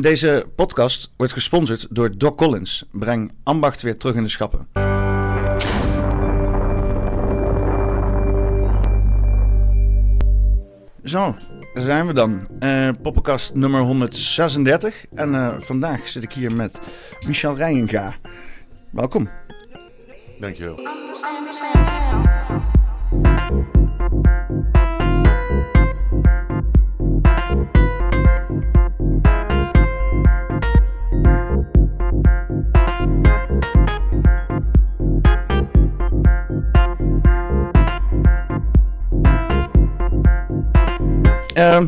Deze podcast wordt gesponsord door Doc Collins. Breng ambacht weer terug in de schappen. Zo, daar zijn we dan. Uh, poppenkast nummer 136. En uh, vandaag zit ik hier met Michel Rijenga. Welkom. Dankjewel. Ehm,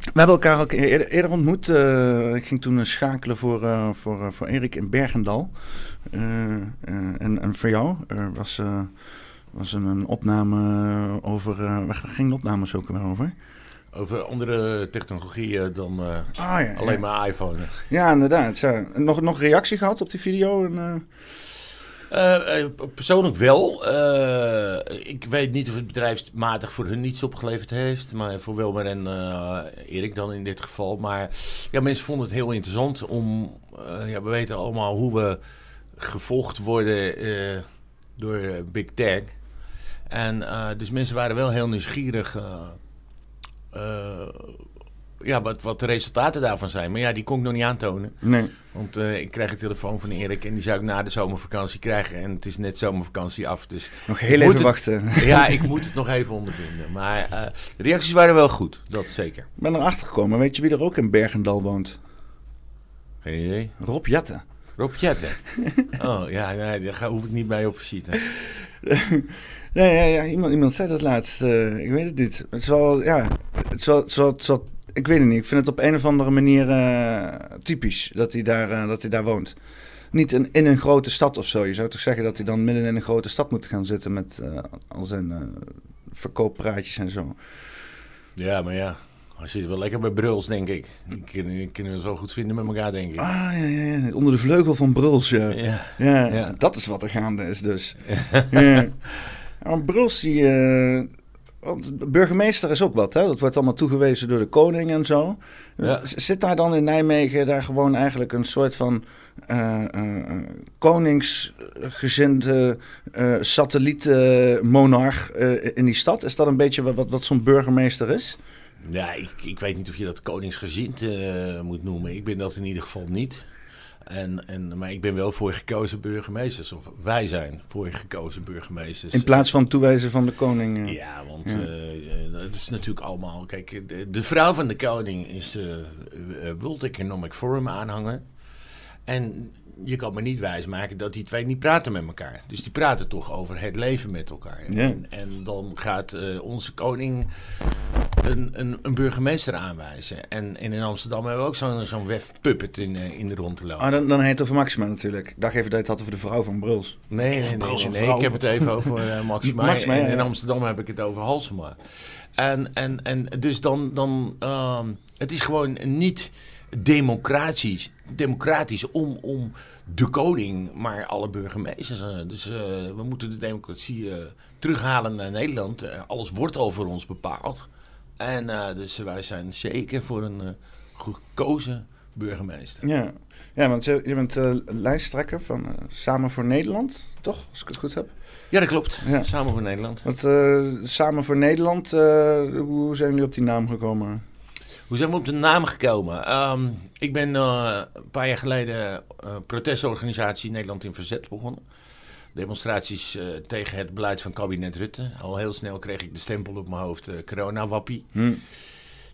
we hebben elkaar al eerder, eerder ontmoet. Uh, ik ging toen schakelen voor, uh, voor, voor Erik in Bergendal. En, en, voor jou was, was een, een opname over. waar ging de opnames ook weer over? Over andere technologieën dan ah, ja, alleen maar iPhone. Ja, inderdaad. Ja. Nog, nog reactie gehad op die video? En, uh, persoonlijk wel. Uh, ik weet niet of het bedrijfsmatig voor hun niets opgeleverd heeft. Maar voor Wilmer en Erik dan in dit geval. Maar ja, mensen vonden het heel interessant om... ja, we weten allemaal hoe we gevolgd worden door Big Tech. En dus mensen waren wel heel nieuwsgierig ja, wat, wat de resultaten daarvan zijn. Maar ja, die kon ik nog niet aantonen. Nee. Want uh, ik krijg een telefoon van Erik en die zou ik na de zomervakantie krijgen. En het is net zomervakantie af. Dus nog heel even wachten. Ja, ik moet het nog even ondervinden. Maar uh, de reacties waren wel goed, dat zeker. Ik ben erachter gekomen. Weet je wie er ook in Bergendal woont? Geen idee. Rob Jetten. Rob Jetten? oh, ja, nee, daar hoef ik niet bij op visite. nee, ja, ja, iemand, iemand zei dat laatst. Uh, ik weet het niet. Het zal, ja, het zal, het zal, het zal ik weet het niet. Ik vind het op een of andere manier uh, typisch dat hij, daar, uh, dat hij daar woont. Niet in, in een grote stad of zo. Je zou toch zeggen dat hij dan midden in een grote stad moet gaan zitten met uh, al zijn verkooppraatjes en zo. Ja, maar ja. Hij zit wel lekker bij Bruls, denk ik. Die kunnen we zo goed vinden met elkaar, denk ik. Ah, ja, ja, ja. Onder de vleugel van Bruls, ja. Ja, ja, ja. dat is wat er gaande is dus. ja. Maar Bruls, die, want burgemeester is ook wat, hè? Dat wordt allemaal toegewezen door de koning en zo. Ja. Zit daar dan in Nijmegen daar gewoon eigenlijk een soort van uh, uh, koningsgezinde uh, satellietmonarch in die stad? Is dat een beetje wat, wat, zo'n burgemeester is? Ja, ik, ik, weet niet of je dat koningsgezind moet noemen. Ik ben dat in ieder geval niet. En, en, maar ik ben wel voor gekozen burgemeesters. Of wij zijn voor gekozen burgemeesters. In plaats van toewijzen van de koning. Uh, ja, want ja. Uh, dat is natuurlijk allemaal. Kijk, de, de vrouw van de koning is uh, World Economic Forum aanhanger. En je kan me niet wijsmaken dat die twee niet praten met elkaar. Dus die praten toch over het leven met elkaar. Ja. En, en, dan gaat uh, onze koning een, een, een, burgemeester aanwijzen. En, en, in Amsterdam hebben we ook zo'n zo'n wefpuppet in, uh, in de rond te lopen. Ah, dan, dan heet het over Maxima natuurlijk. Ik dacht even dat je het had over de vrouw van Bruls. Nee, nee, nee, nee, ik heb het even over uh, Maxima. Maxima en, in Amsterdam heb ik het over Halsema. En, en, en dus dan, dan uh, het is gewoon niet democratisch, democratisch om, om de koning, maar alle burgemeesters. Uh, dus uh, we moeten de democratie uh, terughalen naar Nederland. alles wordt over ons bepaald. En dus wij zijn zeker voor een gekozen burgemeester. Ja, ja want je, je bent lijsttrekker van Samen voor Nederland, toch? Als ik het goed heb. Ja, dat klopt. Ja. Samen voor Nederland. Want Samen voor Nederland, hoe zijn jullie op die naam gekomen? Hoe zijn we op de naam gekomen? Um, ik ben uh, een paar jaar geleden uh, protestorganisatie Nederland in Verzet begonnen. Demonstraties uh, tegen het beleid van kabinet Rutte. Al heel snel kreeg ik de stempel op mijn hoofd, corona-wappie. Hm.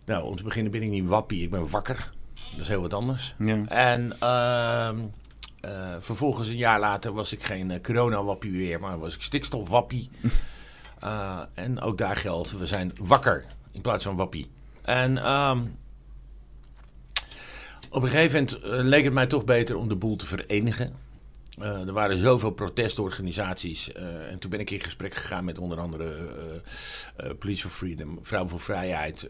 Nou, om te beginnen ben ik niet wappie, ik ben wakker. Dat is heel wat anders. Ja. En ehm, vervolgens een jaar later was ik geen corona-wappie meer, maar was ik stikstofwappie. en ook daar geldt, we zijn wakker in plaats van wappie. En um, op een gegeven moment uh, leek het mij toch beter om de boel te verenigen. Uh, er waren zoveel protestorganisaties. Uh, en toen ben ik in gesprek gegaan met onder andere Police for Freedom, Vrouw voor Vrijheid.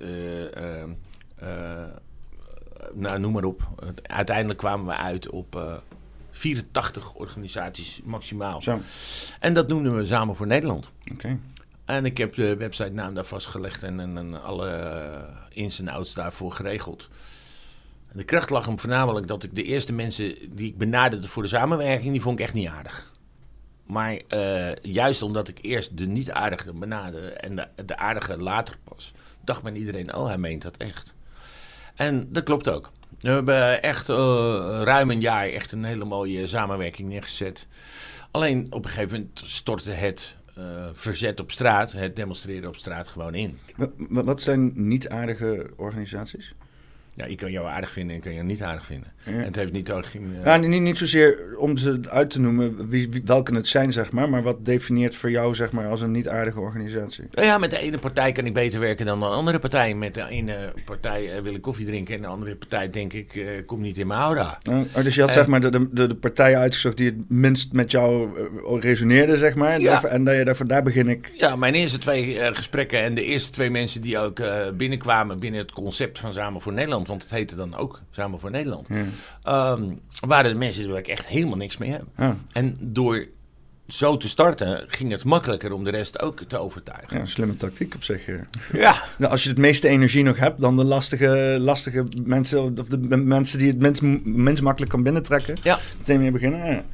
nou, noem maar op. Uiteindelijk kwamen we uit op 84 organisaties maximaal. Zo. En dat noemden we Samen voor Nederland. Oké. En ik heb de website naam daar vastgelegd en, en, alle ins en outs daarvoor geregeld. De kracht lag hem voornamelijk dat ik de eerste mensen die ik benaderde voor de samenwerking, die vond ik echt niet aardig. Maar uh, juist omdat ik eerst de niet aardige benaderde en de, aardige later pas, dacht men iedereen, oh hij meent dat echt. En dat klopt ook. We hebben echt uh, ruim een jaar echt een hele mooie samenwerking neergezet. Alleen op een gegeven moment stortte het uh, verzet op straat, het demonstreren op straat gewoon in. Wat zijn niet aardige organisaties? Ja, ik kan jou aardig vinden en kan jou niet aardig vinden. En het heeft niet... Uh... Ja, niet, niet zozeer om ze uit te noemen wie, wie, welke het zijn, zeg maar. Maar wat definieert voor jou, zeg maar, als een niet aardige organisatie? Ja, met de ene partij kan ik beter werken dan de andere partij. Met de ene partij uh, wil ik koffie drinken en de andere partij denk ik, uh, kom niet in mijn aura. Oh, dus je had, zeg maar, de, de, de partij uitgezocht die het minst met jou resoneerde, zeg maar. Ja. En dat je daarvoor, daar begin ik... Ja, mijn eerste twee gesprekken en de eerste twee mensen die ook binnenkwamen binnen het concept van Samen voor Nederland want het heette dan ook Samen voor Nederland. Ja. Um, waren de mensen waar ik echt helemaal niks mee heb. Ja. En door zo te starten ging het makkelijker om de rest ook te overtuigen. Ja, slimme tactiek op zich. Ja. Nou, als je het meeste energie nog hebt, dan de lastige, lastige mensen, of de mensen die het minst, minst makkelijk kan binnentrekken, ja. meteen mee beginnen. Ja.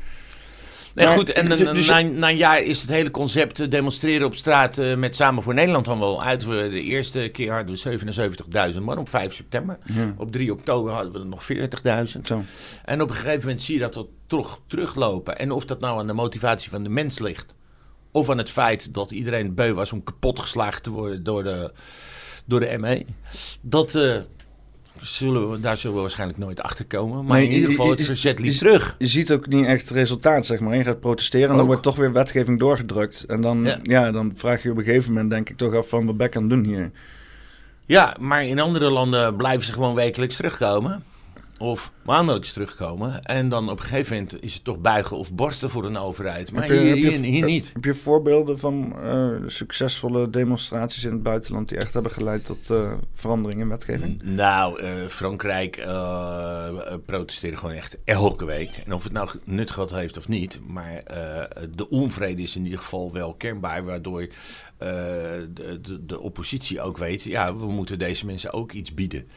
Nee, goed. En dus na, na, een jaar is het hele concept eh, demonstreren op straat uh, met Samen voor Nederland dan wel uit. We de eerste keer hadden we 77.000 man op 5 september. Op 3 oktober hadden we er nog 40.000. En op een gegeven moment zie je dat toch teruglopen. En of dat nou aan de motivatie van de mens ligt. Of aan het feit dat iedereen beu was om kapot geslagen te worden door de, door de ME. Dat, uh, zullen we, daar zullen we waarschijnlijk nooit achter komen. Maar in ieder geval, het verzet liep terug. Je ziet ook niet echt resultaat, zeg maar. Je gaat protesteren en dan wordt toch weer wetgeving doorgedrukt. En dan, ja. dan vraag je op een gegeven moment, denk ik, toch af van wat ben ik aan doen hier. Ja, maar in andere landen blijven ze gewoon wekelijks terugkomen of maandelijks terugkomen. En dan op een gegeven moment is het toch buigen of borsten voor een overheid. Maar hier, hier, niet. Heb je voorbeelden van uh, succesvolle demonstraties in het buitenland die echt hebben geleid tot uh, verandering in wetgeving? Nou, uh, Frankrijk protesteert gewoon echt elke week. En of het nou nut gehad heeft of niet. Maar de onvrede is in ieder geval wel kenbaar. Waardoor de, de, de, oppositie ook weet, ja, we moeten deze mensen ook iets bieden.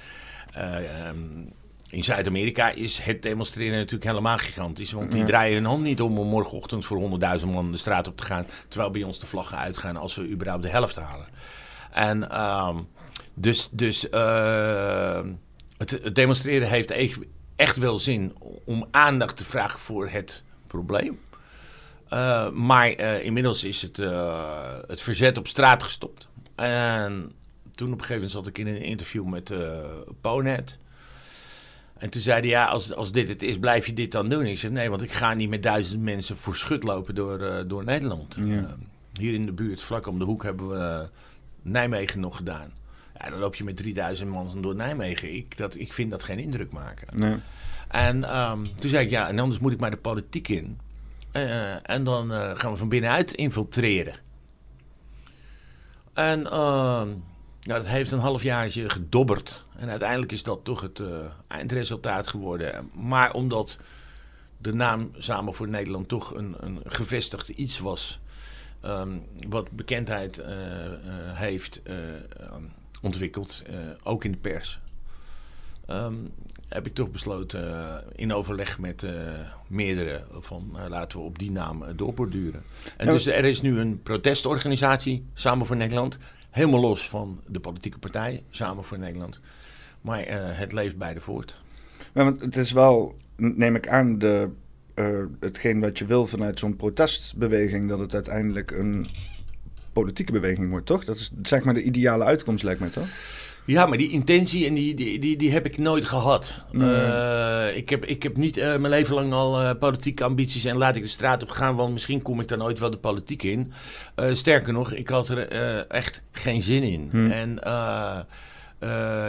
Um, in Zuid-Amerika is het demonstreren natuurlijk helemaal gigantisch. Want die draaien hun hand niet om om morgenochtend voor 100.000 man de straat op te gaan. Terwijl bij ons de vlaggen uitgaan als we überhaupt de helft halen. En um, dus, dus uh, het, het, demonstreren heeft echt wel zin om aandacht te vragen voor het probleem. Uh, maar uh, inmiddels is het, het verzet op straat gestopt. En toen op een gegeven moment zat ik in een interview met Ponet. En toen zei hij, ja, als, als dit het is, blijf je dit dan doen? Ik zei, nee, want ik ga niet met duizend mensen voor schut lopen door, uh, door Nederland. Uh, hier in de buurt, vlak om de hoek, hebben we Nijmegen nog gedaan. Ja, dan loop je met 3000 man door Nijmegen. Ik, dat, ik vind dat geen indruk maken. Nee. En um, toen zei ik, ja, en anders moet ik maar de politiek in. Uh, en dan gaan we van binnenuit infiltreren. En ehm, ja, dat heeft een halfjaartje gedobberd. En uiteindelijk is dat toch het uh, eindresultaat geworden. Maar omdat de naam Samen voor Nederland toch een, een gevestigd iets was. Um, wat bekendheid uh, uh, heeft ontwikkeld, ook in de pers. Um, heb ik toch besloten in overleg met meerdere van laten we op die naam doorborduren. En dus er is nu een protestorganisatie, Samen voor Nederland, helemaal los van de politieke partij, Samen voor Nederland. Maar uh, het leeft beide voort. Ja, want het is wel, neem ik aan, de, uh, hetgeen wat je wil vanuit zo'n protestbeweging, dat het uiteindelijk een politieke beweging wordt, toch? Dat is zeg maar de ideale uitkomst, lijkt mij toch? Ja, maar die intentie en die, die, die, die heb ik nooit gehad. Nee. Uh, ik, heb, ik heb niet uh, mijn leven lang al uh, politieke ambities en laat ik de straat op gaan, want misschien kom ik dan ooit wel de politiek in. sterker nog, ik had er echt geen zin in. Hmm. En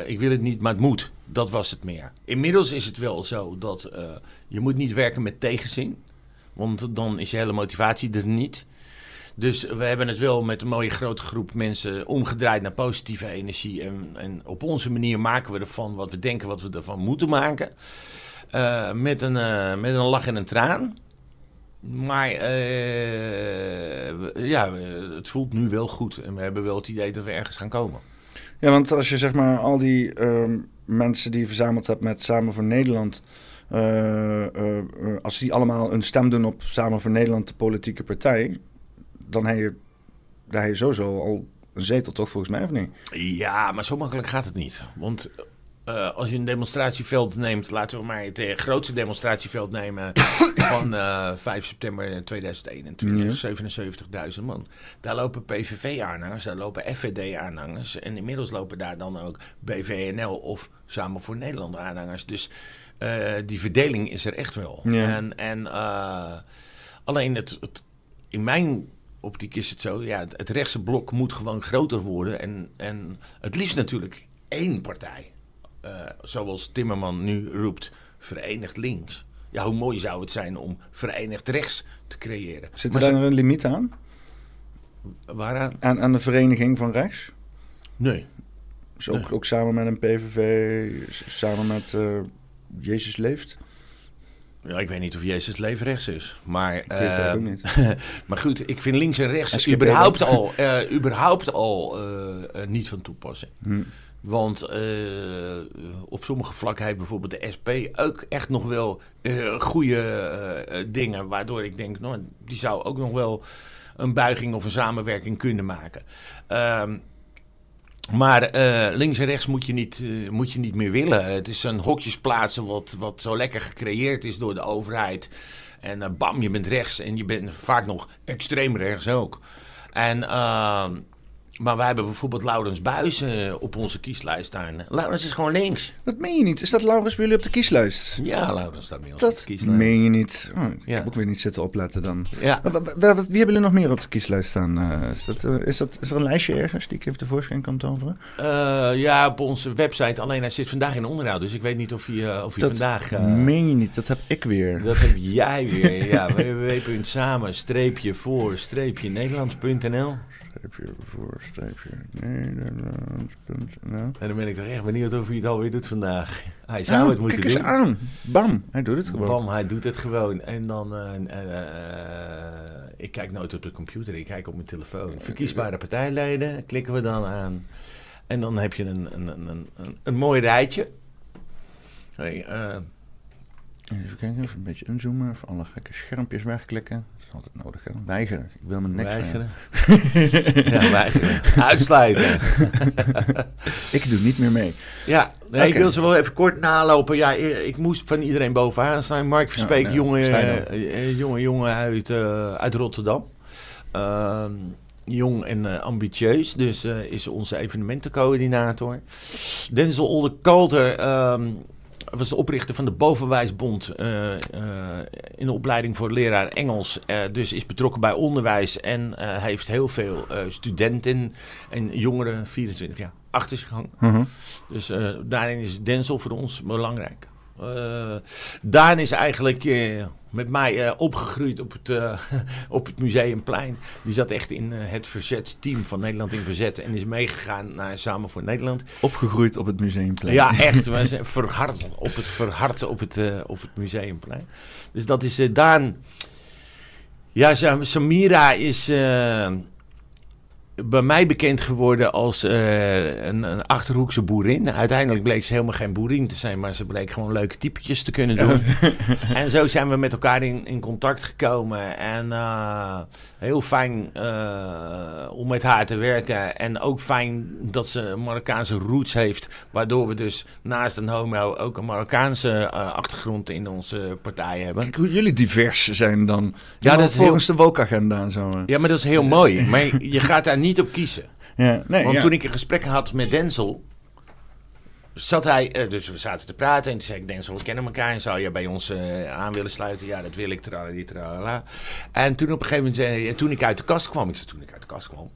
ik wil het niet, maar het moet. Dat was het meer. Inmiddels is het wel zo dat je moet niet werken met tegenzin. Want dan is je hele motivatie er niet. Dus we hebben het wel met een mooie grote groep mensen omgedraaid naar positieve energie. En, en op onze manier maken we ervan wat we denken wat we ervan moeten maken. Uh, met, een, met een lach en een traan. Maar ja, het voelt nu wel goed. En we hebben wel het idee dat we ergens gaan komen. Ja, want als je zeg maar al die, um, mensen die je verzameld hebt met Samen voor Nederland... eh, eh, eh, als die allemaal een stem doen op Samen voor Nederland, de politieke partij... dan heb je, dan heb je sowieso al een zetel, toch, volgens mij, of niet? Ja, maar zo makkelijk gaat het niet. Want eh, als je een demonstratieveld neemt, laten we maar het eh, grootste demonstratieveld nemen van eh 5 september 2021, 77.000 man. Daar lopen PVV-aanhangers, daar lopen FVD-aanhangers en inmiddels lopen daar dan ook BVNL of Samen voor Nederland aanhangers. Dus die verdeling is er echt wel. Ja. En, en alleen het, het, in mijn optiek is het zo, ja, het, rechtse blok moet gewoon groter worden. En, en het liefst natuurlijk één partij. Eh, zoals Timmerman nu roept, verenigd links. Ja, hoe mooi zou het zijn om verenigd rechts te creëren. Zit Maar er ze- daar een limiet aan? Waaraan? aan? Aan de vereniging van rechts? Nee. Dus ook, Nee. ook samen met een PVV, samen met eh, Jezus Leeft? Ja, ik weet niet of Jezus leven rechts is. Maar, eh, ook niet. maar goed, ik vind links en rechts SGP überhaupt al, eh, überhaupt al eh, eh, niet van toepassing. Hm. Want eh, op sommige vlakken heeft bijvoorbeeld de SP ook echt nog wel eh, goede eh, eh, dingen. Waardoor ik denk, nou, die zou ook nog wel een buiging of een samenwerking kunnen maken. Ehm, maar eh, links en rechts moet je, niet, eh, moet je niet meer willen. Het is een hokjesplaatsen wat, wat zo lekker gecreëerd is door de overheid. En eh, bam, je bent rechts en je bent vaak nog extreem rechts ook. En, ehm, maar wij hebben bijvoorbeeld Laurens Buis eh, op onze kieslijst staan. Laurens is gewoon links. Dat meen je niet. Is dat Laurens bij jullie op de kieslijst? Ja, Laurens staat bij ons op de Dat kieslijst. meen je niet. Oh, ik Ja. heb ook weer niet zitten opletten dan. Ja. Wat- wie hebben jullie nog meer op de kieslijst staan? Eh, is, dat, eh, is, dat, is er een lijstje ergens die ik even tevoorschijn kan toveren? Ja, op onze website. Alleen hij zit vandaag in onderhoud. Dus ik weet niet of hij, of hij Dat vandaag... eh, meen je niet. Dat heb ik weer. Dat heb jij weer, ja. www.samen-voor-nederland.nl Streepje voor, streepje Nederland.nl. En dan ben ik toch echt benieuwd of hij het alweer doet vandaag. Hij zou het moeten kijk eens doen. aan. Bam, hij doet het gewoon. Bam, hij doet het gewoon. En dan... eh, eh, eh, ik kijk nooit op de computer, ik kijk op mijn telefoon. Verkiesbare partijleden, klikken we dan aan. En dan heb je een, een, een, een, een, mooi rijtje. Hey, eh, Even kijken, even een beetje inzoomen. Even alle gekke schermpjes wegklikken. Dat is altijd nodig, hè? Weigeren. Ik wil mijn nek weigeren. ja, weigeren. Uitsluiten. Ik doe niet meer mee. Ja, nee, ik wil ze wel even kort nalopen. Ja, ik moest van iedereen bovenaan staan. Mark Verspeek, nee, jonge, jonge jongen uit, eh, uit Rotterdam. Ehm, jong en eh, ambitieus, dus eh, is onze evenementencoördinator. Denzel Olde Kalter ehm, was de oprichter van de Bovenwijsbond eh, eh, in de opleiding voor leraar Engels. eh, dus is betrokken bij onderwijs en heeft heel veel studenten en jongeren, 24 jaar, achter zich hangen. Mhm. Dus daarin is Denzel voor ons belangrijk. Daan is eigenlijk met mij eh, opgegroeid op het, eh, op het Museumplein. Die zat echt in eh, het verzetsteam van Nederland in Verzet. En is meegegaan naar Samen voor Nederland. Opgegroeid op het museumplein. Ja, echt. We zijn verhard op het, verhard op het, op het Museumplein. Dus dat is Daan. Ja, Sam- Samira is bij mij bekend geworden als eh, een, een Achterhoekse boerin. Uiteindelijk bleek ze helemaal geen boerin te zijn, maar ze bleek gewoon leuke typetjes te kunnen doen. en zo zijn we met elkaar in, in contact gekomen. En eh, heel fijn eh, om met haar te werken. En ook fijn dat ze Marokkaanse roots heeft. Waardoor we dus naast een homo ook een Marokkaanse eh, achtergrond in onze partij hebben. Kijk hoe jullie divers zijn dan. Ja, Ja, dat is volgens de woke-agenda en zo. Ja, maar dat is heel mooi. Maar je gaat daar niet op kiezen. Ja, nee, Want ja. toen ik een gesprek had met Denzel, zat hij, eh, dus we zaten te praten en toen zei ik, Denzel, we kennen elkaar en zou je bij ons eh, aan willen sluiten? Ja, dat wil ik, tralala. En toen op een gegeven moment, hij, toen ik uit de kast kwam, ik zei toen ik uit de kast kwam,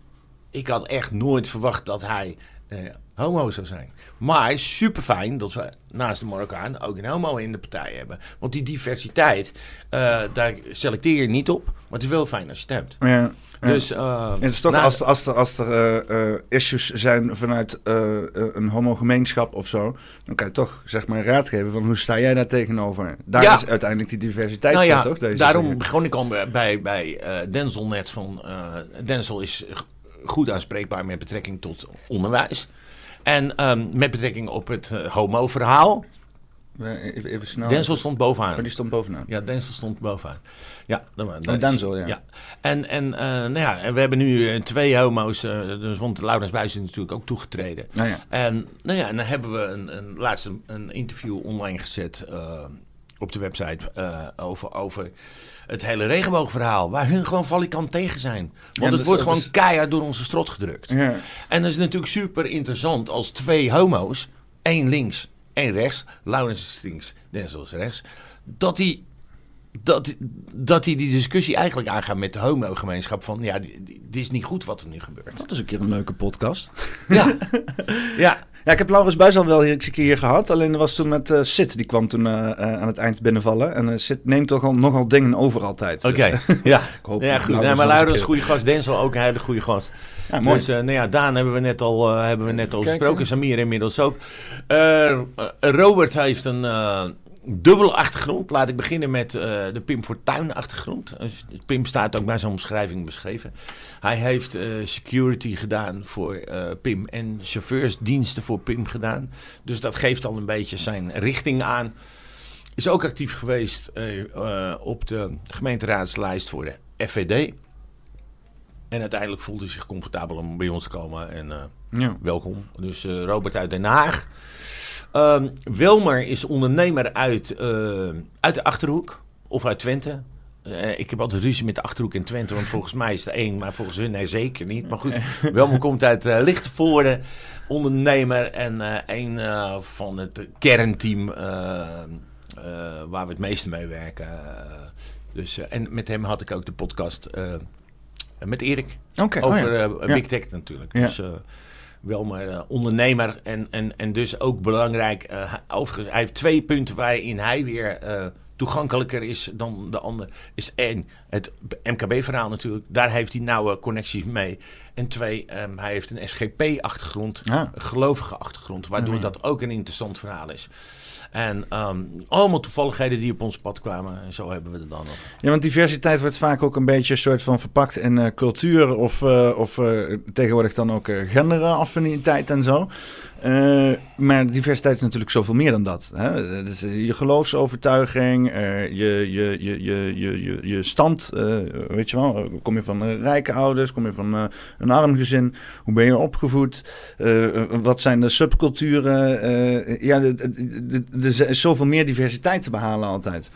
ik had echt nooit verwacht dat hij eh, homo zou zijn. Maar super fijn dat we naast de Marokkaan ook een homo in de partij hebben. Want die diversiteit, eh, daar selecteer je niet op, maar het is wel fijn als je het hebt. Ja, ja. Dus, eh, het is toch nou, als, als er, als er issues zijn vanuit een homogemeenschap of zo, dan kan je toch zeg maar raad geven van hoe sta jij daar tegenover. Daar Ja. is uiteindelijk die diversiteit nou van, ja, toch? Deze daarom dingen. begon ik al bij, bij Denzel net van... Denzel is goed aanspreekbaar met betrekking tot onderwijs. En ehm, met betrekking op het eh, homo-verhaal. Eh, Even, even snel. Denzel stond bovenaan. Oh, die stond bovenaan. Ja, Denzel stond bovenaan. Ja, dan, dan Oh, Denzel, ja. En, en, eh, nou ja, en we hebben nu eh, twee homo's, eh, dus, want Laurens Buijs is natuurlijk ook toegetreden. Nou ja. En, nou ja, en dan hebben we een, een, laatst een, interview online gezet op de website over, over het hele regenboogverhaal. Waar hun gewoon valikant tegen zijn. Want Ja, het dus wordt gewoon is- keihard door onze strot gedrukt. Ja. En dat is natuurlijk super interessant als twee homo's, één links, één rechts, Laurens is links, Denzel is rechts, dat die, dat, dat die die discussie eigenlijk aangaan met de homo-gemeenschap van, ja, dit is niet goed wat er nu gebeurt. Dat is een keer een leuke podcast. Ja, ja. Ja, ik heb Laurens Buijs al wel hier, eens een keer hier gehad. Alleen dat was toen met eh Sid. Die kwam toen eh, eh, aan het eind binnenvallen. En eh Sid neemt toch al, nogal dingen over altijd. Oké, Dus, ja. hoop ja dat goed. Laurens Nee, maar een Laurens is keer- goede gast, Denzel ook een hele goede gast. ja, mooi. Dus uh, nou ja, Daan hebben we net al, uh, hebben we net al Kijk, gesproken. Samir inmiddels ook. Uh, uh, Robert heeft een uh, dubbele achtergrond. Laat ik beginnen met uh, de Pim Fortuyn achtergrond. Pim staat ook bij zijn omschrijving beschreven. Hij heeft uh, security gedaan voor uh, Pim en chauffeursdiensten voor Pim gedaan. Dus dat geeft al een beetje zijn richting aan. Is ook actief geweest op de gemeenteraadslijst voor de FVD. En uiteindelijk voelde hij zich comfortabel om bij ons te komen. En ja. welkom. Dus Robert uit Den Haag. Um, Wilmer is ondernemer uit, uh, uit de Achterhoek. Of uit Twente. Uh, ik heb altijd ruzie met de Achterhoek in Twente. Want volgens mij is het één. Maar volgens hun nee, zeker niet. Maar goed. Wilmer komt uit uh, Lichtenvoorde. Ondernemer. En een van het kernteam. waar we het meeste mee werken. dus, en met hem had ik ook de podcast met Erik. Okay, over oh ja. uh, Big Tech natuurlijk. Ja. Dus wel maar uh, ondernemer en, en, en dus ook belangrijk. overigens, hij heeft twee punten waarin hij weer toegankelijker is dan de ander. Is één, het MKB-verhaal natuurlijk. Daar heeft hij nauwe connecties mee. En twee, um, hij heeft een SGP-achtergrond, Ah. een gelovige achtergrond. Waardoor Ja. dat ook een interessant verhaal is. En um, allemaal toevalligheden die op ons pad kwamen. En zo hebben we het dan nog. Ja, want diversiteit wordt vaak ook een beetje een soort van verpakt in uh, cultuur of, uh, of uh, tegenwoordig dan ook genderaffiniteit en zo. Uh, maar diversiteit is natuurlijk zoveel meer dan dat. Hè? Dus je geloofsovertuiging, uh, je, je, je, je, je, je stand, weet je wel. Kom je van rijke ouders, kom je van een arm gezin, hoe ben je opgevoed, wat zijn de subculturen. ja, er is zoveel meer diversiteit te behalen altijd.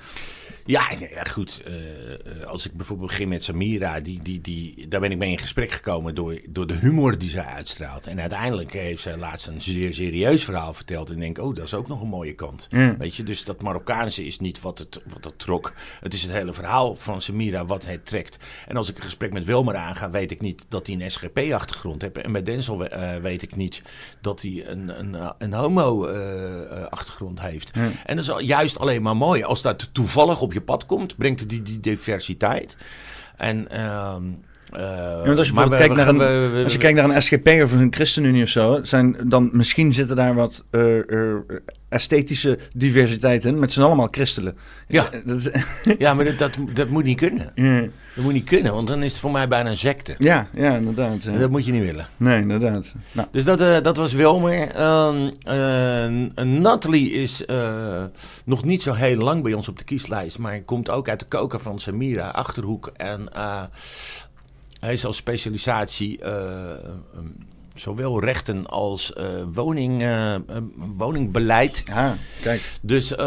Ja, ja goed. Uh, als ik bijvoorbeeld begin met Samira, die, die, die, daar ben ik mee in gesprek gekomen door, door de humor die zij uitstraalt. En uiteindelijk heeft zij laatst een zeer serieus verhaal verteld. En ik denk, oh, dat is ook nog een mooie kant. Weet je, dus dat Marokkaanse is niet wat het, wat het trok. Het is het hele verhaal van Samira wat het trekt. En als ik een gesprek met Wilmer aanga, weet ik niet dat hij een SGP-achtergrond heeft. En met Denzel uh, weet ik niet dat hij een, een, een homo-achtergrond uh, heeft. En dat is juist alleen maar mooi. Als dat toevallig op je pad komt, brengt die, die diversiteit. En, uh, uh, ja, als je, bijvoorbeeld kijkt naar een, we, als je kijkt naar een SGP of een ChristenUnie of zo, zijn dan misschien zitten daar wat uh, esthetische diversiteit in, met z'n allemaal christenen. Ja, dat, ja maar dat, dat, dat, moet niet kunnen. Ja. Dat moet niet kunnen, want dan is het voor mij bijna een secte. Ja, ja inderdaad. Ja. Dat moet je niet willen. Nee, inderdaad. Nou. Dus dat, uh, dat was Wilmer. Uh, Natalie is uh, nog niet zo heel lang bij ons op de kieslijst, maar komt ook uit de koker van Samira, Achterhoek. En uh, hij is als specialisatie um, zowel rechten als uh, woning, uh, woningbeleid. Ja, kijk. Dus uh,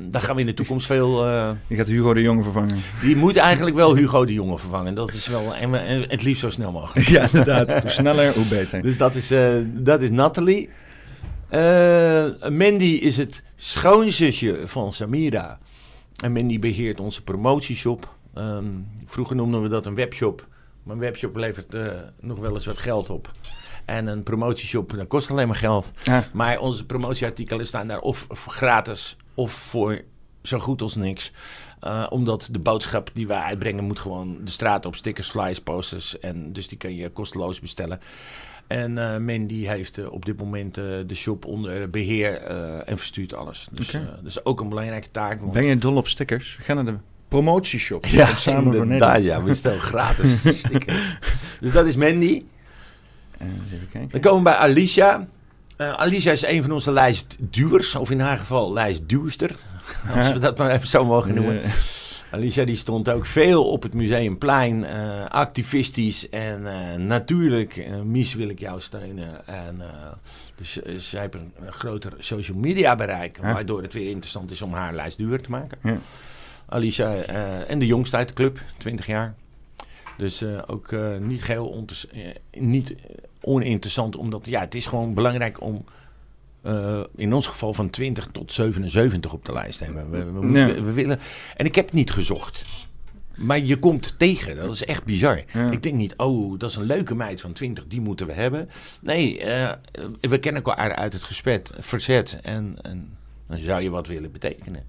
daar gaan we in de toekomst veel. Je gaat Hugo de Jonge vervangen. Die moet eigenlijk wel Hugo de Jonge vervangen. Dat is wel en, en het liefst zo snel mogelijk. Ja, inderdaad. hoe sneller, hoe beter. Dus dat is, dat is Nathalie. Mandy is het schoonzusje van Samira. En Mandy beheert onze promotieshop. Um, vroeger noemden we dat een webshop. Maar een webshop levert uh, nog wel eens wat geld op. En een promotieshop, dat kost alleen maar geld. Ja. Maar onze promotieartikelen staan daar of gratis of voor zo goed als niks. Uh, omdat de boodschap die wij uitbrengen moet gewoon de straat op stickers, flyers, posters. En dus die kan je kosteloos bestellen. En uh, Mandy heeft uh, op dit moment uh, de shop onder beheer en verstuurt alles. Dus okay. dat is ook een belangrijke taak. Want... Ben je dol op stickers? Ga naar de promotieshop. Ja, samen voor ja, we stellen gratis stickers. dus dat is Mandy. even kijken. Dan komen we bij Alicia. Uh, Alicia is een van onze lijstduwers, of in haar geval lijstduwster. Als we dat maar even zo mogen noemen. Alicia die stond ook veel op het museumplein, uh, activistisch en uh, natuurlijk, Mies wil ik jou steunen. En, dus zij heeft een, groter social media bereik, ja. waardoor het weer interessant is om haar lijst duur te maken. Ja. Alicia en de jongste uit de club, 20 jaar. Dus ook niet geheel niet oninteressant, omdat ja, het is gewoon belangrijk om uh, in ons geval van 20 tot 77 op de lijst hebben. We, we, willen. En ik heb niet gezocht. Maar je komt tegen. Dat is echt bizar. Ja. Ik denk niet, oh, dat is een leuke meid van 20, die moeten we hebben. Nee, uh, we kennen elkaar uit het gespet, verzet. En, en dan zou je wat willen betekenen.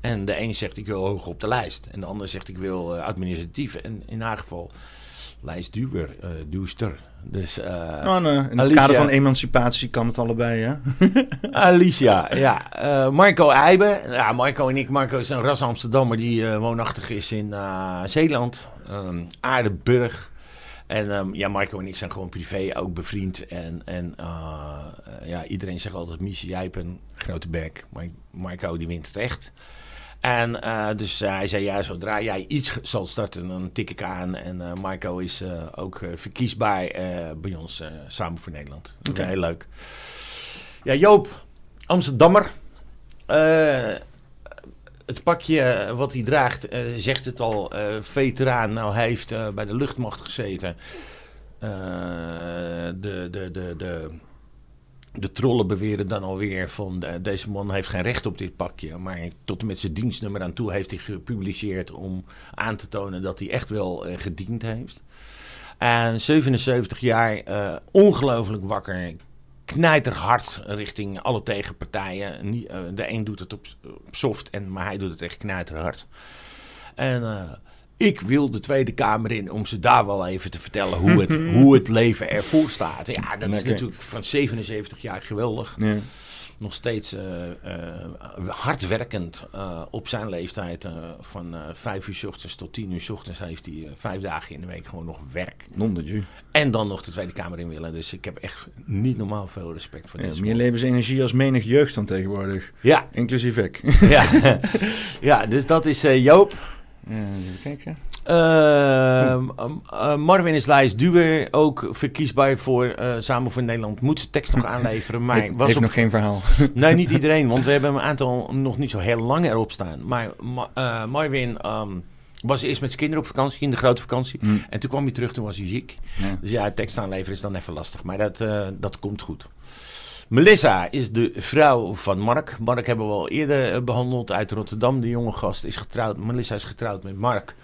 En de een zegt, ik wil hoog op de lijst. En de ander zegt, ik wil uh, administratief. En in haar geval, lijstduwer, uh, duwster. Dus, uh, nou, nee. In het kader van emancipatie kan het allebei, hè? Alicia, ja. Uh, Marco Eibe. Ja, Marco en ik. Marco is een ras Amsterdammer die woonachtig is in Zeeland. Um, Aardenburg. En um, ja, Marco en ik zijn gewoon privé ook bevriend. En, en ja, iedereen zegt altijd, Missie, jij hebt een grote bek. Maar Marco die wint het echt. En uh, dus uh, hij zei, ja, zodra jij iets zal starten, dan tik ik aan. En uh, Marco is ook verkiesbaar bij ons samen voor Nederland. Okay. Heel leuk. Ja, Joop, Amsterdammer. het pakje wat hij draagt, zegt het al, veteraan. Nou, hij heeft bij de luchtmacht gezeten. de, de, de, de de trollen beweren dan alweer van deze man heeft geen recht op dit pakje. Maar tot en met zijn dienstnummer aan toe heeft hij gepubliceerd om aan te tonen dat hij echt wel uh, gediend heeft. En 77 jaar, uh, ongelooflijk wakker, knijterhard richting alle tegenpartijen. De een doet het op, op, soft, en, maar hij doet het echt knijterhard. En ik wil de Tweede Kamer in om ze daar wel even te vertellen hoe het, hoe het leven ervoor staat. Ja, dat is natuurlijk van 77 jaar geweldig. Ja. Nog steeds uh, uh, hardwerkend uh, op zijn leeftijd. van vijf uur s ochtends tot tien uur s ochtends heeft hij vijf dagen in de week gewoon nog werk. Non En dan nog de Tweede Kamer in willen. Dus ik heb echt niet normaal veel respect voor ja, deze Meer levensenergie als menig jeugd dan tegenwoordig. Ja. Inclusief ik. ja. ja, dus dat is Joop. Ja, even kijken. Uh, uh, Marvin is lijst duwer, ook verkiesbaar voor uh, Samen voor Nederland. Moet zijn tekst nog aanleveren, maar heeft, was heeft op... nog geen verhaal. nee, niet iedereen, want we hebben een aantal nog niet zo heel lang erop staan. Maar Marvin um, was eerst met zijn kinderen op vakantie, in de grote vakantie. Mm. En toen kwam hij terug, toen was hij ziek. Ja. Dus ja, tekst aanleveren is dan even lastig, maar dat, dat komt goed. Melissa is de vrouw van Mark. Mark hebben we al eerder behandeld uit Rotterdam. De jonge gast is getrouwd. Melissa is getrouwd met Mark.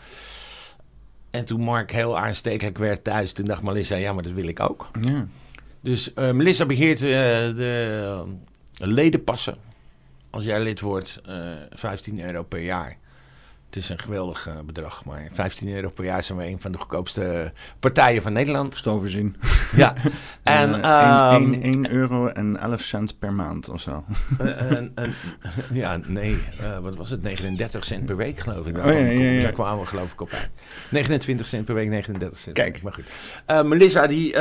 En toen Mark heel aanstekelijk werd thuis, toen dacht Melissa, ja, maar dat wil ik ook. Ja. Dus uh, Melissa begeert uh, de ledenpassen. Als jij lid wordt, 15 euro per jaar. Het is een geweldig uh, bedrag, maar 15 euro per jaar zijn we een van de goedkoopste partijen van Nederland. Stoverzien. Ja. en, uh, 1, 1, 1, euro en 11 cent per maand of zo. en, en, ja, nee, uh, wat was het? 39 cent per week geloof ik. Daar, oh, ja, ja, ja. daar kwamen we geloof ik op uit. 29 cent per week, 39 cent. Kijk. Maar goed. Melissa die,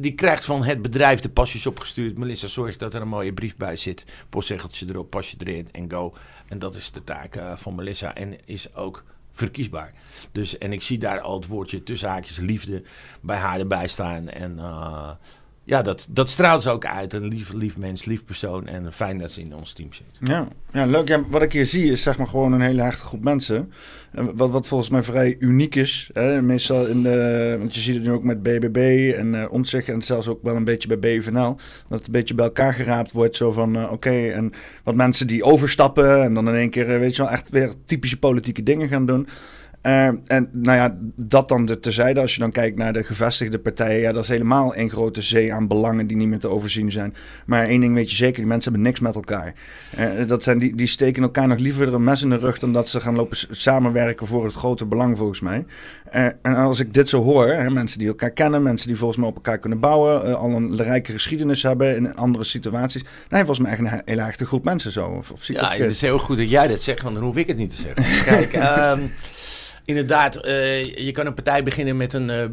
die krijgt van het bedrijf de pasjes opgestuurd. Melissa zorgt dat er een mooie brief bij zit. Postzegeltje erop, pasje erin en go. En dat is de taak uh, van Melissa en is ook verkiesbaar. Dus, en ik zie daar al het woordje tussen haakjes liefde bij haar erbij staan. En uh, ja, dat, dat straalt ze ook uit. Een lief, lief mens, lief persoon. En fijn dat ze in ons team zit. Ja, ja leuk. Ja, wat ik hier zie is zeg maar gewoon een hele hechte groep mensen. Wat, wat volgens mij vrij uniek is. Hè? Meestal in de... Want je ziet het nu ook met BBB en uh, Omtzigt. En zelfs ook wel een beetje bij BVNL. Dat het een beetje bij elkaar geraapt wordt. Zo van, uh, oké. En wat mensen die overstappen. En dan in één keer, uh, weet je wel, echt weer typische politieke dingen gaan doen. Uh, en nou ja, dat dan de terzijde. Als je dan kijkt naar de gevestigde partijen, ja, dat is helemaal een grote zee aan belangen die niet meer te overzien zijn. Maar één ding weet je zeker, die mensen hebben niks met elkaar. Uh, dat zijn, die, die steken elkaar nog liever een mes in de rug dan dat ze gaan lopen samenwerken voor het grote belang, volgens mij. Uh, en als ik dit zo hoor, hè, mensen die elkaar kennen, mensen die volgens mij op elkaar kunnen bouwen, al een rijke geschiedenis hebben in andere situaties. Nee, volgens mij echt een hele echte groep mensen zo. Of, of ja, het is heel goed dat jij dat zegt, want dan hoef ik het niet te zeggen. Kijk, um, Inderdaad, eh, je kan een partij beginnen met een uh,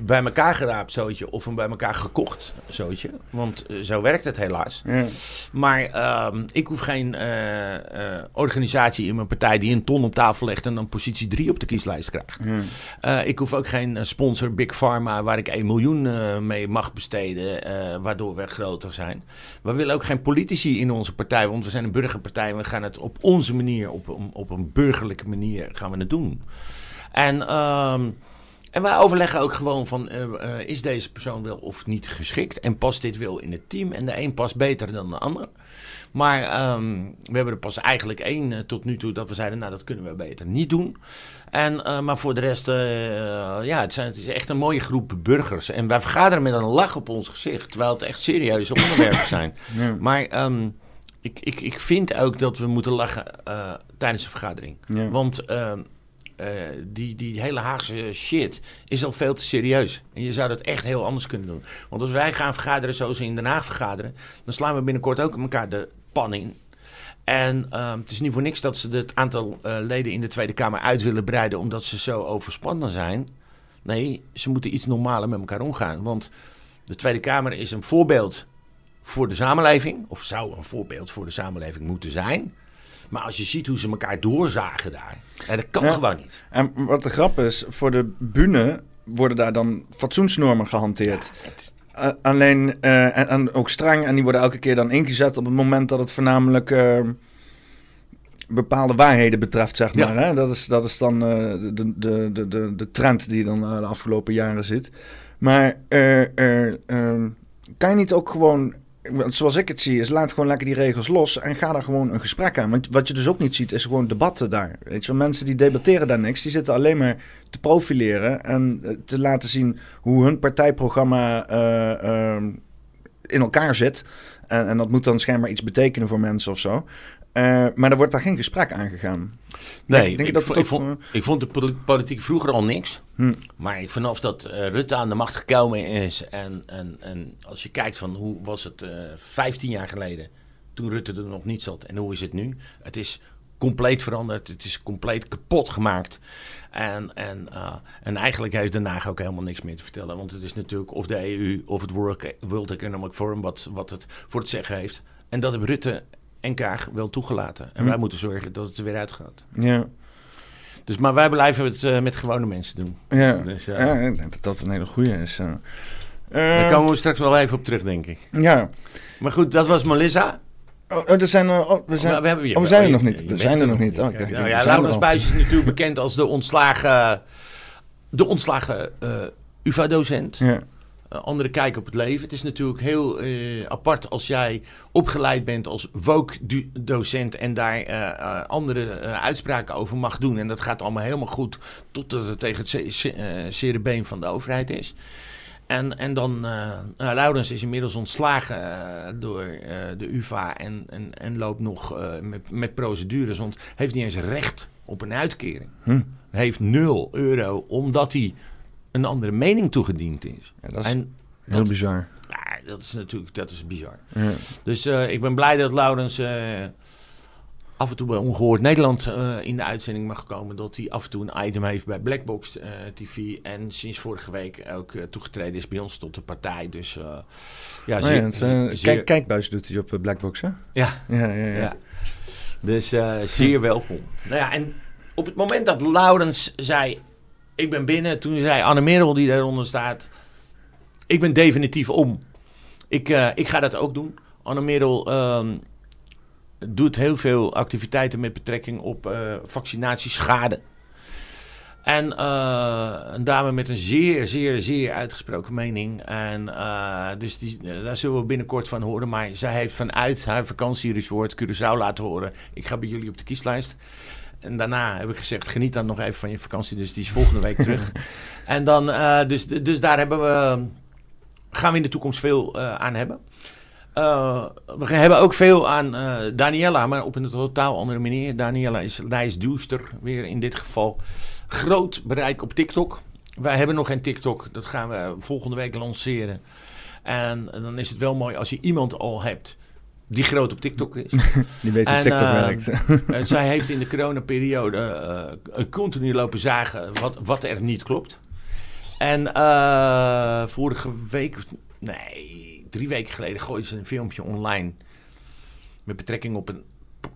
bij elkaar geraapt zootje of een bij elkaar gekocht zootje. Want uh, zo werkt het helaas. Ja. Maar ehm, ik hoef geen organisatie in mijn partij die een ton op tafel legt en dan positie 3 op de kieslijst krijgt. Ja. ik hoef ook geen sponsor Big Pharma waar ik 1 miljoen mee mag besteden, waardoor we groter zijn. We willen ook geen politici in onze partij, want we zijn een burgerpartij en we gaan het op onze manier, op, op een burgerlijke manier gaan we het doen. En, um, en wij overleggen ook gewoon van, uh, uh, is deze persoon wel of niet geschikt? En past dit wel in het team? En de een past beter dan de ander. Maar um, we hebben er pas eigenlijk één uh, tot nu toe dat we zeiden, nou dat kunnen we beter niet doen. En, maar voor de rest, ja, het, zijn, het is echt een mooie groep burgers. En wij vergaderen met een lach op ons gezicht, terwijl het echt serieuze onderwerpen zijn. Ja. Maar... Um, ik, ik, ik vind ook dat we moeten lachen tijdens de vergadering. Ja. Want uh, die, die hele Haagse shit is al veel te serieus. En je zou dat echt heel anders kunnen doen. Want als wij gaan vergaderen zoals ze in Den Haag vergaderen, dan slaan we binnenkort ook elkaar de pan in. En uh, het is niet voor niks dat ze het aantal uh, leden in de Tweede Kamer uit willen breiden, omdat ze zo overspannen zijn. Nee, ze moeten iets normaler met elkaar omgaan. Want de Tweede Kamer is een voorbeeld voor de samenleving, of zou een voorbeeld voor de samenleving moeten zijn. Maar als je ziet hoe ze elkaar doorzagen daar, ja, dat kan gewoon niet. En wat de grap is, voor de bühne worden daar dan fatsoensnormen gehanteerd. Uh, alleen, uh, en, en, ook streng, en die worden elke keer dan ingezet op het moment dat het voornamelijk uh, bepaalde waarheden betreft, zeg maar. Hè? Dat, is, dat is dan de, de, de, de, de trend die je dan de afgelopen jaren ziet. Maar kan je niet ook gewoon zoals ik het zie, is laat gewoon lekker die regels los en ga daar gewoon een gesprek aan. Want wat je dus ook niet ziet, is gewoon debatten daar. Weet je, mensen die debatteren daar niks, die zitten alleen maar te profileren en eh, te laten zien hoe hun partijprogramma uh, uh, in elkaar zit. En, en, dat moet dan schijnbaar iets betekenen voor mensen of zo. Uh, maar er wordt daar geen gesprek aan gegaan. Nee, denk, denk ik, dat vond, ik, vond, ik, vond, de politiek vroeger al niks. Hm. Maar vanaf dat uh, Rutte aan de macht gekomen is... En, en, en als je kijkt van hoe was het uh, 15 jaar geleden... toen Rutte er nog niet zat en hoe is het nu... het is compleet veranderd. Het is compleet kapot gemaakt. En, en, uh, en eigenlijk heeft Den Haag ook helemaal niks meer te vertellen. Want het is natuurlijk of de EU of het World Economic Forum... wat, wat het voor het zeggen heeft... En dat hebben Rutte en Kaag wel toegelaten. En hm. wij moeten zorgen dat het er weer uitgaat. Ja. Dus, maar wij blijven het uh, met gewone mensen doen. Ja, dus, uh, ja ik denk dat dat een hele goede is. Uh, Daar komen we straks wel even op terug, denk ik. Ja. Maar goed, dat was Melissa. Oh, oh er zijn, oh, we zijn, oh, we hebben, oh, we zijn er nog niet. We zijn er nog niet. Oh, kijk, nou ja, Laurens Buijs is natuurlijk bekend als de ontslagen, de ontslagen UvA-docent. Ja. Uh, andere kijk op het leven. Het is natuurlijk heel uh, apart als jij opgeleid bent als woke-docent en daar uh, andere uitspraken over mag doen. En dat gaat allemaal helemaal goed totdat het tegen het zere been van de overheid is. En, en dan, nou, Laurens is inmiddels ontslagen door de UvA en, en, en loopt nog met, met procedures, want heeft niet eens recht op een uitkering. Hm. Heeft nul euro omdat hij een andere mening toegediend is. Ja, dat is en heel dat, bizar. Ja, dat is natuurlijk dat is bizar. Ja. Dus uh, ik ben blij dat Laurens uh, af en toe bij Ongehoord Nederland uh, in de uitzending mag komen. Dat hij af en toe een item heeft bij Blackbox TV. En sinds vorige week ook toegetreden is bij ons tot de partij. Dus ja, oh zeer, zeer, kijk, kijkbuis doet hij op Blackbox, hè? Ja. Ja, ja, ja. ja. Dus zeer welkom. Nou ja, en op het moment dat Laurens zei ik ben binnen. Toen zei Anne Merel, die daaronder staat... Ik ben definitief om. Ik, uh, ik ga dat ook doen. Anne Merel um, doet heel veel activiteiten met betrekking op uh, vaccinatieschade. En uh, een dame met een zeer, zeer, zeer uitgesproken mening. En dus die, daar zullen we binnenkort van horen. Maar zij heeft vanuit haar vakantieresort Curaçao laten horen. Ik ga bij jullie op de kieslijst. En daarna heb ik gezegd, geniet dan nog even van je vakantie. Dus die is volgende week terug. en dan, uh, dus, dus daar hebben we, gaan we in de toekomst veel uh, aan hebben. Uh, we hebben ook veel aan Daniela, maar op een totaal andere manier. Daniela is Lijs weer in dit geval. Groot bereik op TikTok. Wij hebben nog geen TikTok, dat gaan we volgende week lanceren. En dan is het wel mooi als je iemand al hebt die groot op TikTok is. Die weet hoe TikTok eh, werkt. Zij heeft in de coronaperiode eh, continu lopen zagen wat, wat er niet klopt. En vorige week, nee, drie weken geleden gooide ze een filmpje online met betrekking op een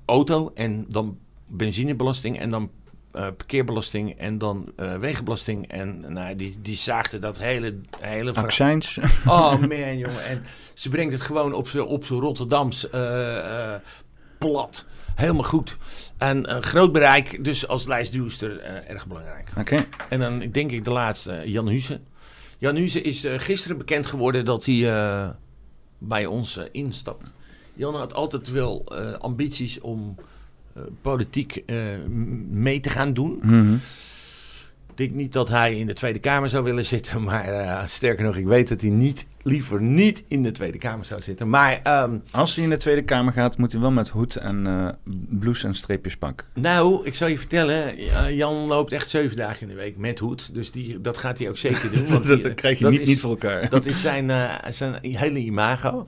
auto en dan benzinebelasting en dan eh, parkeerbelasting en dan eh, wegenbelasting. En nou, die, die zaagde dat hele, hele verhaal. Accijns. Oh man, jongen. En ze brengt het gewoon op zijn op Rotterdams eh, plat. Helemaal goed. En een groot bereik, dus als lijstduwster erg belangrijk. Oké. En dan denk ik de laatste, Jan Huze. Jan Huze is gisteren bekend geworden dat hij bij ons instapt. Jan had altijd wel ambities om politiek eh, mee te gaan doen. Mhm. Ik denk niet dat hij in de Tweede Kamer zou willen zitten. Maar eh, sterker nog, ik weet dat hij niet, liever niet in de Tweede Kamer zou zitten. Maar ehm, Als hij in de Tweede Kamer gaat, moet hij wel met hoed en eh blouse en streepjespak. nou, ik zal je vertellen. Jan loopt echt zeven dagen in de week met hoed. Dus die, dat gaat hij ook zeker doen. want dat krijg je dat niet, is- niet voor elkaar. Dat is zijn, eh, zijn hele imago.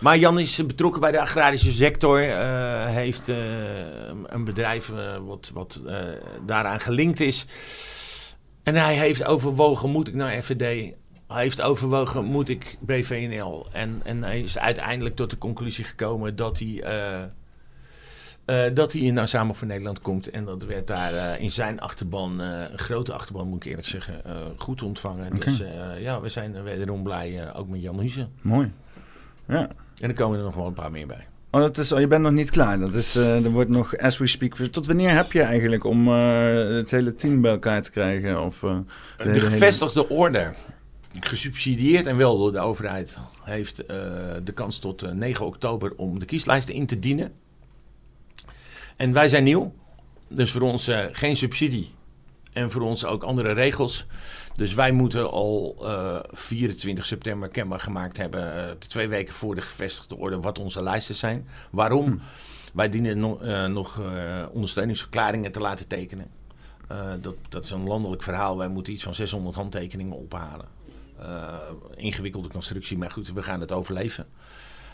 Maar Jan is eh, betrokken bij de agrarische sector. eh, heeft een bedrijf wat, wat daaraan gelinkt is. En hij heeft overwogen, moet ik naar FVD? Hij heeft overwogen, moet ik BVNL? En, en hij is uiteindelijk tot de conclusie gekomen dat hij... eh, eh, dat hij naar Samen voor Nederland komt. En dat werd daar eh, in zijn achterban, eh, een grote achterban moet ik eerlijk zeggen, eh, goed ontvangen. Dus eh, ja, we zijn wederom blij, eh, ook met Jan Huze. Mooi. Ja. En er komen er nog wel een paar meer bij. Oh, dat is, oh, je bent nog niet klaar. Dat is, eh, er wordt nog, as we speak. Tot wanneer heb je eigenlijk om eh, het hele team bij elkaar te krijgen? Of, eh, De, hele- gevestigde orde, gesubsidieerd en wel door de overheid, heeft eh, de kans tot eh, 9 oktober om de kieslijsten in te dienen. En wij zijn nieuw, dus voor ons eh, geen subsidie en voor ons ook andere regels. Dus wij moeten al eh, 24 september kenbaar gemaakt hebben, eh, twee weken voor de gevestigde orde, wat onze lijsten zijn. Waarom? Wij dienen no- eh, nog eh, ondersteuningsverklaringen te laten tekenen. Eh, dat, dat is een landelijk verhaal. Wij moeten iets van 600 handtekeningen ophalen. Eh, ingewikkelde constructie, maar goed, we gaan het overleven.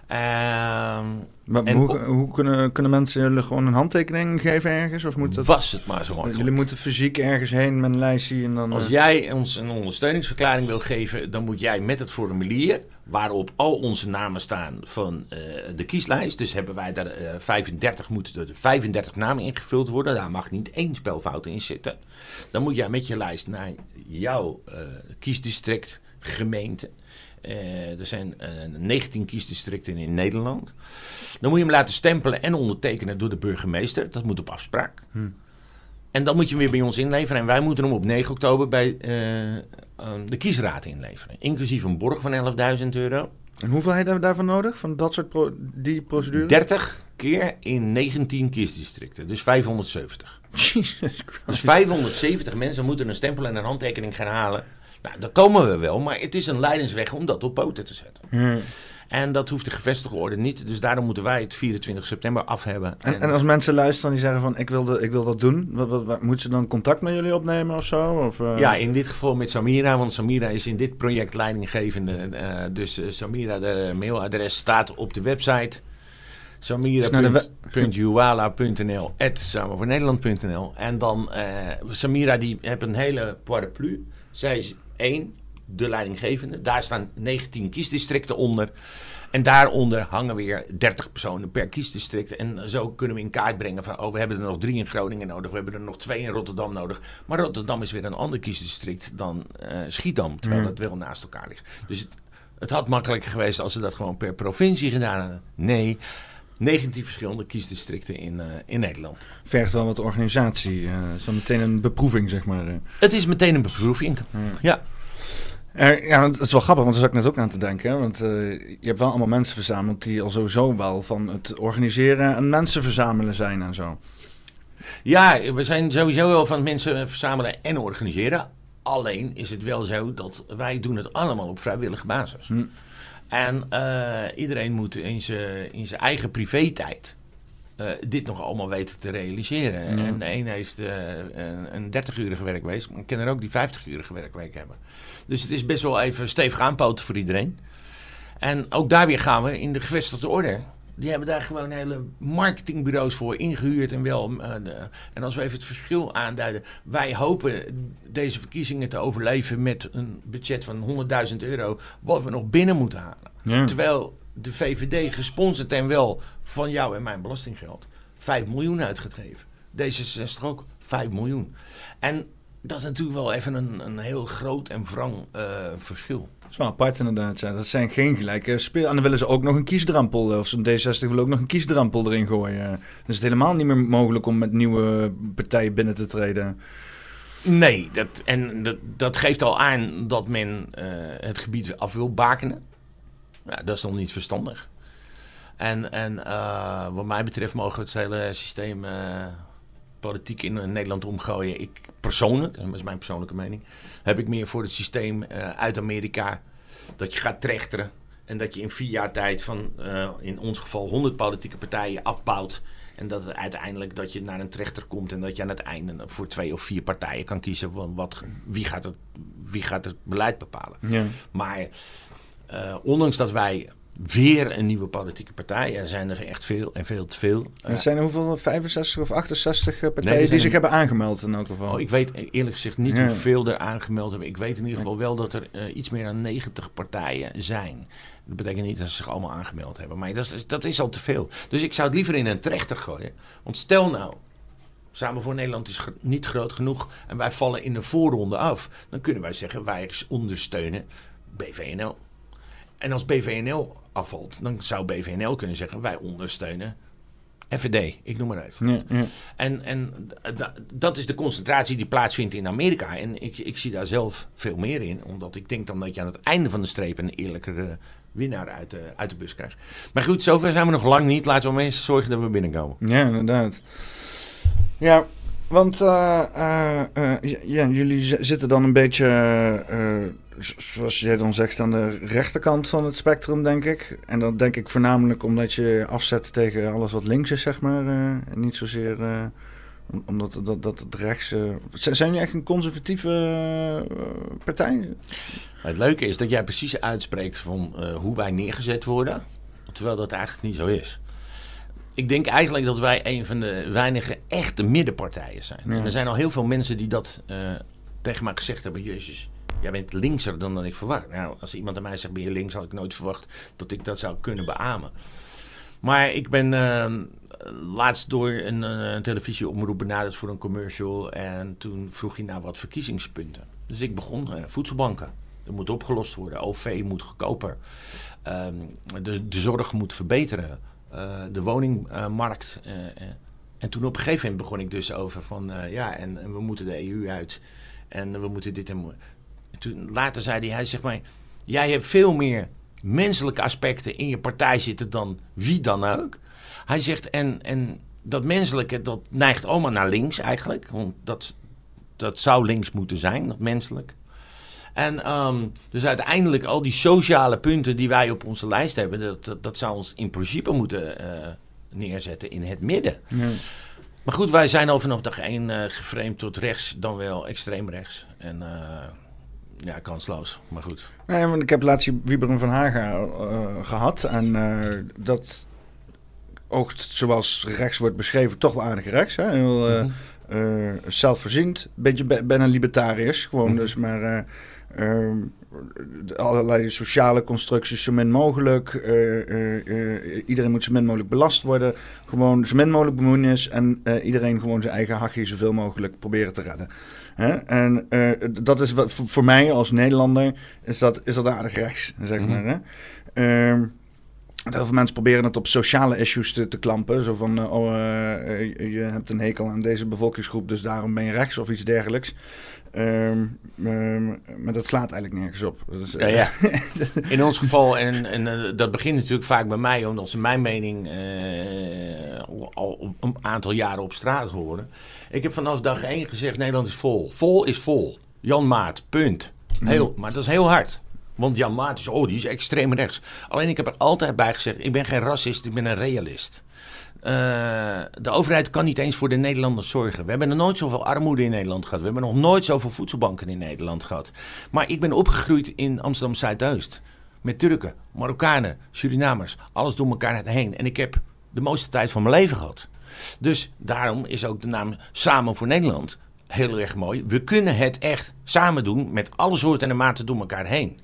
Ehm, maar en hoe kunnen, kunnen mensen jullie gewoon een handtekening geven ergens? Of moet dat, was het maar zo makkelijk. jullie moeten fysiek ergens heen met een lijstje en dan... Als eh, jij ons een ondersteuningsverklaring wil geven, dan moet jij met het formulier, waarop al onze namen staan van eh, de kieslijst, dus hebben wij daar eh, 35, moeten er 35 namen ingevuld worden, daar mag niet één spelfout in zitten. Dan moet jij met je lijst naar jouw kiesdistrict, gemeente. Eh, er zijn eh, 19 kiesdistricten in Nederland. Dan moet je hem laten stempelen en ondertekenen door de burgemeester. Dat moet op afspraak. En dan moet je hem weer bij ons inleveren. En wij moeten hem op 9 oktober bij eh, eh, de kiesraad inleveren. Inclusief een borg van 11.000 euro. En hoeveel heb je daarvan nodig? Van dat soort pro die procedure? 30 keer in 19 kiesdistricten. Dus 570. Jesus Christ. Dus 570 mensen moeten een stempel en een handtekening gaan halen. Nou, daar komen we wel. Maar het is een leidensweg om dat op poten te zetten. Ja. En dat hoeft de gevestigde orde niet. Dus daarom moeten wij het 24 september af hebben. En, en als mensen luisteren die zeggen van ik wil, de, ik wil dat doen, wat, wat, wat- moeten ze dan contact met jullie opnemen of zo? Of, eh? Ja, in dit geval met Samira, want Samira is in dit project leidinggevende. eh, dus eh, Samira, de mailadres staat op de website. naar de Samira.juwala.nl samenvoornederland.nl En dan, Samira die heeft een hele paraplu. Zij is één, de leidinggevende. Daar staan 19 kiesdistricten onder. En daaronder hangen weer 30 personen per kiesdistrict. En zo kunnen we in kaart brengen van... oh, we hebben er nog drie in Groningen nodig. We hebben er nog twee in Rotterdam nodig. Maar Rotterdam is weer een ander kiesdistrict dan eh, Schiedam. Terwijl Ja. dat wel naast elkaar ligt. Dus het, het had makkelijker geweest als ze dat gewoon per provincie gedaan hadden. Nee, 19 verschillende kiesdistricten in, eh, in Nederland. Vergt wel wat organisatie. eh zo meteen een beproeving, zeg maar. eh. Het is meteen een beproeving. Ja. Er- ja, want het is wel grappig, want daar zat ik net ook aan te denken. Hè? Want je hebt wel allemaal mensen verzameld die al sowieso wel van het organiseren en mensen verzamelen zijn en zo. Ja, we zijn sowieso wel van mensen verzamelen en organiseren. Alleen is het wel zo dat wij doen het allemaal op vrijwillige basis. Hm. En eh, iedereen moet in zijn in zijn eigen privé-tijd eh, dit nog allemaal weten te realiseren. Ja. En de een heeft eh, een, een 30-urige werkweek, maar ik ken er ook die 50-urige werkweek hebben. Dus het is best wel even stevig aanpoten voor iedereen. En ook daar weer gaan we in de gevestigde orde. Die hebben daar gewoon hele marketingbureaus voor ingehuurd. En, wel, uh, de, en als we even het verschil aanduiden. Wij hopen deze verkiezingen te overleven met een budget van 100.000 euro. Wat we nog binnen moeten halen. Ja. Terwijl de VVD gesponsord en wel van jou en mijn belastinggeld 5 miljoen uitgegeven. D66 ook 5 miljoen. En dat is natuurlijk wel even een, een heel groot en wrang uh, verschil. Dat is wel apart inderdaad. Ja. Dat zijn geen gelijke speel. En dan willen ze ook nog een kiesdrempel. Eh, of zo'n D60 wil ook nog een kiesdrempel erin gooien. Dan is het helemaal niet meer mogelijk om met nieuwe partijen binnen te treden. Nee, dat, en dat, dat geeft al aan dat men uh, het gebied af wil bakenen. Ja, dat is nog niet verstandig. En, en uh, wat mij betreft mogen we het hele systeem politiek in Nederland omgooien. Ik persoonlijk, dat is mijn persoonlijke mening, heb ik meer voor het systeem uh, uit Amerika. Dat je gaat trechteren en dat je in vier jaar tijd van in ons geval 100 politieke partijen afbouwt. En dat het uiteindelijk dat je naar een trechter komt en dat je aan het einde voor twee of vier partijen kan kiezen van wat, wie, gaat het, wie gaat het beleid bepalen. Ja. Maar ondanks dat wij weer een nieuwe politieke partij. Er zijn er echt veel en veel te veel. Er zijn er hoeveel? 65 of 68 eh, partijen die zich hebben aangemeld in elk geval? Oh, ik weet eerlijk gezegd niet hoeveel er aangemeld hebben. Ik weet in ieder geval wel dat er uh, iets meer dan 90 partijen zijn. Dat betekent niet dat ze zich allemaal aangemeld hebben. Maar dat is, dat is al te veel. Dus ik zou het liever in een trechter gooien. Want stel nou, Samen voor Nederland is niet groot genoeg en wij vallen in de voorronde af. Dan kunnen wij zeggen wij ondersteunen BVNL. En als BVNL afvalt, dan zou BVNL kunnen zeggen: wij ondersteunen FVD, ik noem maar even. Ja, ja. En, en dat is de concentratie die plaatsvindt in Amerika. En ik, ik zie daar zelf veel meer in, omdat ik denk dan dat je aan het einde van de streep een eerlijkere winnaar uit de, uit de bus krijgt. Maar goed, zover zijn we nog lang niet. Laten we maar eens zorgen dat we binnenkomen. Ja, inderdaad. Ja, want uh, uh, uh, ja, jullie zitten dan een beetje zoals jij dan zegt, aan de rechterkant van het spectrum, denk ik. En dat denk ik voornamelijk omdat je afzet tegen alles wat links is, zeg maar. En niet zozeer omdat dat, dat het rechts... Zijn jullie echt een conservatieve partij? Het leuke is dat jij precies uitspreekt van hoe wij neergezet worden. Terwijl dat eigenlijk niet zo is. Ik denk eigenlijk dat wij een van de weinige echte middenpartijen zijn. En er zijn al heel veel mensen die dat tegen mij gezegd hebben. Jezus, jij bent linkser dan, dan ik verwacht. Nou, als iemand aan mij zegt, ben je links, had ik nooit verwacht dat ik dat zou kunnen beamen. Maar ik ben uh, laatst door een uh, televisieomroep benaderd voor een commercial. En toen vroeg hij naar wat verkiezingspunten. Dus ik begon, uh, voedselbanken. Dat moet opgelost worden. OV moet goedkoper. Ehm, de, de zorg moet verbeteren. De woningmarkt. en toen op een gegeven moment begon ik dus over van... ja, en, en we moeten de EU uit. En we moeten dit en toen, later zei hij, hij zegt maar, jij hebt veel meer menselijke aspecten in je partij zitten dan wie dan ook. Hij zegt, en, en dat menselijke, dat neigt allemaal naar links eigenlijk. Want dat, dat zou links moeten zijn, dat menselijk. En um, dus uiteindelijk al die sociale punten die wij op onze lijst hebben, dat, dat, zou ons in principe moeten uh, neerzetten in het midden. Ja. Maar goed, wij zijn al vanaf dag één uh, geframed tot rechts, dan wel extreem rechts. En uh, ja, kansloos, maar goed. Nee, want ik heb laatst Wieberen van Haga gehad. En dat oogt, zoals rechts wordt beschreven, toch wel aardig rechts. Hè? Heel mm -hmm. zelfvoorziend. Beetje bijna libertariërs. Gewoon mm -hmm. dus maar... Ehm, allerlei sociale constructies zo min mogelijk. iedereen moet zo min mogelijk belast worden. Gewoon zo min mogelijk bemoeienis. En iedereen gewoon zijn eigen hachje zoveel mogelijk proberen te redden. Hè? En dat is wat voor, mij als Nederlander is dat, is dat aardig rechts, zeg mm -hmm. maar. Hè? Uh, heel veel mensen proberen het op sociale issues te, te klampen. Zo van, uh, oh, je hebt een hekel aan deze bevolkingsgroep, dus daarom ben je rechts of iets dergelijks. Um, um, maar dat slaat eigenlijk nergens op. Dus, ja, ja. In ons geval, en, en uh, dat begint natuurlijk vaak bij mij, omdat ze mijn mening uh, al een aantal jaren op straat horen. Ik heb vanaf dag één gezegd: Nederland is vol. Vol is vol. Jan Maat, punt. Heel, mm. Maar dat is heel hard. Want Jan Maat is, oh, die is extreem rechts. Alleen ik heb er altijd bij gezegd: ik ben geen racist, ik ben een realist. Uh, de overheid kan niet eens voor de Nederlanders zorgen. We hebben nog nooit zoveel armoede in Nederland gehad. We hebben nog nooit zoveel voedselbanken in Nederland gehad. Maar ik ben opgegroeid in Amsterdam Zuidoost. met Turken, Marokkanen, Surinamers, alles door elkaar heen. En ik heb de mooiste tijd van mijn leven gehad. Dus daarom is ook de naam Samen voor Nederland heel erg mooi. We kunnen het echt samen doen met alle soorten en maten door elkaar heen.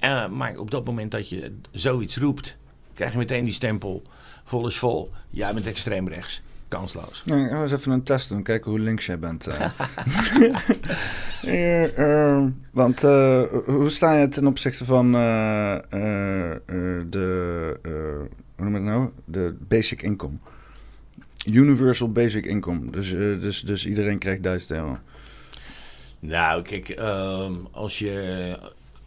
Uh, maar op dat moment dat je zoiets roept, krijg je meteen die stempel. Vol is vol. Jij bent extreem rechts. Kansloos. Ja, gaan we eens even een test doen. Kijken hoe links jij bent. uh. uh, want hoe sta je ten opzichte van de, hoe noem het nou? De basic income. Universal basic income. Dus, dus, dus iedereen krijgt 1000 euro. Nou, kijk, ehm, als je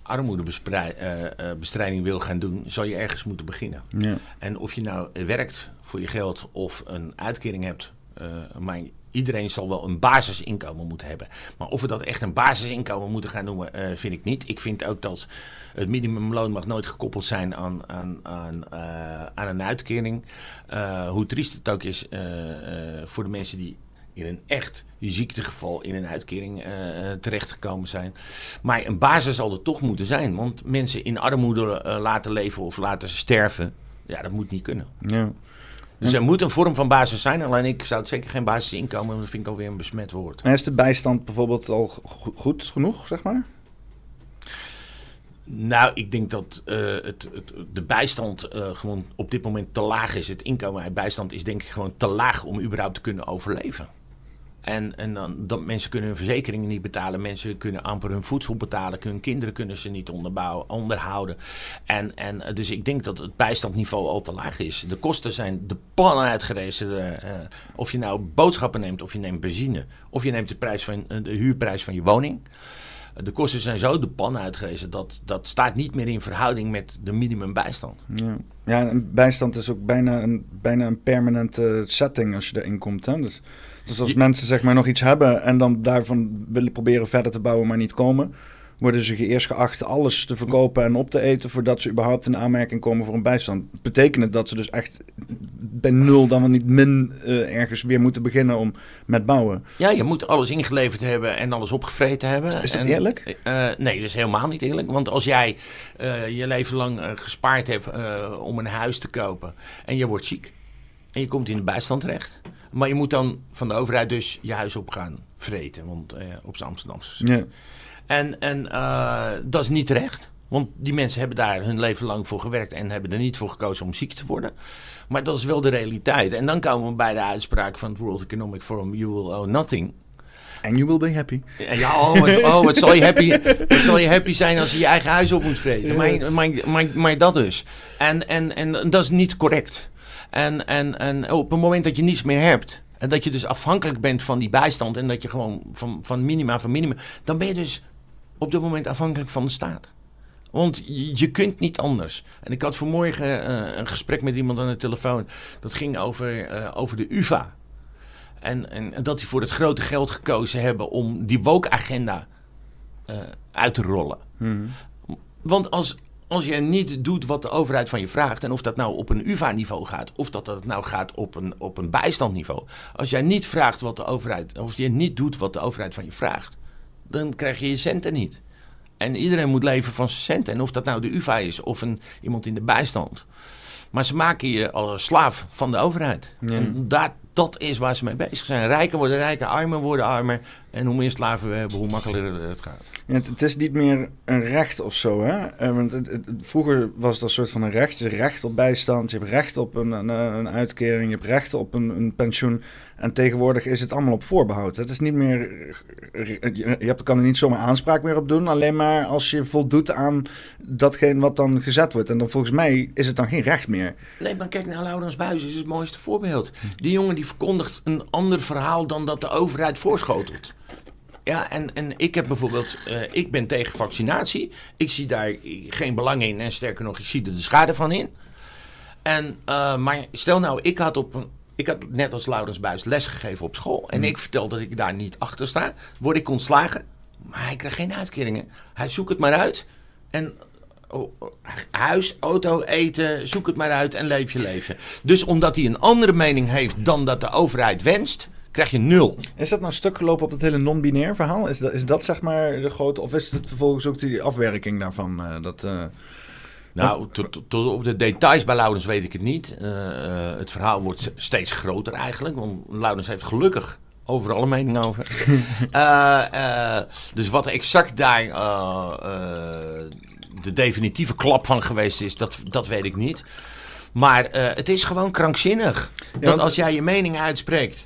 armoedebestrijding uh, wil gaan doen, zal je ergens moeten beginnen. Ja. En of je nou werkt voor je geld of een uitkering hebt, uh, maar iedereen zal wel een basisinkomen moeten hebben. Maar of we dat echt een basisinkomen moeten gaan noemen, uh, vind ik niet. Ik vind ook dat het minimumloon mag nooit gekoppeld zijn aan, aan, aan, aan een uitkering. hoe triest het ook is voor de mensen die in een echt ziektegeval in een uitkering uh, terechtgekomen zijn. Maar een basis zal er toch moeten zijn. Want mensen in armoede uh, laten leven of laten sterven, ja, dat moet niet kunnen. Ja. Dus er moet een vorm van basis zijn. Alleen ik zou het zeker geen basisinkomen, want dat vind ik alweer een besmet woord. En is de bijstand bijvoorbeeld al goed genoeg, zeg maar? Nou, ik denk dat uh, het, het, de bijstand uh, gewoon op dit moment te laag is. Het inkomen uit bijstand is denk ik gewoon te laag om überhaupt te kunnen overleven. En, en dan, dat mensen kunnen hun verzekeringen niet betalen. Mensen kunnen amper hun voedsel betalen. Hun kinderen kunnen ze niet onderbouwen, onderhouden. En, en dus ik denk dat het bijstandniveau al te laag is. De kosten zijn de pan uitgerezen. Uh, of je nou boodschappen neemt, of je neemt benzine. Of je neemt de, prijs van, de huurprijs van je woning. De kosten zijn zo de pan uitgerezen. Dat, dat staat niet meer in verhouding met de minimumbijstand. Ja, ja en bijstand is ook bijna een, bijna een permanente setting als je erin komt. Hè? Dus dus als mensen zeg maar nog iets hebben en dan daarvan willen proberen verder te bouwen, maar niet komen, worden ze eerst geacht alles te verkopen en op te eten voordat ze überhaupt in aanmerking komen voor een bijstand. Betekent het dat ze dus echt bij nul dan wel niet min uh, ergens weer moeten beginnen om met bouwen? Ja, je moet alles ingeleverd hebben en alles opgevreten hebben. Is dat en, eerlijk? Uh, nee, dat is helemaal niet eerlijk. Want als jij uh, je leven lang gespaard hebt om een huis te kopen en je wordt ziek en je komt in de bijstand terecht maar je moet dan van de overheid dus je huis op gaan vreten. Want uh, op z'n Amsterdamse. Ja. En, en uh, dat is niet terecht. Want die mensen hebben daar hun leven lang voor gewerkt en hebben er niet voor gekozen om ziek te worden. Maar dat is wel de realiteit. En dan komen we bij de uitspraak van het World Economic Forum: You will owe nothing. And you will be happy. Ja, oh, wat, oh, wat, zal je happy, wat zal je happy zijn als je je eigen huis op moet vreten. Maar, maar, maar, maar dat dus. En, en, en dat is niet correct. En, en, en op het moment dat je niets meer hebt. En dat je dus afhankelijk bent van die bijstand. En dat je gewoon van, van minima van minima. Dan ben je dus op dit moment afhankelijk van de staat. Want je, kunt niet anders. En ik had vanmorgen uh, een gesprek met iemand aan de telefoon. Dat ging over, uh, over de UVA. En, en, dat die voor het grote geld gekozen hebben om die woke-agenda uh, uit te rollen. Hmm. Want als, als je niet doet wat de overheid van je vraagt, en of dat nou op een UVA-niveau gaat, of dat dat nou gaat op een, op een bijstandniveau. Als jij niet vraagt wat de overheid, of je niet doet wat de overheid van je vraagt, dan krijg je je centen niet. En iedereen moet leven van zijn centen. En of dat nou de UVA is of een, iemand in de bijstand. Maar ze maken je als slaaf van de overheid. En dat, dat is waar ze mee bezig zijn. Rijken worden rijker, armer worden armer. En hoe meer slaven we hebben, hoe makkelijker het gaat. Het, is niet meer een recht of zo. Hè? Eh, want vroeger was het een soort van een recht. Je hebt recht op bijstand, je hebt recht op een, een, een uitkering, je hebt recht op een, een, pensioen. En tegenwoordig is het allemaal op voorbehoud. Het is niet meer. Je kan er niet zomaar aanspraak meer op doen. Alleen maar als je voldoet aan datgene wat dan gezet wordt. En dan volgens mij is het dan geen recht meer. Nee, maar kijk naar Laurens Buijs, is het mooiste voorbeeld. Die jongen die verkondigt een ander verhaal dan dat de overheid voorschotelt. Ja, en, en ik heb bijvoorbeeld, uh, ik ben tegen vaccinatie. Ik zie daar geen belang in en sterker nog, ik zie er de schade van in. En, uh, maar stel nou, ik had, op een, ik had net als Laurens Buis lesgegeven op school. En hmm. ik vertel dat ik daar niet achter sta. Word ik ontslagen, maar hij krijgt geen uitkeringen. Hij zoekt het maar uit. En oh, huis, auto, eten, zoek het maar uit en leef je leven. Dus omdat hij een andere mening heeft dan dat de overheid wenst krijg je nul. Is dat nou stuk gelopen op het hele non-binair verhaal? Is dat, is dat zeg maar de grote... Of is het vervolgens ook die afwerking daarvan? Uh, dat, uh... Nou, tot, tot op de details bij Laurens weet ik het niet. Uh, het verhaal wordt steeds groter eigenlijk. Want Laurens heeft gelukkig overal een mening over. uh, uh, dus wat exact daar de definitieve klap van geweest is, dat, dat weet ik niet. Maar het is gewoon krankzinnig. dat als jij je mening uitspreekt.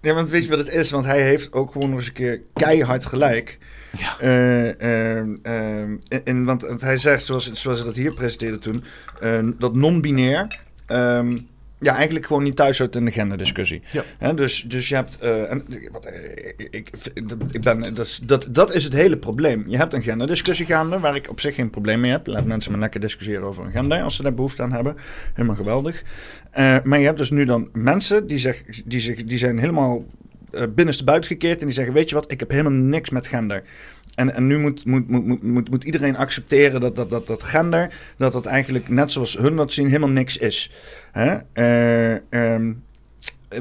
Ja, want weet je wat het is? Want hij heeft ook gewoon nog eens een keer keihard gelijk. Ja. Uh, uh, want hij zegt, zoals, zoals hij dat hier presenteerde toen, dat non-binair. Ehm, ja, eigenlijk gewoon niet thuis hoort in de genderdiscussie. Ja. dus, dus je hebt. Uh, en, wat, ik, ik ben, dat, dat, dat is het hele probleem. Je hebt een genderdiscussie gaande, waar ik op zich geen probleem mee heb. Laat mensen maar lekker discussiëren over een gender als ze daar behoefte aan hebben. Helemaal geweldig. Uh, maar je hebt dus nu dan mensen die, zeg, die, zich, die zijn helemaal binnenste buiten gekeerd en die zeggen: Weet je wat, ik heb helemaal niks met gender. En, en nu moet, moet, moet, moet, moet iedereen accepteren dat, dat, dat, dat gender, dat dat eigenlijk net zoals hun dat zien, helemaal niks is. Hè? Uh, um,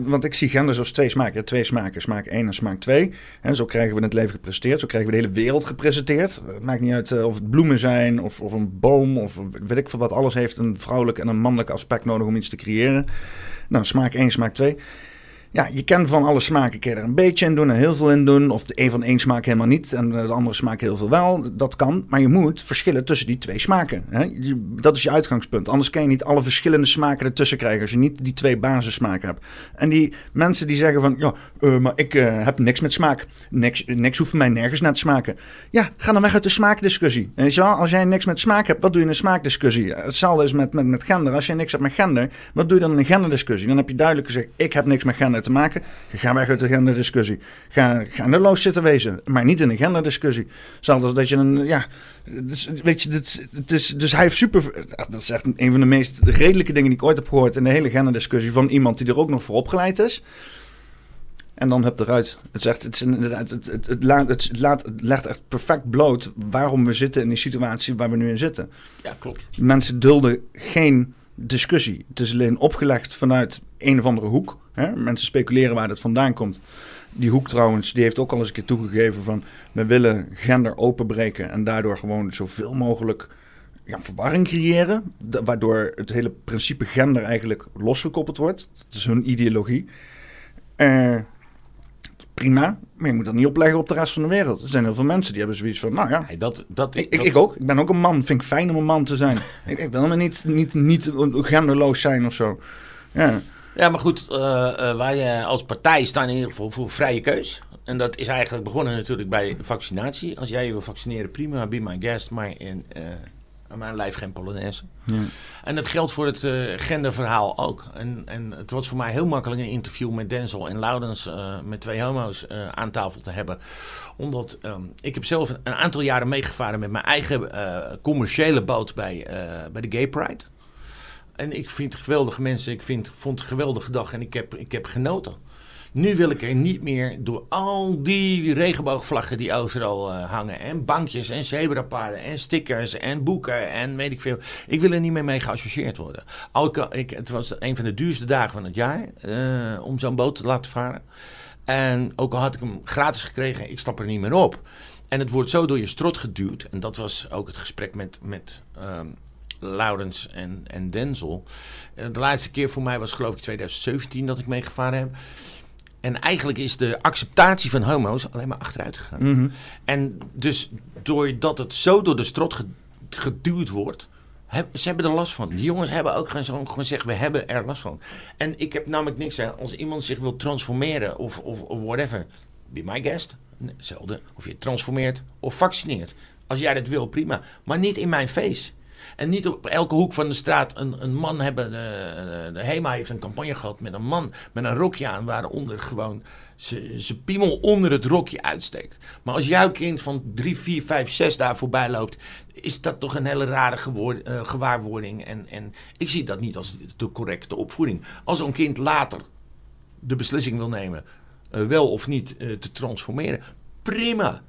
want ik zie gender zoals twee smaken. Twee smaken, smaak 1 en smaak 2. En zo krijgen we het leven gepresenteerd. Zo krijgen we de hele wereld gepresenteerd. Het maakt niet uit of het bloemen zijn of, of een boom of weet ik veel wat. Alles heeft een vrouwelijk en een mannelijk aspect nodig om iets te creëren. Nou, smaak 1, smaak 2 ja, je kan van alle smaken kun er een beetje in doen en heel veel in doen. Of de een van één smaak helemaal niet en de andere smaak heel veel wel. Dat kan, maar je moet verschillen tussen die twee smaken. Hè? Dat is je uitgangspunt. Anders kan je niet alle verschillende smaken ertussen krijgen als je niet die twee basissmaken hebt. En die mensen die zeggen van, ja, uh, maar ik uh, heb niks met smaak. Niks, niks hoeft mij nergens naar te smaken. Ja, ga dan weg uit de smaakdiscussie. En je als jij niks met smaak hebt, wat doe je in een smaakdiscussie? Hetzelfde is met, met, met gender. Als jij niks hebt met gender, wat doe je dan in een genderdiscussie? Dan heb je duidelijk gezegd, ik heb niks met gender te maken. Ga weg uit de genderdiscussie. Ga genderloos zitten wezen, maar niet in een genderdiscussie. Zelfs dat je een, ja, dus, weet je, dit, het is, dus hij heeft super, dat is echt een van de meest redelijke dingen die ik ooit heb gehoord in de hele genderdiscussie van iemand die er ook nog voor opgeleid is. En dan heb eruit. Het, zegt, het, is het, het, het, laat, het, laat, het legt echt perfect bloot waarom we zitten in die situatie waar we nu in zitten. Ja, klopt. Mensen dulden geen discussie. Het is alleen opgelegd vanuit een of andere hoek. Hè? Mensen speculeren waar dat vandaan komt. Die hoek trouwens, die heeft ook al eens een keer toegegeven van... we willen gender openbreken en daardoor gewoon zoveel mogelijk ja, verwarring creëren. Waardoor het hele principe gender eigenlijk losgekoppeld wordt. Dat is hun ideologie. Uh, prima, maar je moet dat niet opleggen op de rest van de wereld. Er zijn heel veel mensen die hebben zoiets van, nou ja, dat, dat, ik, ik, ook. Ik ben ook een man. Vind ik fijn om een man te zijn. ik, ik, wil me niet, niet, niet genderloos zijn of zo. Ja, ja maar goed, uh, uh, wij als partij staan in ieder geval voor vrije keus. En dat is eigenlijk begonnen natuurlijk bij vaccinatie. Als jij je wil vaccineren, prima, be my guest. Maar in, uh, aan mijn lijf geen Polonaise. Ja. En dat geldt voor het uh, genderverhaal ook. En, en het was voor mij heel makkelijk een interview met Denzel en Loudens, uh, met twee homo's, aan tafel te hebben. Omdat um, ik heb zelf een, aantal jaren meegevaren met mijn eigen commerciële boot bij, bij de Gay Pride. En ik vind geweldige mensen, ik vind, vond een geweldige dag en ik heb, ik heb genoten. Nu wil ik er niet meer door al die regenboogvlaggen die overal uh, hangen. En bankjes en zebrapaarden en stickers en boeken en weet ik veel. Ik wil er niet meer mee geassocieerd worden. Alke, ik, het was een van de duurste dagen van het jaar uh, om zo'n boot te laten varen. En ook al had ik hem gratis gekregen, ik stap er niet meer op. En het wordt zo door je strot geduwd. En dat was ook het gesprek met, met um, Laurens en, en Denzel. Eh, de laatste keer voor mij was geloof ik 2017 dat ik meegevaren heb. En eigenlijk is de acceptatie van homo's alleen maar achteruit gegaan. Mhm. En dus doordat het zo door de strot geduwd wordt, ze hebben er last van. Die jongens hebben ook gewoon gezegd, we hebben er last van. En ik heb namelijk niks aan als iemand zich wil transformeren of, of, of whatever. Be my guest. Hetzelfde. Of je transformeert of vaccineert. Als jij dat wil, prima. Maar niet in mijn face. En niet op elke hoek van de straat een, een man hebben. De, de, HEMA heeft een campagne gehad met een man met een rokje aan, waaronder gewoon zijn piemel onder het rokje uitsteekt. Maar als jouw kind van 3, 4, 5, 6 daar voorbij loopt, is dat toch een hele rare uh, gewaarwording. En, en ik zie dat niet als de correcte opvoeding. Als een kind later de beslissing wil nemen, uh, wel of niet te transformeren, prima.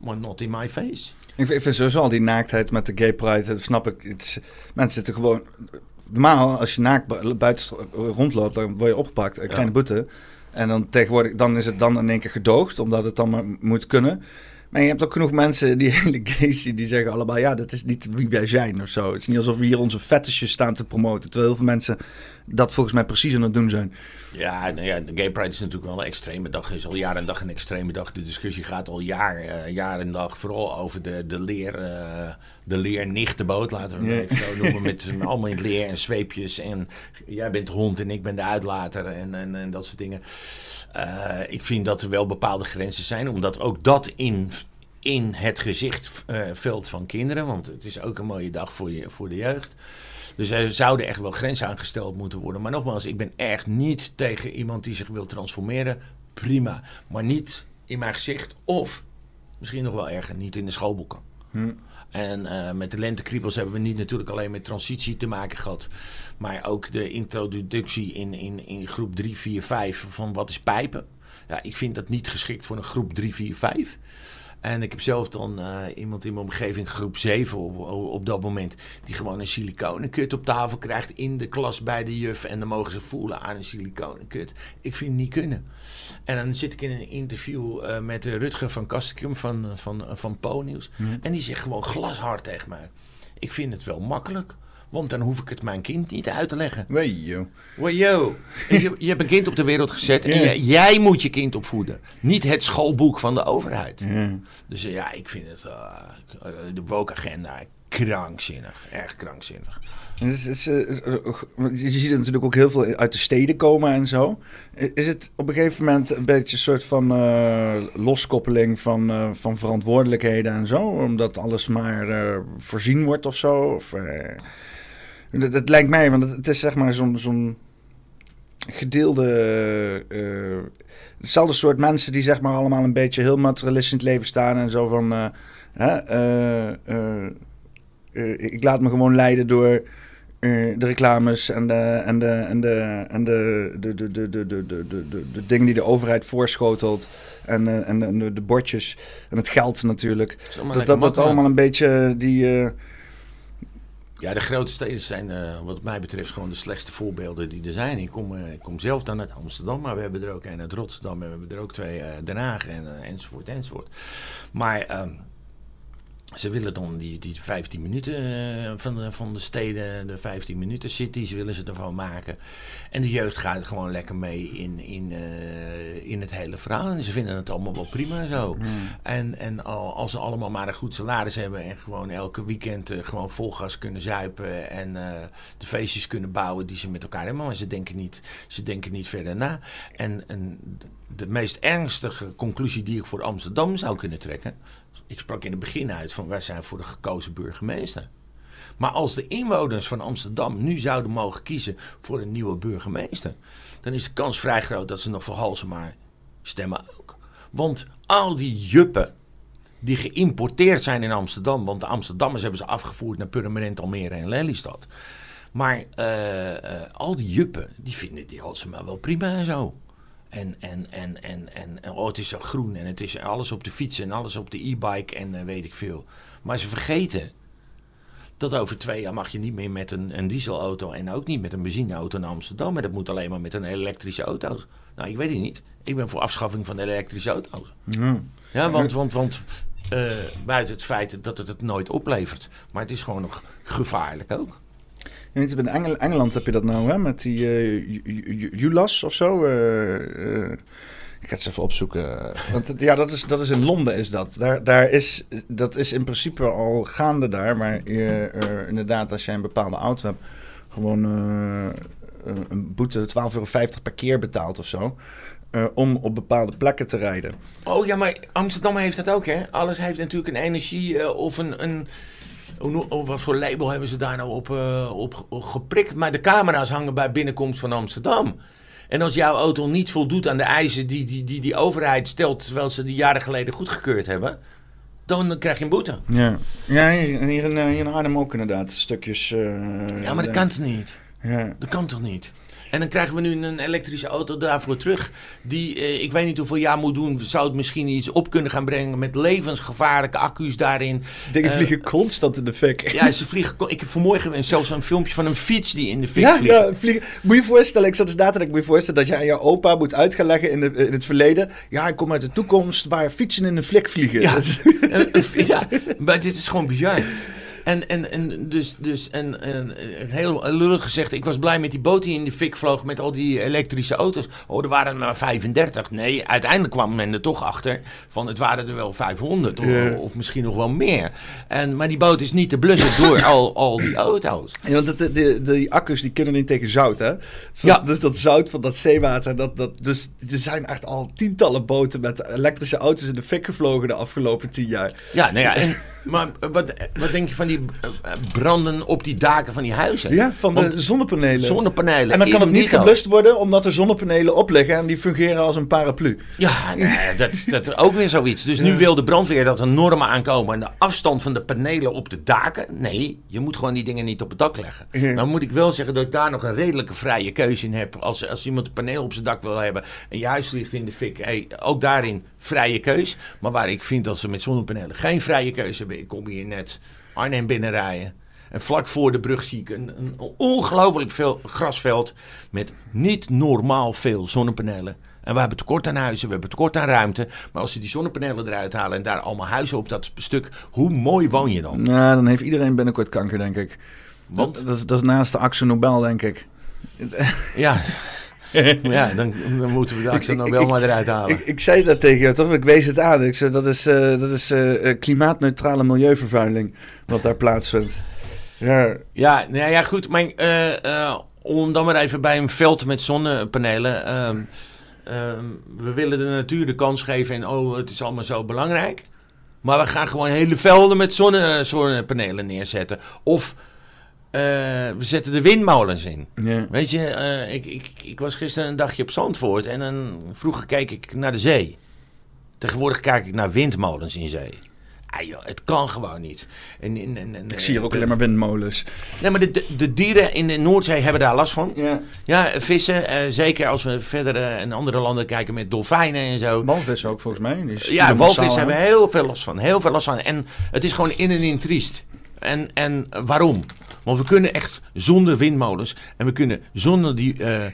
Maar not in my face. Ik vind, ik sowieso al die naaktheid met de gay pride, dat snap ik. Het mensen zitten gewoon... Normaal, als je naakt buiten rondloopt, dan word je opgepakt. Een kleine boete. En dan tegenwoordig dan is het dan in één keer gedoogd, omdat het dan maar moet kunnen. Maar je hebt ook genoeg mensen, die hele gays, die zeggen allemaal... ja, dat is niet wie wij zijn of zo. Het is niet alsof we hier onze fetishes staan te promoten. Terwijl heel veel mensen dat volgens mij precies aan het doen zijn. Ja, nou ja, de Gay Pride is natuurlijk wel een extreme dag. is al jaar en dag een extreme dag. De discussie gaat al jaar, uh, jaar en dag vooral over de, de leer... Uh, de leernichtenboot, laten we het even zo noemen. Met allemaal in leer en zweepjes. En jij bent hond en ik ben de uitlater en, en, en dat soort dingen. Uh, ik vind dat er wel bepaalde grenzen zijn. Omdat ook dat in in het gezichtveld van kinderen. Want het is ook een mooie dag voor, je, voor de jeugd. Dus er zouden echt wel grenzen aangesteld moeten worden. Maar nogmaals, ik ben echt niet tegen iemand die zich wil transformeren. Prima. Maar niet in mijn gezicht. Of misschien nog wel erger, niet in de schoolboeken. Hm. En uh, met de lentekriebels hebben we niet natuurlijk alleen met transitie te maken gehad. Maar ook de introductie in, in, in groep 3, 4, 5 van wat is pijpen. Ja, ik vind dat niet geschikt voor een groep 3, 4, 5. En ik heb zelf dan uh, iemand in mijn omgeving, groep 7 op, op dat moment, die gewoon een siliconenkut op tafel krijgt in de klas bij de juf. En dan mogen ze voelen aan een siliconenkut. Ik vind het niet kunnen. En dan zit ik in een interview uh, met Rutger van Kastikum van, van, van Po-nieuws. En die zegt gewoon glashard tegen mij. Ik vind het wel makkelijk. Want dan hoef ik het mijn kind niet uit te leggen. Wejo. Wejo. Je, je hebt een kind op de wereld gezet en jij, jij, moet je kind opvoeden. Niet het schoolboek van de overheid. Dus uh, ja, ik vind het uh, de woke-agenda krankzinnig. Erg krankzinnig. Je ziet het natuurlijk ook heel veel uit de steden komen en zo. Is het op een gegeven moment een beetje een soort van uh, loskoppeling van, uh, van verantwoordelijkheden en zo? Omdat alles maar uh, voorzien wordt of zo? Of, dat, dat, lijkt mij, want het, is zeg maar zo'n zo'n gedeelde. Uh, hetzelfde soort mensen die zeg maar allemaal een beetje heel materialistisch in het leven staan en zo van. Uh, uh, ik laat me gewoon leiden door de reclames en de, en de, en de, en de, de, de, de, de, de, de, de, de dingen die de overheid voorschotelt. En, en de, de, bordjes en het geld natuurlijk. Dat dat, dat allemaal een beetje die. Ja, de grote steden zijn uh, wat mij betreft gewoon de slechtste voorbeelden die er zijn. Ik kom, ik kom zelf dan uit Amsterdam, maar we hebben er ook een uit Rotterdam. We hebben er ook twee uh, Den Haag en, enzovoort enzovoort. Maar ehm, ze willen dan die, die 15 minuten uh, van, de, van de steden, de 15 minuten cities willen ze ervan maken. En de jeugd gaat gewoon lekker mee in, in, uh, in het hele verhaal. En ze vinden het allemaal wel prima zo. Hmm. En, en als ze allemaal maar een goed salaris hebben en gewoon elke weekend uh, gewoon vol gas kunnen zuipen en de feestjes kunnen bouwen die ze met elkaar hebben. Maar ze denken niet, ze denken niet verder na. En, en de meest ernstige conclusie die ik voor Amsterdam zou kunnen trekken ik sprak in het begin uit van wij zijn voor de gekozen burgemeester. Maar als de inwoners van Amsterdam nu zouden mogen kiezen voor een nieuwe burgemeester, dan is de kans vrij groot dat ze nog voor maar stemmen ook. Want al die juppen die geïmporteerd zijn in Amsterdam, want de Amsterdammers hebben ze afgevoerd naar Purmerend, Almere en Lelystad. Maar uh, uh, al die juppen, die vinden die Halsema wel prima en zo. En, en, en, en, en, oh, het is zo groen en het is alles op de fiets en alles op de e-bike en uh, weet ik veel. Maar ze vergeten dat over twee jaar mag je niet meer met een, een dieselauto en ook niet met een benzineauto naar Amsterdam. Maar dat moet alleen maar met een elektrische auto. Nou, ik weet het niet. Ik ben voor afschaffing van de elektrische auto's. Ja, ja want, want, want uh, buiten het feit dat het het nooit oplevert. Maar het is gewoon nog gevaarlijk ook. Niet, in Engel Engeland heb je dat nou, hè? Met die uh, of zo. Uh, ik ga het even opzoeken. Want, ja, dat is, dat is in Londen is dat. Daar, daar is, dat is in principe al gaande daar. Maar inderdaad, als jij een bepaalde auto hebt, gewoon een boete 12,50 euro per keer betaalt of zo. Om op bepaalde plekken te rijden. Oh ja, maar Amsterdam heeft dat ook, hè? Alles heeft natuurlijk een energie of een, een, wat voor label hebben ze daar nou op, uh, op, geprikt? Maar de camera's hangen bij binnenkomst van Amsterdam. En als jouw auto niet voldoet aan de eisen die die, die, die overheid stelt, terwijl ze die jaren geleden goedgekeurd hebben, dan krijg je een boete. Ja, ja hier, in, hier in Arnhem ook inderdaad. Stukjes. Uh, ja, maar dat kan toch niet? Ja. Dat kan toch niet? En dan krijgen we nu een elektrische auto daarvoor terug. Die, eh, ik weet niet hoeveel jaar moet doen. Zou het misschien iets op kunnen gaan brengen met levensgevaarlijke accu's daarin. Dingen Eh, vliegen constant in de fik. Ja, ze vliegen. Ik heb vanmorgen zelfs een filmpje van een fiets die in de fik Ja, vliegt. ja, vliegen. Moet je je voorstellen, ik zat eens na te denken, moet je voorstellen dat je aan je opa moet uit gaan leggen in, de, in het verleden. Ja, ik kom uit de toekomst waar fietsen in de flik vliegen. Ja. Dat eh, ja, maar dit is gewoon bizar. En, en, en dus, dus en, en, heel lullig gezegd, ik was blij met die boot die in de fik vloog met al die elektrische auto's. Oh, er waren er maar 35. Nee, uiteindelijk kwam men er toch achter van het waren er wel 500 of, misschien nog wel meer. En, maar die boot is niet te blussen door al, al die auto's. Ja, want het, de, de, die accu's die kunnen niet tegen zout, hè? Dus, Ja. dus dat zout van dat zeewater, dat, dat, dus er zijn echt al tientallen boten met elektrische auto's in de fik gevlogen de afgelopen tien jaar. Ja, nou ja, en, maar wat, wat denk je van die eh, branden op die daken van die huizen? Ja, van de zonnepanelen. zonnepanelen. en dan kan het niet geblust worden omdat er zonnepanelen op liggen en die fungeren als een paraplu. Ja, nee, dat is dat is ook weer zoiets. Dus nu wil de brandweer dat er normen aankomen en de afstand van de panelen op de daken. Nee, je moet gewoon die dingen niet op het dak leggen. Ja. Nou moet ik wel zeggen dat ik daar nog een redelijke vrije keuze in heb. Als, als iemand een paneel op zijn dak wil hebben en je huis ligt in de fik, hey, ook daarin vrije keus. Maar waar ik vind dat ze met zonnepanelen geen vrije keuze hebben, ik kom hier net Arnhem binnenrijden. En vlak voor de brug zie ik een, een ongelooflijk veel grasveld met niet normaal veel zonnepanelen. En we hebben tekort aan huizen, we hebben tekort aan ruimte. Maar als ze die zonnepanelen eruit halen en daar allemaal huizen op dat stuk, hoe mooi woon je dan? Nou, dan heeft iedereen binnenkort kanker, denk ik. Want, Dat, dat, is- dat is naast de Axel Nobel, denk ik. ja, ja dan, dan moeten we de ik- Nobel maar eruit halen. Ik, ik zei dat tegen jou, toch? Ik wees het aan. Ik zei, dat is, eh, dat is eh, eh, klimaatneutrale milieuvervuiling wat daar plaatsvindt. Ja, Ja, nou ja, goed. Maar eh, eh, om dan maar even bij een veld met zonnepanelen. ehm, ehm, we willen de natuur de kans geven en oh, het is allemaal zo belangrijk. Maar we gaan gewoon hele velden met zonne, zonnepanelen neerzetten. Of eh, we zetten de windmolens in. ja. Weet je, eh, ik, ik, ik was gisteren een dagje op Zandvoort en dan, vroeger keek ik naar de zee. Tegenwoordig kijk ik naar windmolens in zee. Ah, joh, het kan gewoon niet. En, en, en, en, Ik zie hier ook de- alleen maar windmolens. Nee, maar de, de, de dieren in de Noordzee hebben daar last van. Ja. Ja, vissen. eh, zeker als we verder eh, in andere landen kijken met dolfijnen en zo. Walvissen ook volgens mij. Die Ja, walvissen hebben heel veel last van. Heel veel last van. En het is gewoon in en in triest. En, en waarom? Want we kunnen echt zonder windmolens en we kunnen zonder die eh, eh,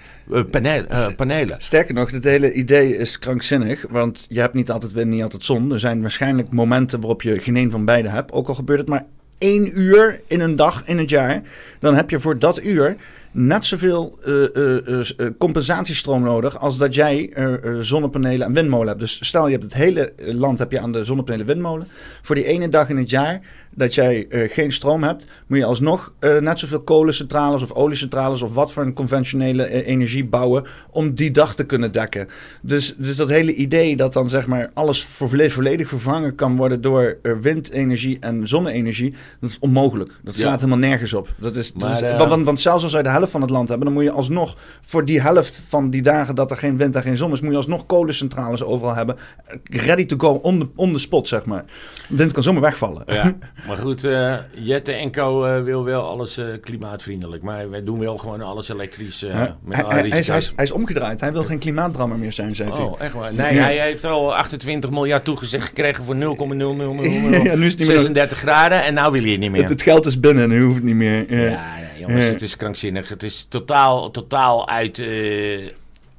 paneel- eh, panelen. Sterker nog, het hele idee is krankzinnig. Want je hebt niet altijd wind, niet altijd zon. Er zijn waarschijnlijk momenten waarop je geen een van beide hebt. Ook al gebeurt het maar één uur in een dag in het jaar. Dan heb je voor dat uur net zoveel eh, compensatiestroom nodig als dat jij zonnepanelen en windmolen hebt. Dus stel je hebt het hele land heb je aan de zonnepanelen en windmolen. Voor die ene dag in het jaar dat jij geen stroom hebt, moet je alsnog net zoveel kolencentrales of oliecentrales of wat voor een conventionele energie bouwen om die dag te kunnen dekken. Dus, dus dat hele idee dat dan zeg maar alles volle- volledig vervangen kan worden door windenergie en zonne-energie, dat is onmogelijk. Dat Ja. slaat helemaal nergens op. Dat is, dat Maar, is- want, want, want zelfs als wij de helft van het land hebben, dan moet je alsnog voor die helft van die dagen dat er geen wind en geen zon is, moet je alsnog kolencentrales overal hebben. eh, Ready to go on the, on the spot, zeg maar. Wind kan zomaar wegvallen. Ja, maar goed, eh, Jette en Co eh, wil wel alles eh, klimaatvriendelijk. Maar wij doen wel gewoon alles elektrisch. eh, Ja. met Hij, hij, hij, is, hij, omgedraaid. Hij wil geen klimaatdrammer meer zijn, zei hij. Oh, echt waar? Nee, Ja. hij heeft al 28 miljard toegezegd gekregen voor 0,0036 Ja, nu is het niet meer- graden en nou wil je het niet meer. Het, het geld is binnen, nu hoeft het niet meer. Ja. Jongens, Ja. het is krankzinnig. Het is totaal, totaal uit, eh,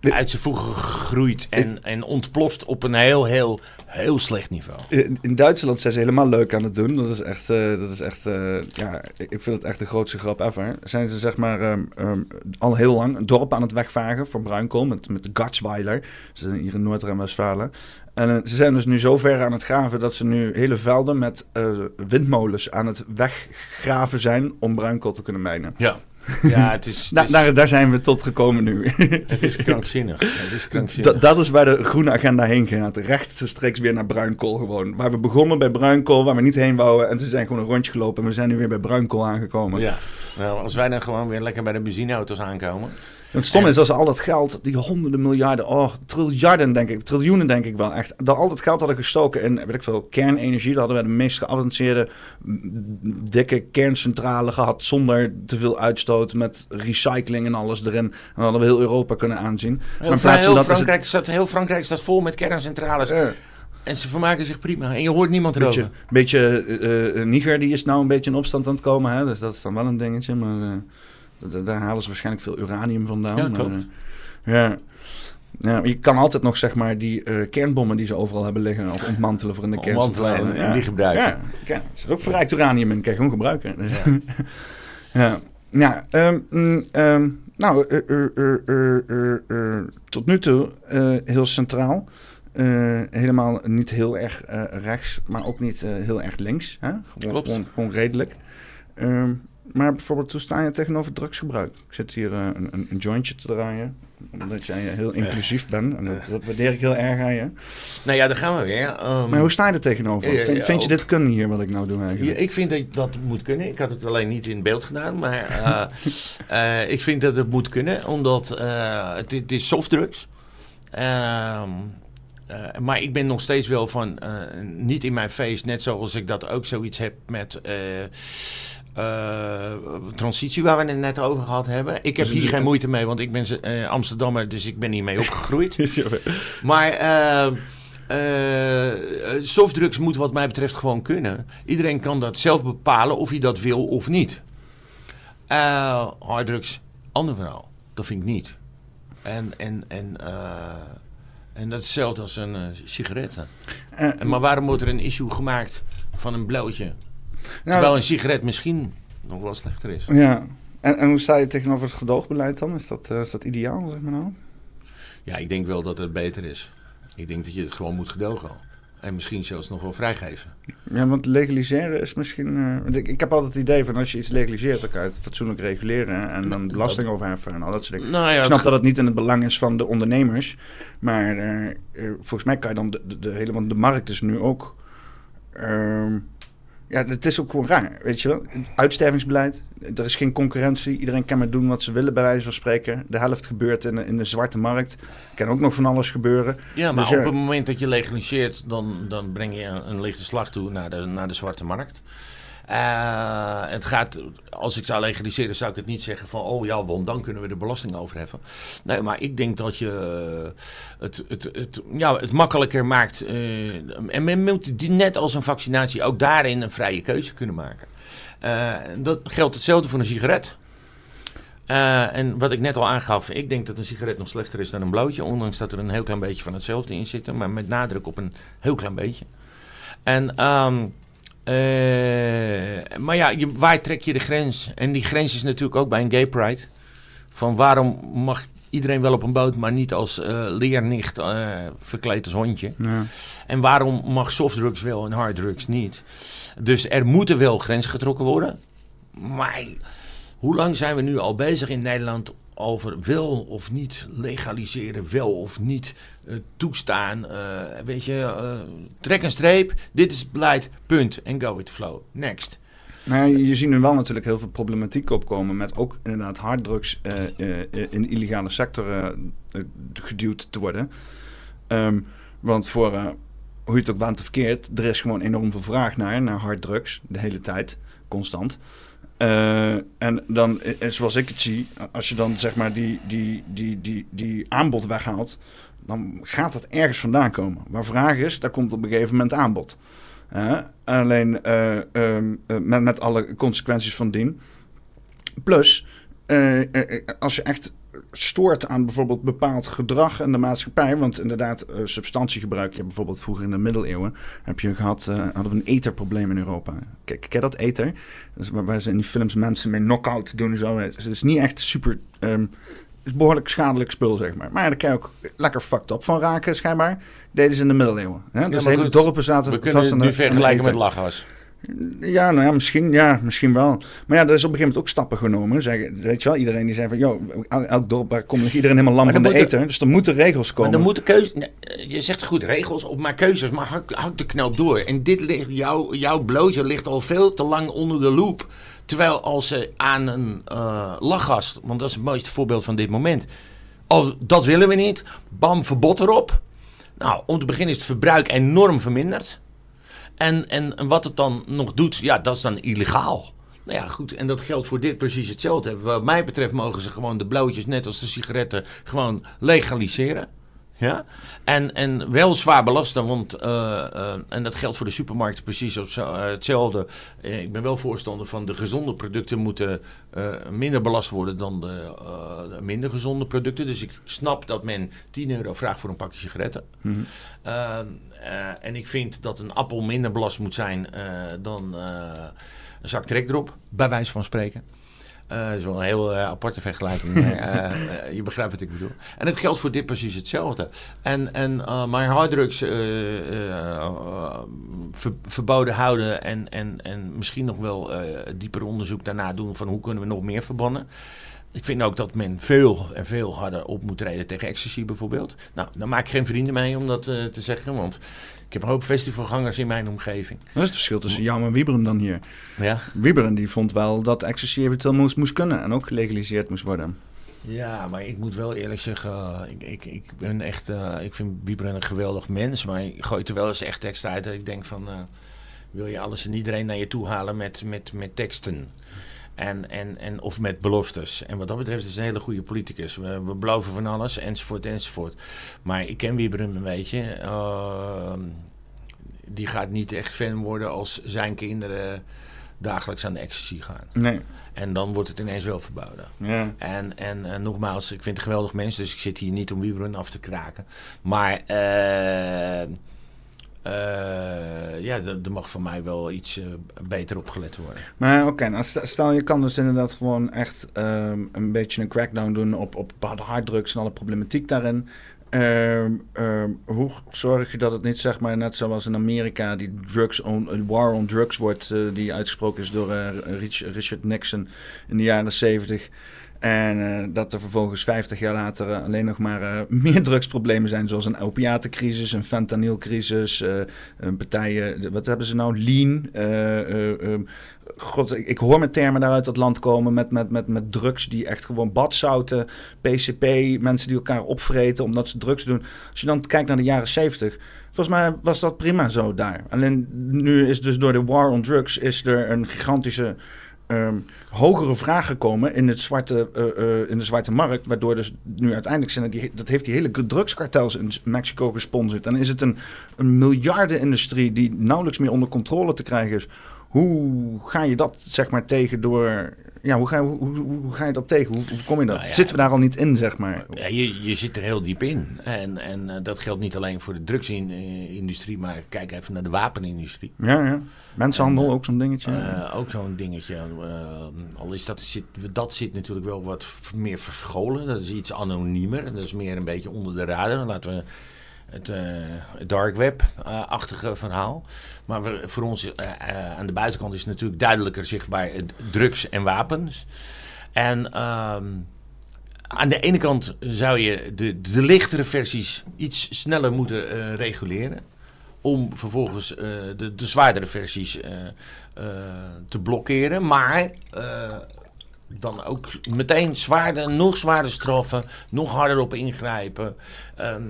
uit zijn voegen gegroeid en, en ontploft op een heel, heel, heel slecht niveau. In, Duitsland zijn ze helemaal leuk aan het doen. Dat is echt, eh, dat is echt eh, ja, ik vind het echt de grootste grap ever. Zijn ze zeg maar ehm, ehm, al heel lang een dorp aan het wegvagen voor bruinkool met, met de Gatzweiler. Ze zijn hier in Noord-Rijn-Westfalen. En eh, ze zijn dus nu zo ver aan het graven dat ze nu hele velden met eh, windmolens aan het weggraven zijn om bruinkool te kunnen mijnen. Ja, ja het is, Da- het is, daar, daar zijn we tot gekomen nu. het is krankzinnig. Het is krankzinnig. Dat, dat is waar de groene agenda heen gaat. Rechtstreeks weer naar bruinkool gewoon. Waar we begonnen bij bruinkool, waar we niet heen wouden. En toen zijn gewoon een rondje gelopen en we zijn nu weer bij bruinkool aangekomen. Ja, nou, als wij dan gewoon weer lekker bij de benzineauto's aankomen. Het stom is, als al dat geld, die honderden miljarden, oh, triljarden denk ik, triljoenen denk ik wel echt, dat al dat geld hadden gestoken in, weet ik veel, kernenergie. Dat hadden we de meest geavanceerde, dikke kerncentrale gehad zonder te veel uitstoot, met recycling en alles erin. En dan hadden we heel Europa kunnen aanzien. Heel, maar heel, dat Frankrijk, staat, heel Frankrijk staat vol met kerncentrales. En ze vermaken zich prima. En je hoort niemand erover. Beetje, beetje uh, Niger die is nou een beetje in opstand aan het komen. Hè? Dus dat is dan wel een dingetje. Maar uh, daar halen ze waarschijnlijk veel uranium vandaan. Ja, klopt. Maar, ja. Ja, je kan altijd nog zeg maar die uh, kernbommen die ze overal hebben liggen of ontmantelen voor in de kerncentrale. En, en, die gebruiken. Ja, ja, er zit ook verrijkt uranium in, kan je gewoon gebruiken. Ja, ja. um, um, nou, tot nu toe heel centraal. Helemaal niet heel erg rechts, maar ook niet heel erg links. Hè? Gewoon, gewoon, gewoon, redelijk. Ehm, maar bijvoorbeeld, hoe sta je tegenover drugsgebruik? Ik zit hier een, een, een, jointje te draaien, omdat jij heel inclusief bent. En dat, dat, waardeer ik heel erg aan je. Nou ja, daar gaan we weer. Um, maar hoe sta je er tegenover? vind, vind je dit kunnen hier, wat ik nou doe eigenlijk? Ja, ik vind dat dat moet kunnen. Ik had het alleen niet in beeld gedaan, maar ik vind dat het moet kunnen, omdat het, het is softdrugs. Ehm uh, maar ik ben nog steeds wel van uh, niet in mijn feest, net zoals ik dat ook zoiets heb met uh, transitie waar we het net over gehad hebben. Ik heb dus hier geen moeite mee, want ik ben Amsterdammer, dus ik ben hiermee opgegroeid. maar softdrugs moet wat mij betreft gewoon kunnen. Iedereen kan dat zelf bepalen of hij dat wil of niet. harddrugs, ander verhaal. Dat vind ik niet. En, en, en en dat is hetzelfde als een uh, sigaret. Uh, maar waarom wordt er een issue gemaakt van een blauwtje? Nou, terwijl een sigaret misschien nog wel slechter is. Ja, en, en hoe sta je tegenover het gedoogbeleid dan? Is dat, uh, is dat ideaal, zeg maar nou? Ja, ik denk wel dat het beter is. Ik denk dat je het gewoon moet gedogen. En misschien zelfs nog wel vrijgeven. Ja, want legaliseren is misschien... Uh, ik, ik, heb altijd het idee van als je iets legaliseert... dan kan je het fatsoenlijk reguleren... en dan belasting overheffen en al dat soort dingen. Nou ja, ik snap dat het niet in het belang is van de ondernemers. Maar uh, volgens mij kan je dan de, de, de, hele... want de markt is nu ook... Ja, het is ook gewoon raar, weet je wel. Uitstervingsbeleid, er is geen concurrentie. Iedereen kan maar doen wat ze willen, bij wijze van spreken. De helft gebeurt in de, in de zwarte markt. kan ook nog van alles gebeuren. Ja, maar dus op het moment dat je legaliseert, dan, dan breng je een lichte slag toe naar de, naar de zwarte markt. Uh, het gaat, als ik zou legaliseren, zou ik het niet zeggen van, oh ja, want dan kunnen we de belasting overheffen. Nee, maar ik denk dat je eh, het, het, het, ja, het makkelijker maakt. Uh, en men moet net als een vaccinatie ook daarin een vrije keuze kunnen maken. dat geldt hetzelfde voor een sigaret. en wat ik net al aangaf, ik denk dat een sigaret nog slechter is dan een blootje. Ondanks dat er een heel klein beetje van hetzelfde in zit. Maar met nadruk op een heel klein beetje. En um, uh, maar ja, je, waar trek je de grens? En die grens is natuurlijk ook bij een gay pride. Van waarom mag iedereen wel op een boot, maar niet als uh, leernicht uh, verkleed als hondje? Ja. En waarom mag softdrugs wel en harddrugs niet? Dus er moeten wel grenzen getrokken worden. Maar hoe lang zijn we nu al bezig in Nederland over wil of niet legaliseren, wel of niet toestaan. Uh, weet je, uh, trek een streep, dit is het beleid, punt. En go with flow. Next. Nou, je ziet nu wel natuurlijk heel veel problematiek opkomen met ook inderdaad harddrugs in de illegale sector geduwd te worden. Um, want voor, hoe je het ook waant of verkeerd, er is gewoon enorm veel vraag naar, naar harddrugs, de hele tijd, constant. En dan, zoals ik het zie, als je dan zeg maar die, die, die, die, die aanbod weghaalt, dan gaat dat ergens vandaan komen. Maar vraag is, daar komt op een gegeven moment aanbod. Uh, alleen uh, met, met alle consequenties van dien. Plus, als je echt stoort aan bijvoorbeeld bepaald gedrag in de maatschappij. Want inderdaad, substantiegebruik. Je bijvoorbeeld vroeger in de middeleeuwen heb je gehad, hadden we een etherprobleem in Europa. Kijk, ken dat ether? Dus waar, ze in die films mensen mee knock-out doen zo. Het is niet echt super... Um, is behoorlijk schadelijk spul, zeg maar. Maar daar kan je ook lekker fucked up van raken, schijnbaar. Deden ze in de middeleeuwen. Hè? Dus hele dorpen zaten we kunnen vast het nu vergelijken met lachgas. Ja, nou ja, misschien, ja, misschien wel. Maar ja, er is op een gegeven moment ook stappen genomen. Zeg, weet je wel, iedereen die zei van, joh, elk dorp waar komt iedereen helemaal lam van de eten. Dus er moeten regels komen. Maar er moeten keuzes, je zegt goed, regels op maar keuzes, maar hak, hak de knoop door. En dit ligt, jouw, jouw blootje ligt al veel te lang onder de loep. Terwijl als ze aan een uh, lachgast, want dat is het mooiste voorbeeld van dit moment. Oh, dat willen we niet. Bam, verbod erop. Nou, om te beginnen is het verbruik enorm verminderd. En, en, wat het dan nog doet, ja, dat is dan illegaal. Nou ja, goed. En dat geldt voor dit precies hetzelfde. Wat mij betreft mogen ze gewoon de blauwtjes, net als de sigaretten, gewoon legaliseren. Ja? En, en wel zwaar belasten, want, uh, uh, en dat geldt voor de supermarkten precies op zo, uh, hetzelfde. ik ben wel voorstander van de gezonde producten moeten minder belast worden dan de, de, minder gezonde producten. Dus ik snap dat men 10 euro vraagt voor een pakje sigaretten. Mm -hmm. en ik vind dat een appel minder belast moet zijn dan een zak trekdrop, bij wijze van spreken. Uh, dat is wel een heel uh, aparte vergelijking. uh, je begrijpt wat ik bedoel. En het geldt voor dit precies hetzelfde. En, en maar harddrugs ver, verboden houden en, en, en misschien nog wel dieper onderzoek daarna doen van hoe kunnen we nog meer verbannen. Ik vind ook dat men veel en veel harder op moet treden tegen ecstasy bijvoorbeeld. Nou, daar maak ik geen vrienden mee om dat te zeggen, want ik heb een hoop festivalgangers in mijn omgeving. Dat is het verschil tussen jou en Wieberen dan hier. Ja. Wieberen die vond wel dat ecstasy eventueel moest, moest kunnen en ook gelegaliseerd moest worden. Ja, maar ik moet wel eerlijk zeggen, uh, ik, ik, ik ben echt, uh, ik vind Wieberen een geweldig mens, maar ik gooi er wel eens echt tekst uit dat ik denk van, uh, wil je alles en iedereen naar je toe halen met, met, met teksten? En, en, en, of met beloftes. En wat dat betreft is een hele goede politicus. We, we beloven van alles, enzovoort, enzovoort. Maar ik ken Wieberen een beetje. Uh, die gaat niet echt fan worden als zijn kinderen dagelijks aan de ecstasy gaan. Nee. En dan wordt het ineens wel verboden. Ja. En, en uh, nogmaals, ik vind het geweldig mens, dus ik zit hier niet om Wieberen af te kraken. Maar... Uh, uh, ja, er mag voor mij wel iets uh, beter opgelet worden. Maar oké, nou stel je kan dus inderdaad gewoon echt um, een beetje een crackdown doen op, op bepaalde harddrugs en alle problematiek daarin. Um, um, hoe zorg je dat het niet, zeg maar, net zoals in Amerika, die drugs on, war on drugs wordt, uh, die uitgesproken is door Richard Nixon in de jaren 70. En uh, dat er vervolgens 50 jaar later uh, alleen nog maar uh, meer drugsproblemen zijn, zoals een opiatencrisis, een fentanylcrisis, partijen, wat hebben ze nou, lean. Um, God, ik, ik, hoor met termen daaruit dat land komen met, met, met, met drugs die echt gewoon badzouten, PCP, mensen die elkaar opvreten omdat ze drugs doen. Als je dan kijkt naar de jaren 70, volgens mij was dat prima zo daar. Alleen nu is dus door de war on drugs is er een gigantische um, hogere vragen komen in, het zwarte, uh, uh, in de zwarte markt. Waardoor dus nu uiteindelijk zijn die, dat heeft die hele drugskartels in Mexico gesponsord. Dan is het een, een miljardenindustrie die nauwelijks meer onder controle te krijgen is. Hoe ga je dat zeg maar tegen door ja, hoe, ga, hoe, hoe, ga je dat tegen? Hoe, hoe kom je dat? Nou Zitten we daar al niet in, zeg maar? Ja, je, je zit er heel diep in. En, en uh, dat geldt niet alleen voor de drugsindustrie, maar kijk even naar de wapenindustrie. Ja, ja. Mensenhandel, en, ook zo'n dingetje. Uh, ook zo'n dingetje. Uh, al is dat, zit, dat zit natuurlijk wel wat meer verscholen. Dat is iets anoniemer. Dat is meer een beetje onder de radar. Laten we het, uh, dark web-achtige verhaal. Maar voor ons uh, aan de buitenkant is het natuurlijk duidelijker zichtbaar drugs en wapens. En ehm, aan de ene kant zou je de, de lichtere versies iets sneller moeten reguleren. Om vervolgens de, de zwaardere versies te blokkeren. Maar dan ook meteen zwaarder, nog zwaarder straffen, nog harder op ingrijpen. Ehm,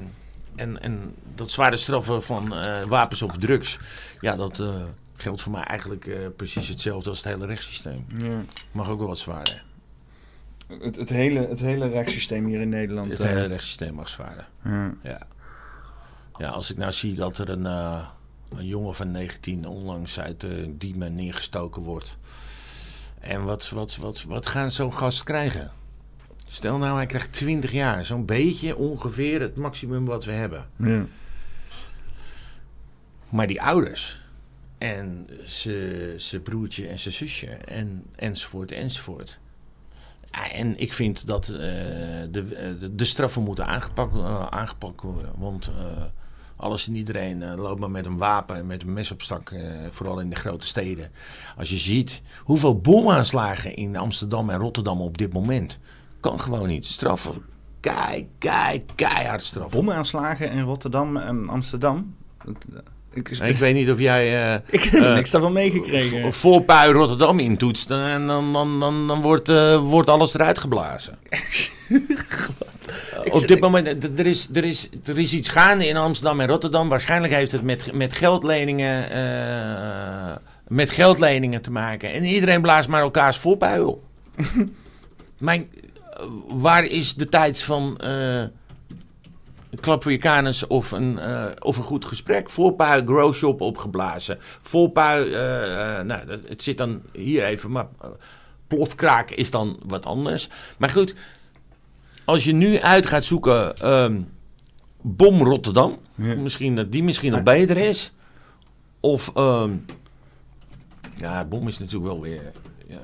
en, en dat zware straffen van uh, wapens of drugs, ja, dat uh, geldt voor mij eigenlijk uh, precies hetzelfde als het hele rechtssysteem. Ja. Mag ook wel wat zwaarder. Het, het, hele, het hele rechtssysteem hier in Nederland. Het hele rechtssysteem mag zwaarder. Ja. ja. Ja, als ik nou zie dat er een, een jongen van 19 onlangs uit Diemen neergestoken wordt. En wat, wat, wat, wat gaan zo'n gast krijgen? Stel nou, hij krijgt 20 jaar. Zo'n beetje ongeveer het maximum wat we hebben. Ja. Maar die ouders en zijn broertje en zijn zusje en, enzovoort enzovoort. Ja, en ik vind dat uh, de, de, de, straffen moeten aangepakt, uh, aangepakt worden. Want uh, Alles en iedereen eh, loopt maar met een wapen en met een mes op stak, eh, vooral in de grote steden. Als je ziet hoeveel bomaanslagen in Amsterdam en Rotterdam op dit moment. Kan gewoon niet. Straffen. Kei, kei, keihard straffen. Bomaanslagen in Rotterdam en Amsterdam. Eh, Ik, ik, Ik weet niet of jij... eh, ik heb eh, niks daarvan meegekregen. v- voor Pui Rotterdam intoetst, en dan, dan, dan, dan wordt, wordt alles eruit geblazen. Op dit moment, er is, er, is, er is iets gaande in Amsterdam en Rotterdam. Waarschijnlijk heeft het met, met, geldleningen, met geldleningen te maken. En iedereen blaast maar elkaars voorpui op. Mijn, waar is de tijd van eh, een klap voor je kanus of een, eh, of een goed gesprek? Voorpui, grow shop opgeblazen. Voorpui, eh, nou, het zit dan hier even, maar plofkraak is dan wat anders. Maar goed, als je nu uit gaat zoeken, ehm, bom Rotterdam, Ja. misschien dat die misschien nog beter is. Of, ehm, ja, bom is natuurlijk wel weer ja,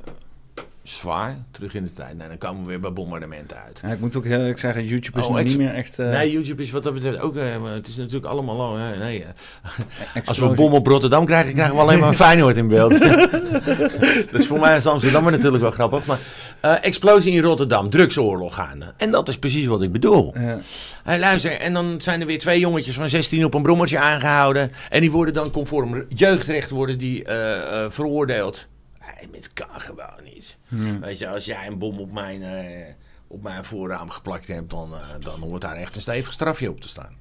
zwaar terug in de tijd. Nou, dan komen we weer bij bombardementen uit. Ja, ik moet ook heel eerlijk zeggen, YouTube is Oh, nog niet meer echt... eh, nee, YouTube is wat dat betreft ook. eh, het is natuurlijk allemaal. al, eh, nee, eh, als we een bom op Rotterdam krijgen, krijgen we alleen maar een Feyenoord in beeld. dat is voor mij als Amsterdammer natuurlijk wel grappig. Maar explosie in Rotterdam, drugsoorlog gaande. En dat is precies wat ik bedoel. Ja. Hey, luister, en dan zijn er weer twee jongetjes van 16 op een brommertje aangehouden. En die worden dan conform jeugdrecht worden die, veroordeeld. Het kan gewoon niet. Ja. Weet je, als jij een bom op mijn, eh, op mijn voorraam geplakt hebt, dan, eh, dan hoort daar echt een stevig strafje op te staan.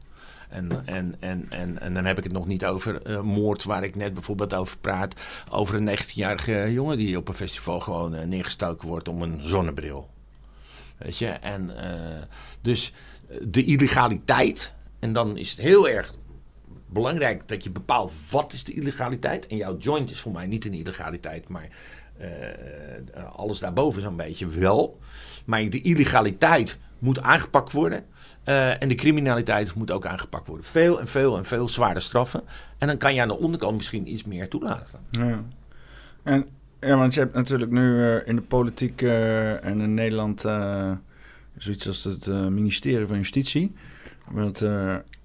En, en, en, en, en dan heb ik het nog niet over eh, moord, waar ik net bijvoorbeeld over praat. Over een 19-jarige jongen die op een festival gewoon neergestoken wordt om een zonnebril. Weet je, en dus de illegaliteit. En dan is het heel erg belangrijk dat je bepaalt wat is de illegaliteit. En jouw joint is voor mij niet een illegaliteit, maar eh, eh, alles daarboven zo'n beetje wel. Maar de illegaliteit moet aangepakt worden. eh, en de criminaliteit moet ook aangepakt worden. Veel en veel en veel zwaarder straffen. En dan kan je aan de onderkant misschien iets meer toelaten. Ja. En, ja, want je hebt natuurlijk nu in de politiek en in Nederland zoiets als het ministerie van Justitie. Wat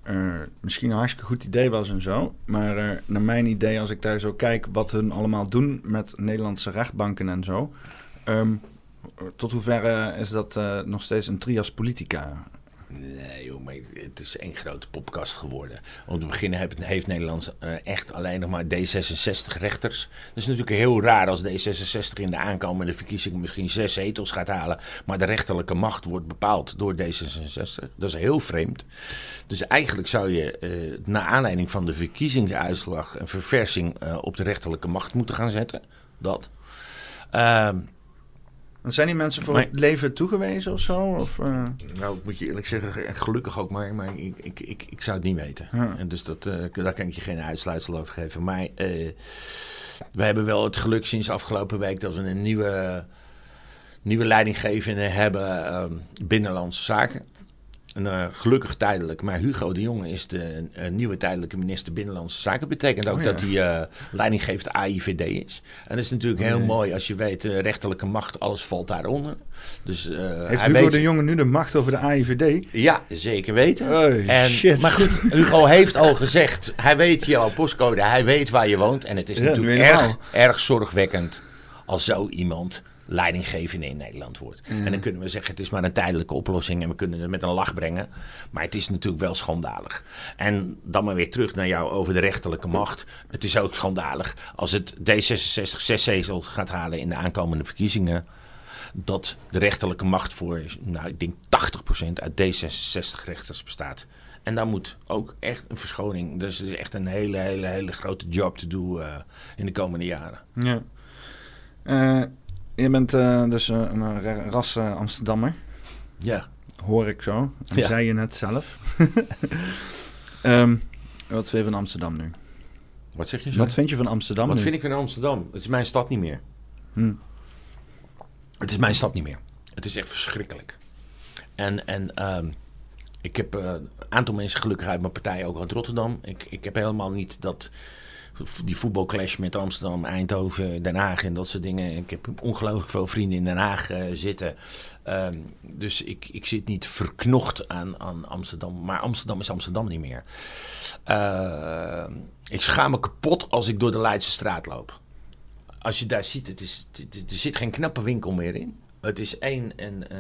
eh, misschien een hartstikke goed idee was en zo. Maar eh, naar mijn idee, als ik daar zo kijk wat hun allemaal doen met Nederlandse rechtbanken en zo. ehm, tot hoeverre is dat eh, nog steeds een trias politica? Nee, maar het is één grote popkast geworden. Om te beginnen heeft, Nederland eh, echt alleen nog maar D66-rechters. Dat is natuurlijk heel raar als D66 in de aankomende verkiezingen misschien zes zetels gaat halen. Maar de rechterlijke macht wordt bepaald door D66. Dat is heel vreemd. Dus eigenlijk zou je, eh naar aanleiding van de verkiezingsuitslag, een verversing eh, op de rechterlijke macht moeten gaan zetten. Dat. Ehm, Want Zijn die mensen voor Maar- het leven toegewezen of zo? Of, eh, Nou, ik moet je eerlijk zeggen, echt gelukkig ook, maar, maar ik, ik, ik, ik zou het niet weten. Ja. En dus dat, eh, daar kan ik je geen uitsluitsel over geven. Maar eh, we hebben wel het geluk sinds afgelopen week dat we een nieuwe, nieuwe leidinggevende hebben ehm, binnenlandse zaken. Eh, gelukkig tijdelijk, maar Hugo de Jonge is de eh, nieuwe tijdelijke minister Binnenlandse Zaken. betekent ook Oh ja. dat hij eh leiding geeft AIVD is. En dat is natuurlijk heel Oh, ja. mooi als je weet, rechterlijke macht, alles valt daaronder. Dus, heeft Hugo weet, de Jonge nu de macht over de AIVD? ja, zeker weten. Oh, en, shit. Maar goed, Hugo heeft al gezegd, hij weet jouw postcode, hij weet waar je woont. En het is Ja, natuurlijk erg, erg zorgwekkend als zo iemand leidinggevende in Nederland wordt. En dan kunnen we zeggen, het is maar een tijdelijke oplossing en we kunnen het met een lach brengen. Maar het is natuurlijk wel schandalig. En dan maar weer terug naar jou over de rechterlijke macht. Het is ook schandalig als het D66 zes zetels gaat halen in de aankomende verkiezingen dat de rechterlijke macht voor, nou, ik denk 80% uit D66-rechters bestaat. En daar moet ook echt een verschoning. Dus het is echt een hele, hele, hele grote job te doen eh, in de komende jaren. Ja. Eh, je bent eh, dus eh, een ra- ras eh, Amsterdammer, Ja. hoor ik zo. Dat Ja. zei je net zelf. Ehm, wat vind je van Amsterdam nu? Wat zeg je zo? Wat vind je van Amsterdam Wat nu? vind ik van Amsterdam? Het is mijn stad niet meer. Hm. Het is mijn stad niet meer. Het is echt verschrikkelijk. En, en ehm, ik heb eh, een aantal mensen gelukkig uit mijn partij, ook uit Rotterdam. Ik, ik heb helemaal niet dat die voetbalclash met Amsterdam, Eindhoven, Den Haag en dat soort dingen. Ik heb ongelooflijk veel vrienden in Den Haag eh, zitten. Ehm, dus ik, ik zit niet verknocht aan, aan Amsterdam. Maar Amsterdam is Amsterdam niet meer. Ehm, ik schaam me kapot als ik door de Leidse straat loop. Als je daar ziet, het is, er zit geen knappe winkel meer in. Het is één en uh,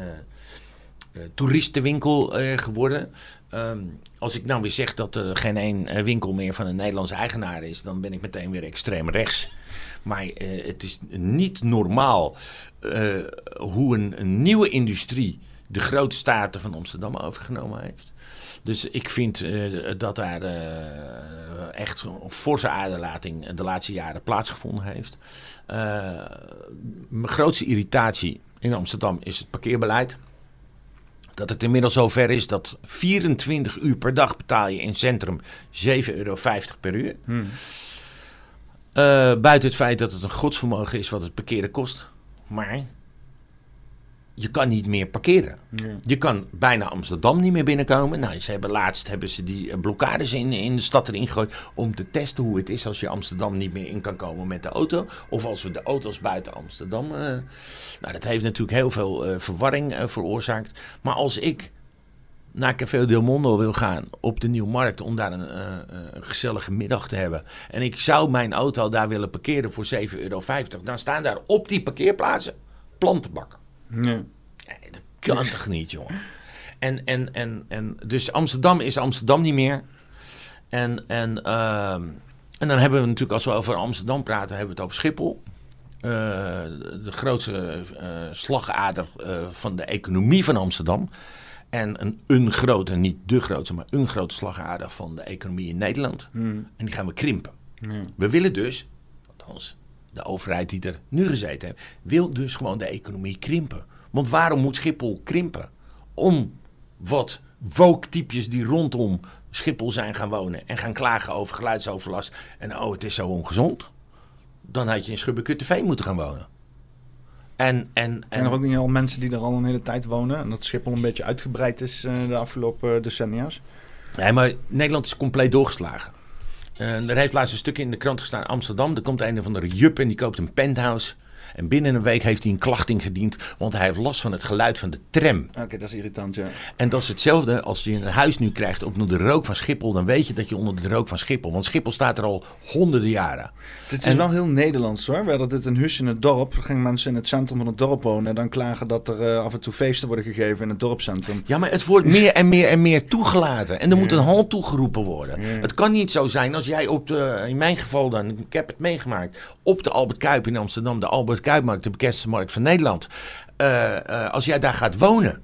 toeristenwinkel uh, geworden. Um, als ik nou weer zeg dat er geen één winkel meer van een Nederlandse eigenaar is, dan ben ik meteen weer extreem rechts. Maar het is niet normaal hoe een, nieuwe industrie de grote staten van Amsterdam overgenomen heeft. Dus ik vind dat daar echt een forse aderlating de laatste jaren plaatsgevonden heeft. mijn grootste irritatie in Amsterdam is het parkeerbeleid. Dat het inmiddels zover is dat 24 uur per dag betaal je in centrum 7,50 euro per uur. Hmm. Uh, buiten het feit dat het een godsvermogen is wat het parkeren kost. Maar je kan niet meer parkeren. Je kan bijna Amsterdam niet meer binnenkomen. Nou, ze hebben laatst hebben ze die eh, blokkades in, in de stad erin gegooid om te testen hoe het is als je Amsterdam niet meer in kan komen met de auto. Of als we de auto's buiten Amsterdam. Uh, nou, dat heeft natuurlijk heel veel uh, verwarring veroorzaakt. Maar als ik naar Café Del Mondo wil gaan op de Nieuwmarkt om daar een, een, gezellige middag te hebben. En ik zou mijn auto daar willen parkeren voor 7,50 euro. Dan staan daar op die parkeerplaatsen plantenbakken. Nee. dat kan toch niet, jongen. En, en, en, en dus Amsterdam is Amsterdam niet meer. En, en, ehm, en dan hebben we natuurlijk, als we over Amsterdam praten, hebben we het over Schiphol. Uh, de grootste uh, slagader uh, van de economie van Amsterdam. En een, een grote, niet de grootste, maar een grote slagader van de economie in Nederland. Hmm. En die gaan we krimpen. We willen dus, althans de overheid die er nu gezeten heeft, wil dus gewoon de economie krimpen. Want waarom moet Schiphol krimpen? Om wat woke-typjes die rondom Schiphol zijn gaan wonen en gaan klagen over geluidsoverlast en oh, het is zo ongezond. Dan had je in Schubbekutteveen moeten gaan wonen. En, en, en... Zijn er ook niet al mensen die er al een hele tijd wonen en dat Schiphol een beetje uitgebreid is uh, de afgelopen decennia's? Nee, maar Nederland is compleet doorgeslagen. Uh, er heeft laatst een stuk in de krant gestaan Amsterdam. Er komt een of andere jup en die koopt een penthouse. En binnen een week heeft hij een klacht ingediend, want hij heeft last van het geluid van de tram. Oké, dat is irritant, ja. En dat is hetzelfde als je een huis nu krijgt onder de rook van Schiphol, dan weet je dat je onder de rook van Schiphol, want Schiphol staat er al honderden jaren. Het is wel heel Nederlands hoor. We hadden dit een huis in het dorp, er gingen mensen in het centrum van het dorp wonen en dan klagen dat er uh, af en toe feesten worden gegeven in het dorpscentrum. Ja, maar het wordt meer en meer en meer toegelaten en er moet een halt toegeroepen worden. Het kan niet zo zijn als jij op de, in mijn geval dan, ik heb het meegemaakt, op de Albert Kuip in Amsterdam, de Albert Kuipmarkt de bekendste markt van Nederland. Uh, uh, als jij daar gaat wonen,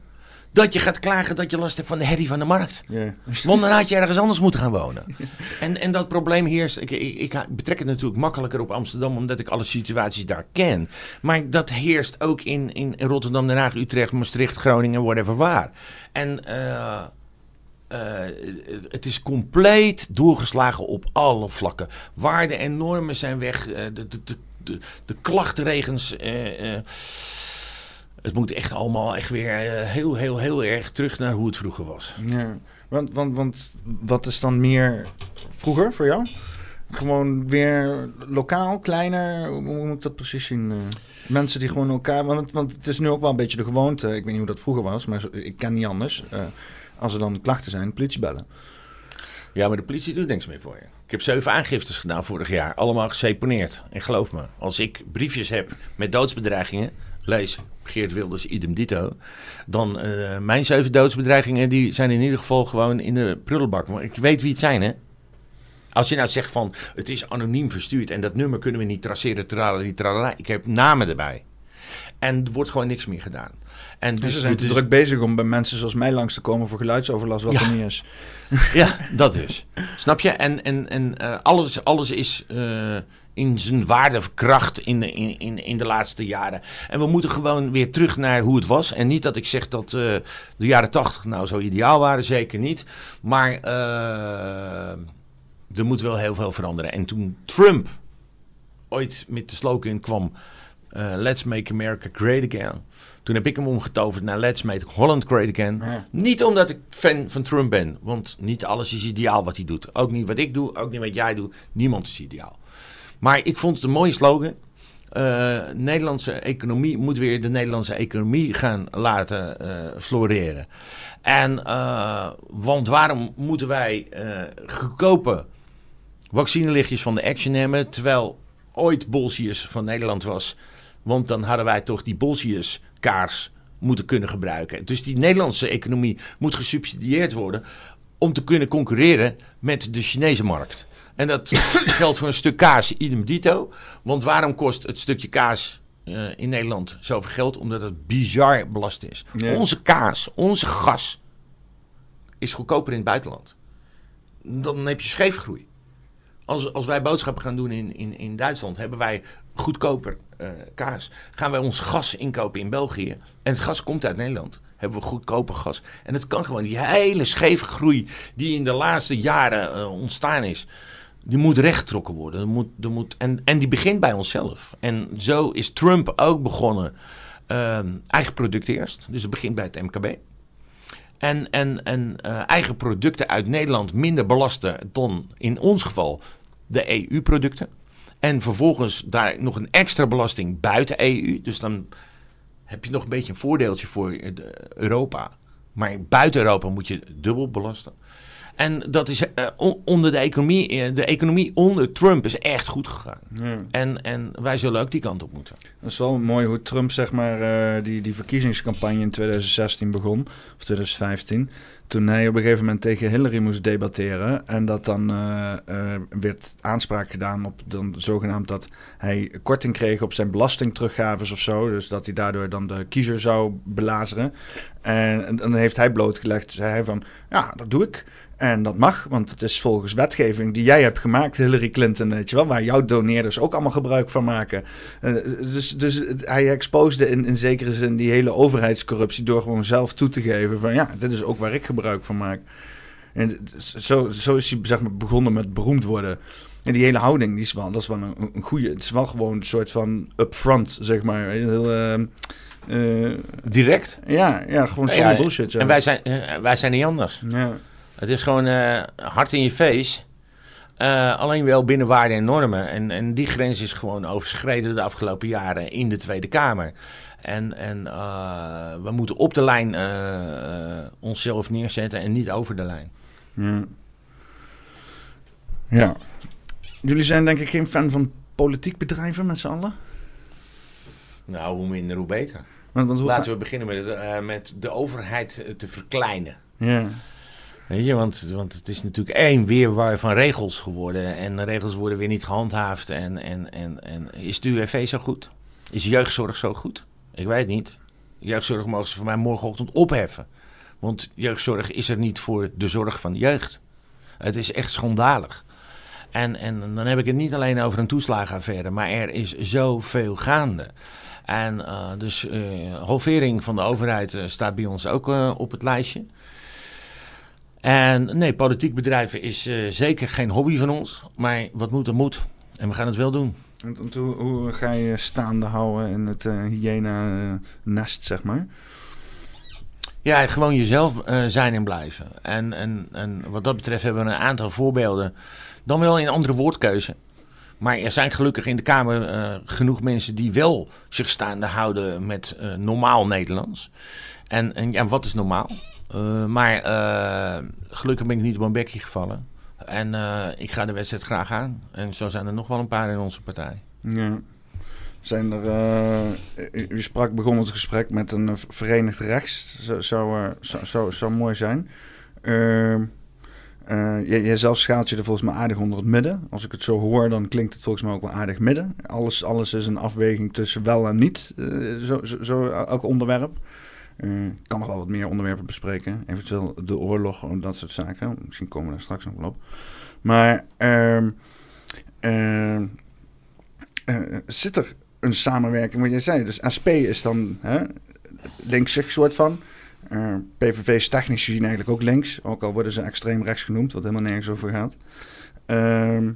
dat je gaat klagen dat je last hebt van de herrie van de markt. Yeah. Want dan had je ergens anders moeten gaan wonen. En, en dat probleem heerst. Ik, ik, ik, betrek het natuurlijk makkelijker op Amsterdam, omdat ik alle situaties daar ken. Maar dat heerst ook in, in Rotterdam, Den Haag, Utrecht, Maastricht, Groningen, whatever waar. En. Uh, uh, het is compleet doorgeslagen op alle vlakken. Waarden en normen zijn weg. Uh, de, de, de, de, de klachtregens. Uh, uh, het moet echt allemaal echt weer heel, heel, heel erg terug naar hoe het vroeger was. Ja, want, want, want wat is dan meer vroeger voor jou? Gewoon weer lokaal, kleiner? Hoe moet ik dat precies zien? mensen die gewoon elkaar... Want, want het is nu ook wel een beetje de gewoonte. Ik weet niet hoe dat vroeger was, maar ik ken niet anders. als er dan klachten zijn, politie bellen. Ja, maar de politie doet niks meer voor je. Ik heb zeven aangiftes gedaan vorig jaar. Allemaal geseponeerd. En geloof me, als ik briefjes heb met doodsbedreigingen... lees Geert Wilders idem dito... dan uh, mijn zeven doodsbedreigingen... die zijn in ieder geval gewoon in de prullenbak. Maar ik weet wie het zijn, hè. Als je nou zegt van, het is anoniem verstuurd... en dat nummer kunnen we niet traceren, tralala, tralala. Ik heb namen erbij. En er wordt gewoon niks meer gedaan. En dus, ze zijn te druk bezig om bij mensen zoals mij langs te komen voor geluidsoverlast wat er niet is. Ja, dat dus. Snap je? En, en, en uh, alles, alles is uh, in zijn waarde verkracht in de, in, in, in de laatste jaren. En we moeten gewoon weer terug naar hoe het was. En niet dat ik zeg dat uh, de jaren tachtig nou zo ideaal waren, zeker niet. Maar er moet wel heel veel veranderen. En toen Trump ooit met de slogan kwam eh, Let's Make America Great Again. Toen heb ik hem omgetoverd naar Let's Make Holland Great Again. Ja. Niet omdat ik fan van Trump ben, want niet alles is ideaal wat hij doet. Ook niet wat ik doe, ook niet wat jij doet. Niemand is ideaal. Maar ik vond het een mooie slogan. Eh, Nederlandse economie moet weer de Nederlandse economie gaan laten eh, floreren. En, want waarom moeten wij goedkope vaccinelichtjes van de Action hebben, terwijl ooit Bolsius van Nederland was? Want dan hadden wij toch die Bolsius kaars moeten kunnen gebruiken. Dus die Nederlandse economie moet gesubsidieerd worden om te kunnen concurreren met de Chinese markt. En dat geldt voor een stuk kaas idem dito. Want waarom kost het stukje kaas eh, in Nederland zoveel geld? Omdat het bizar belast is. Ja. Onze kaas, onze gas is goedkoper in het buitenland. Dan heb je scheefgroei. Als, als wij boodschappen gaan doen in, in, in Duitsland, hebben wij goedkoper eh, kaas. Gaan wij ons gas inkopen in België en het gas komt uit Nederland, hebben we goedkoper gas. En het kan gewoon, die hele scheve groei die in de laatste jaren eh, ontstaan is, die moet rechtgetrokken worden. Er moet, er moet, en, en die begint bij onszelf. En zo is Trump ook begonnen. ehm, eigen product eerst, dus het begint bij het MKB. En, en, en eigen producten uit Nederland minder belasten dan in ons geval de EU-producten. En vervolgens daar nog een extra belasting buiten EU. Dus dan heb je nog een beetje een voordeeltje voor eh, Europa. Maar buiten Europa moet je dubbel belasten. En dat is eh, on- onder de economie, eh, de economie onder Trump is echt goed gegaan. Ja. En, en wij zullen ook die kant op moeten. Dat is wel mooi hoe Trump zeg maar die, die verkiezingscampagne in 2016 begon, of 2015. Toen hij op een gegeven moment tegen Hillary moest debatteren. En dat dan eh, eh, werd aanspraak gedaan op dan zogenaamd dat hij korting kreeg op zijn belastingteruggaves of zo. Dus dat hij daardoor dan de kiezer zou belazeren. En, en dan heeft hij blootgelegd, zei hij van, ja, dat doe ik. En dat mag, want het is volgens wetgeving die jij hebt gemaakt, Hillary Clinton, weet je wel, waar jouw doneerders ook allemaal gebruik van maken. Eh, dus, dus hij exposede in, in zekere zin die hele overheidscorruptie door gewoon zelf toe te geven van ja, dit is ook waar ik gebruik van maak. En zo, zo is hij zeg maar, begonnen met beroemd worden. En die hele houding, die is wel, dat is wel een, een goede. Het is wel gewoon een soort van upfront, zeg maar. Heel, eh, eh, Direct. ja, ja, gewoon zonder ja, bullshit. Ja. En wij zijn, eh, wij zijn niet anders. ja. Het is gewoon eh, hard in je face. Eh, alleen wel binnen waarden en normen. En, en die grens is gewoon overschreden de afgelopen jaren in de Tweede Kamer. En, en eh, we moeten op de lijn onszelf neerzetten en niet over de lijn. Ja. ja. Jullie zijn denk ik geen fan van politiek bedrijven met z'n allen? Nou, hoe minder, hoe beter. Want, want hoe Laten we beginnen met, met de overheid te verkleinen. Ja. Weet je, want, het is natuurlijk één weerwaar van regels geworden. En de regels worden weer niet gehandhaafd. En, en, en, en is de UWV zo goed? Is jeugdzorg zo goed? Ik weet niet. Jeugdzorg mogen ze voor mij morgenochtend opheffen. Want jeugdzorg is er niet voor de zorg van de jeugd. Het is echt schandalig. En, en dan heb ik het niet alleen over een toeslagenaffaire, maar er is zoveel gaande. En eh, dus eh halvering van de overheid eh, staat bij ons ook op het lijstje. En nee, politiek bedrijven is eh, zeker geen hobby van ons. Maar wat moet, dat moet. En we gaan het wel doen. Want, want hoe, hoe ga je staande houden in het eh hyena-nest, zeg maar? Ja, gewoon jezelf eh, zijn en blijven. En, en, en wat dat betreft hebben we een aantal voorbeelden. Dan wel in andere woordkeuze. Maar er zijn gelukkig in de Kamer eh, genoeg mensen die wel zich staande houden met eh, normaal Nederlands. En, en ja, wat is normaal? Eh, maar eh, gelukkig ben ik niet op mijn bekje gevallen. En eh, ik ga de wedstrijd graag aan. En zo zijn er nog wel een paar in onze partij. Ja. Zijn er, u, sprak, begon het gesprek met een verenigd rechts. Zou, zou, zou, mooi zijn. Ehm eh, jij, zelf schaalt je er volgens mij aardig onder het midden. Als ik het zo hoor, dan klinkt het volgens mij ook wel aardig midden. Alles, alles is een afweging tussen wel en niet. zo, zo elk onderwerp. Eh, Ik kan nog wel wat meer onderwerpen bespreken. Eventueel de oorlog en dat soort zaken. Misschien komen we daar straks nog wel op. Maar ehm, ehm, eh, zit er een samenwerking? Wat jij zei, dus SP is dan hè, linksig soort van. Eh, PVV is technisch gezien eigenlijk ook links. Ook al worden ze extreem rechts genoemd, wat helemaal nergens over gaat. Ehm,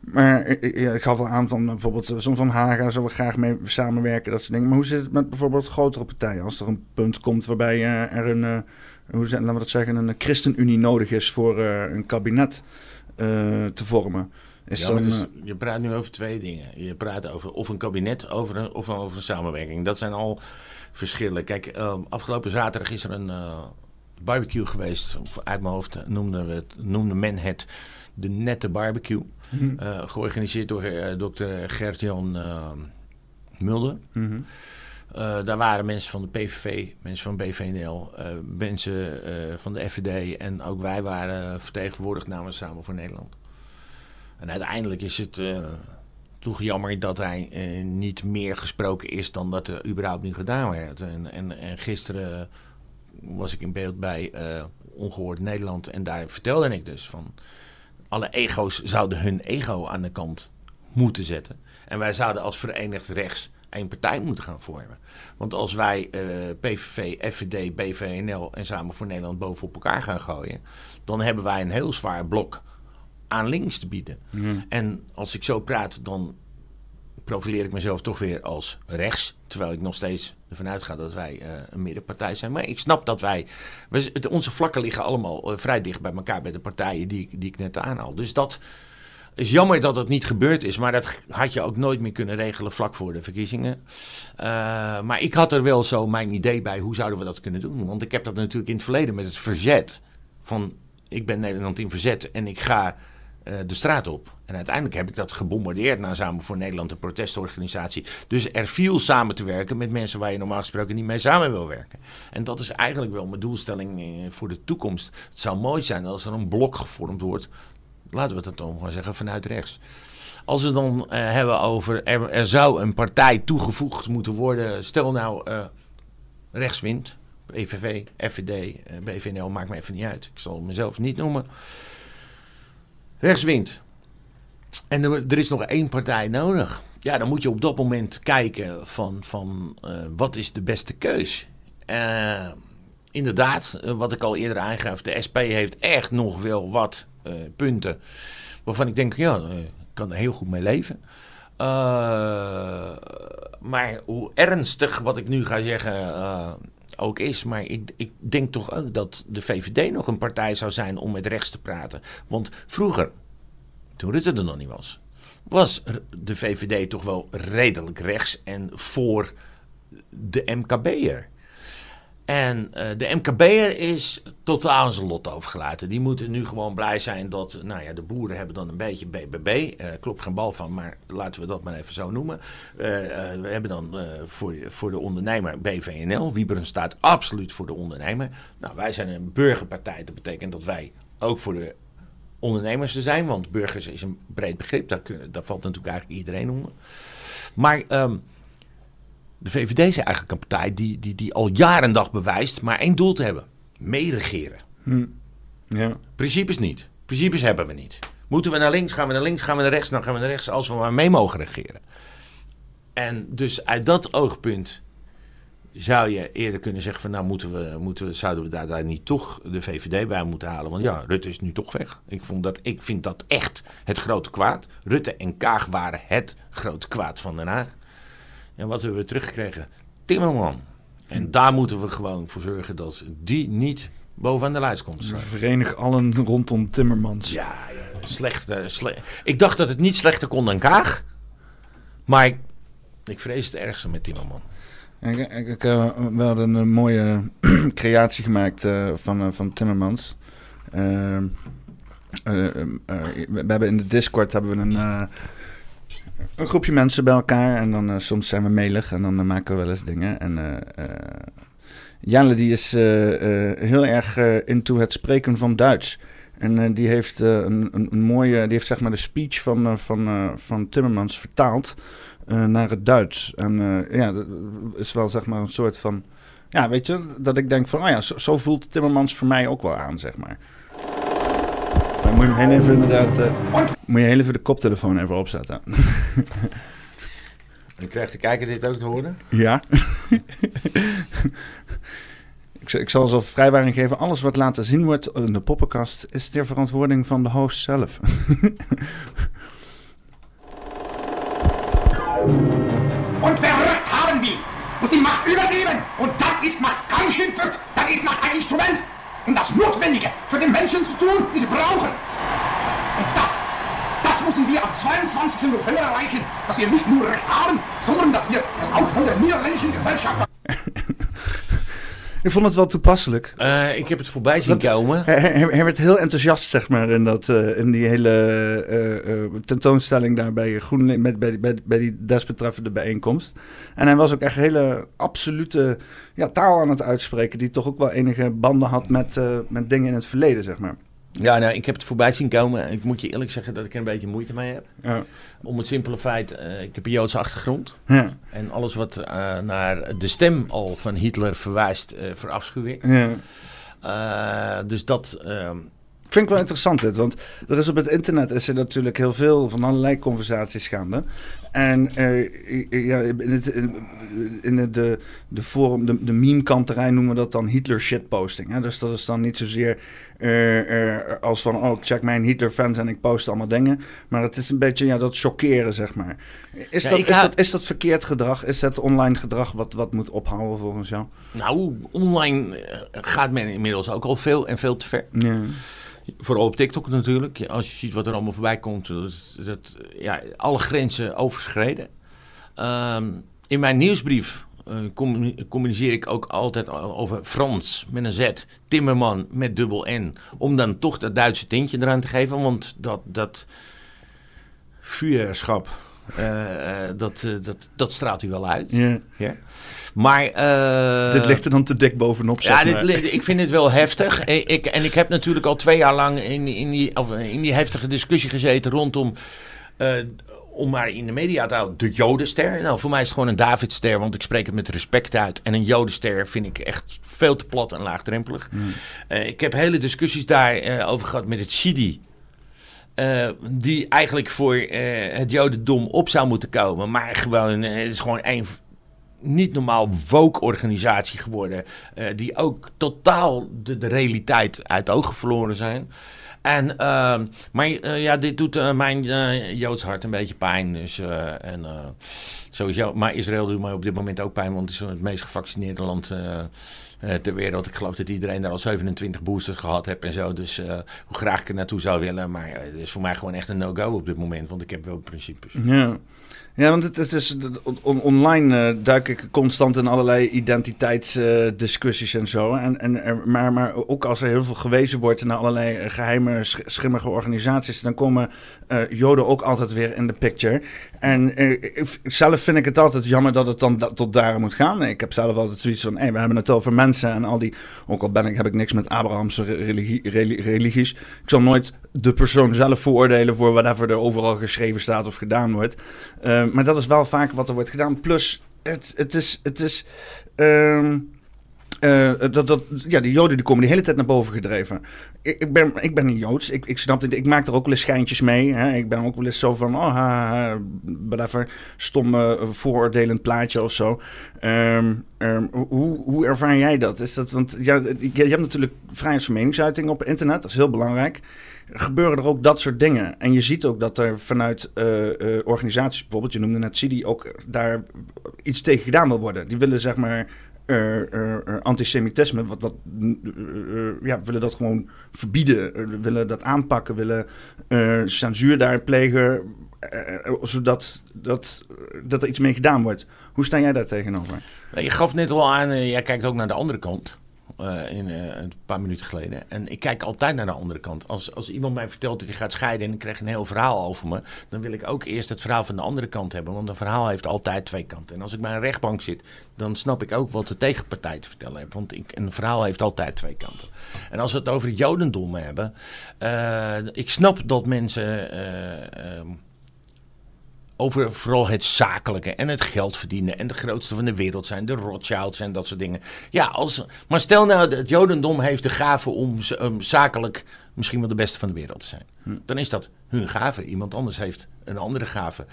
Maar ik, ik gaf al aan van bijvoorbeeld zo'n Van Haga zou we graag mee samenwerken, dat soort dingen. Maar hoe zit het met bijvoorbeeld grotere partijen? Als er een punt komt waarbij er een, hoe zijn, laten we dat zeggen, een ChristenUnie nodig is voor een kabinet te vormen. Is ja, dus, je praat nu over twee dingen. Je praat over of een kabinet over een, of over een samenwerking. Dat zijn al verschillen. Kijk, ehm, afgelopen zaterdag is er een uh, barbecue geweest. Uit mijn hoofd noemde, we het, noemde men het de nette barbecue. Mhm. Eh, georganiseerd door uh, dokter Gert-Jan Mulder. Mhm. daar waren mensen van de PVV, mensen van BVNL, mensen van de FVD en ook wij waren vertegenwoordigd namens Samen voor Nederland. En uiteindelijk is het toch jammer dat hij eh, niet meer gesproken is dan dat er überhaupt nu gedaan werd. En, en, en gisteren was ik in beeld bij Ongehoord Nederland en daar vertelde ik dus van alle ego's zouden hun ego aan de kant moeten zetten. En wij zouden als Verenigd Rechts één partij moeten gaan vormen. Want als wij uh, PVV, FVD, BVNL en Samen voor Nederland bovenop elkaar gaan gooien, dan hebben wij een heel zwaar blok aan links te bieden. En als ik zo praat, dan profileer ik mezelf toch weer als rechts. Terwijl ik nog steeds ervan uitga dat wij uh, een middenpartij zijn. Maar ik snap dat wij. onze vlakken liggen allemaal uh, vrij dicht bij elkaar bij de partijen die, die ik net aanhaal. Dus dat is jammer dat het niet gebeurd is. Maar dat had je ook nooit meer kunnen regelen vlak voor de verkiezingen. Uh, maar ik had er wel zo mijn idee bij hoe zouden we dat kunnen doen. Want ik heb dat natuurlijk in het verleden met het verzet. Van ik ben Nederland in verzet en ik ga eh, de straat op. En uiteindelijk heb ik dat gebombardeerd naar Samen voor Nederland, de protestorganisatie. Dus er viel samen te werken met mensen waar je normaal gesproken niet mee samen wil werken. En dat is eigenlijk wel mijn doelstelling eh, voor de toekomst. Het zou mooi zijn als er een blok gevormd wordt. Laten we het dan maar zeggen vanuit rechts. Als we dan uh, hebben over er, zou een partij toegevoegd moeten worden. Stel nou uh, rechts. EVV, FVD, BVNL, maakt me even niet uit. Ik zal mezelf niet noemen rechts wint. En er, er, is nog één partij nodig. Ja, dan moet je op dat moment kijken van, van uh, wat is de beste keus. Uh, inderdaad, uh, wat ik al eerder aangaf, de SP heeft echt nog wel wat punten waarvan ik denk, ja, ik kan er heel goed mee leven. maar hoe ernstig wat ik nu ga zeggen ook is. Maar ik, ik denk toch ook dat de VVD nog een partij zou zijn om met rechts te praten. Want vroeger, toen Rutte er nog niet was, was de VVD toch wel redelijk rechts en voor de MKB'er. En uh, de MKB'er is totaal aan zijn lot overgelaten. Die moeten nu gewoon blij zijn dat, nou ja, de boeren hebben dan een beetje BBB. Uh, eh, klopt geen bal van, maar laten we dat maar even zo noemen. Uh, we hebben dan voor, voor de ondernemer BVNL. Wieberen staat absoluut voor de ondernemer. Nou, wij zijn een burgerpartij. Dat betekent dat wij ook voor de ondernemers te zijn. Want burgers is een breed begrip. Daar, daar valt natuurlijk eigenlijk iedereen onder. Maar... Um, de VVD is eigenlijk een partij die, die, die al jaren en dag bewijst maar één doel te hebben: meeregeren. Hm. Ja. Principes niet. Principes hebben we niet. Moeten we naar links, gaan we naar links, gaan we naar rechts, dan gaan we naar rechts als we maar mee mogen regeren. En dus uit dat oogpunt zou je eerder kunnen zeggen van nou moeten we, moeten we, zouden we daar, daar niet toch de VVD bij moeten halen. Want ja, Rutte is nu toch weg. Ik, vond dat, ik vind dat echt het grote kwaad. Rutte en Kaag waren het grote kwaad van Den Haag. En wat hebben we teruggekregen? Timmerman. En daar moeten we gewoon voor zorgen dat die niet bovenaan de lijst komt. Verenig allen rondom Timmermans. Ja, ja slecht, slecht. Ik dacht dat het niet slechter kon dan Kaag. Maar ik, ik vrees het ergste met Timmerman. Ik, ik, ik uh, we hadden een mooie creatie gemaakt uh, van, uh, van Timmermans. Ehm, we hebben in de Discord hebben we een een groepje mensen bij elkaar en dan uh, soms zijn we melig en dan uh, maken we wel eens dingen. En uh, Janne die is heel erg into het spreken van Duits. En die heeft een, een, een, mooie, die heeft zeg maar de speech van, van, van Timmermans vertaald naar het Duits. En ja, dat is wel zeg maar een soort van, ja weet je, dat ik denk van, oh ja, zo voelt Timmermans voor mij ook wel aan, zeg maar. Maar moet je hem heel even inderdaad... Eh, moet je heel even de koptelefoon even opzetten. en krijgt de kijker dit ook te horen? Ja. ik, ik, zal zelf vrijwaring geven. Alles wat laten zien wordt in de poppenkast... is ter verantwoording van de host zelf. En verrückt hebben die, Moet die Macht übernemen? En dat is Macht geen Schimpfwort, dat is Macht een Instrument. Um das Notwendige für den Menschen zu tun, die sie brauchen. Und das, das müssen wir am 22. November erreichen, dass wir nicht nur Recht haben, sondern dass wir es auch von der niederländischen Gesellschaft Ik vond het wel toepasselijk. Uh, ik heb het voorbij zien komen. Hij, hij, hij, werd heel enthousiast, zeg maar, in, dat, uh, in die hele uh, tentoonstelling daar bij GroenLinks, met, bij, bij, bij die desbetreffende bijeenkomst. En hij was ook echt hele absolute ja, taal aan het uitspreken, die toch ook wel enige banden had met, met dingen in het verleden, zeg maar. Ja, nou, ik heb het voorbij zien komen. Ik moet je eerlijk zeggen dat ik er een beetje moeite mee heb. Ja. Om het simpele feit, uh, ik heb een Joodse achtergrond. Ja. En alles wat uh, naar de stem al van Hitler verwijst, uh, verafschuw ik. Ja. dus dat... Vind ik wel interessant dit, want er is op het internet is er natuurlijk heel veel van allerlei conversaties gaande. En uh, ja, in, het, in, in de, de forum, de, de meme-kanterij noemen we dat dan Hitler shitposting. Hè? Dus dat is dan niet zozeer uh, uh, als van, oh, check mijn Hitler-fans en ik post allemaal dingen. Maar het is een beetje ja, dat chockeren, zeg maar. Is, ja, dat, is, dat, is dat verkeerd gedrag? Is dat online gedrag wat, wat moet ophouden volgens jou? Nou, online gaat men inmiddels ook al veel en veel te ver. Ja. Vooral op TikTok natuurlijk. Als je ziet wat er allemaal voorbij komt. Dat, dat ja, alle grenzen overschreden. Um, in mijn nieuwsbrief uh, communiceer ik ook altijd over Frans met een Z. Timmerman met dubbel N. Om dan toch dat Duitse tintje eraan te geven. Want dat, dat vuurschap, uh, uh, dat, dat, dat straalt hij wel uit. Ja. ja. Maar, uh, dit ligt er dan te dik bovenop. Zeg ja, dit, ik vind het wel heftig. ik, en ik heb natuurlijk al twee jaar lang in, in, die, of in die heftige discussie gezeten rondom. Uh, om maar in de media te houden, de Jodenster. Nou, voor mij is het gewoon een Davidster, want ik spreek het met respect uit. En een Jodenster vind ik echt veel te plat en laagdrempelig. Mm. Uh, ik heb hele discussies daarover over gehad met het Sidi. Uh, die eigenlijk voor uh, het Jodendom op zou moeten komen. Maar gewoon, het is gewoon één niet normaal woke-organisatie geworden. Uh, die ook totaal de, realiteit uit ogen verloren zijn. En, uh, maar uh, ja, dit doet uh, mijn Joods hart een beetje pijn. Dus, en, sowieso, maar Israël doet mij op dit moment ook pijn, want het is het meest gevaccineerde land ter wereld. Ik geloof dat iedereen daar al 27 boosters gehad heeft en zo. Dus hoe graag ik er naartoe zou willen. Maar het is voor mij gewoon echt een no-go op dit moment, want ik heb wel principes. Ja. Ja, want het is dus, on, online uh, duik ik constant in allerlei identiteitsdiscussies en zo. En, maar, maar ook als er heel veel gewezen wordt naar allerlei geheime, schimmige organisaties, dan komen uh, Joden ook altijd weer in de picture. En zelf vind ik het altijd jammer dat het dan da tot daar moet gaan. Ik heb zelf altijd zoiets van, hey, we hebben het over mensen en al die, ook al ben ik, heb ik niks met Abrahamse religie, religies. Ik zal nooit de persoon zelf veroordelen voor whatever er overal geschreven staat of gedaan wordt. Uh, maar dat is wel vaak wat er wordt gedaan. Plus, het, het is. Het is um, uh, dat, dat, ja, die Joden die komen de hele tijd naar boven gedreven. Ik, ik ben, ik ben niet Joods. Ik, ik snap. Ik maak er ook wel eens schijntjes mee. Hè. Ik ben ook wel eens zo van. Oh, ha, ha, whatever. Stom uh, vooroordelend plaatje of zo. Um, hoe, hoe ervaar jij dat? Is dat want ja, je, je hebt natuurlijk vrijheid van meningsuiting op internet. Dat is heel belangrijk gebeuren er ook dat soort dingen. En je ziet ook dat er vanuit uh, uh, organisaties, bijvoorbeeld, je noemde net CIDI, ook daar iets tegen gedaan wil worden. Die willen zeg maar antisemitisme, wat, wat ja, willen dat gewoon verbieden, willen dat aanpakken, willen censuur daar plegen, zodat dat, dat er iets mee gedaan wordt. Hoe sta jij daar tegenover? Je gaf net al aan, jij kijkt ook naar de andere kant. Uh, in, uh, een paar minuten geleden. En ik kijk altijd naar de andere kant. Als, als iemand mij vertelt dat hij gaat scheiden en ik krijg een heel verhaal over me, dan wil ik ook eerst het verhaal van de andere kant hebben. Want een verhaal heeft altijd twee kanten. En als ik bij een rechtbank zit, dan snap ik ook wat de tegenpartij te vertellen heeft. Want ik, een verhaal heeft altijd twee kanten. En als we het over het Jodendom hebben, uh, ik snap dat mensen over vooral het zakelijke en het geld verdienen en de grootste van de wereld zijn, de Rothschilds en dat soort dingen. Ja, als, maar stel nou, het Jodendom heeft de gave om um, zakelijk misschien wel de beste van de wereld te zijn. Hm. Dan is dat hun gave. Iemand anders heeft een andere gave.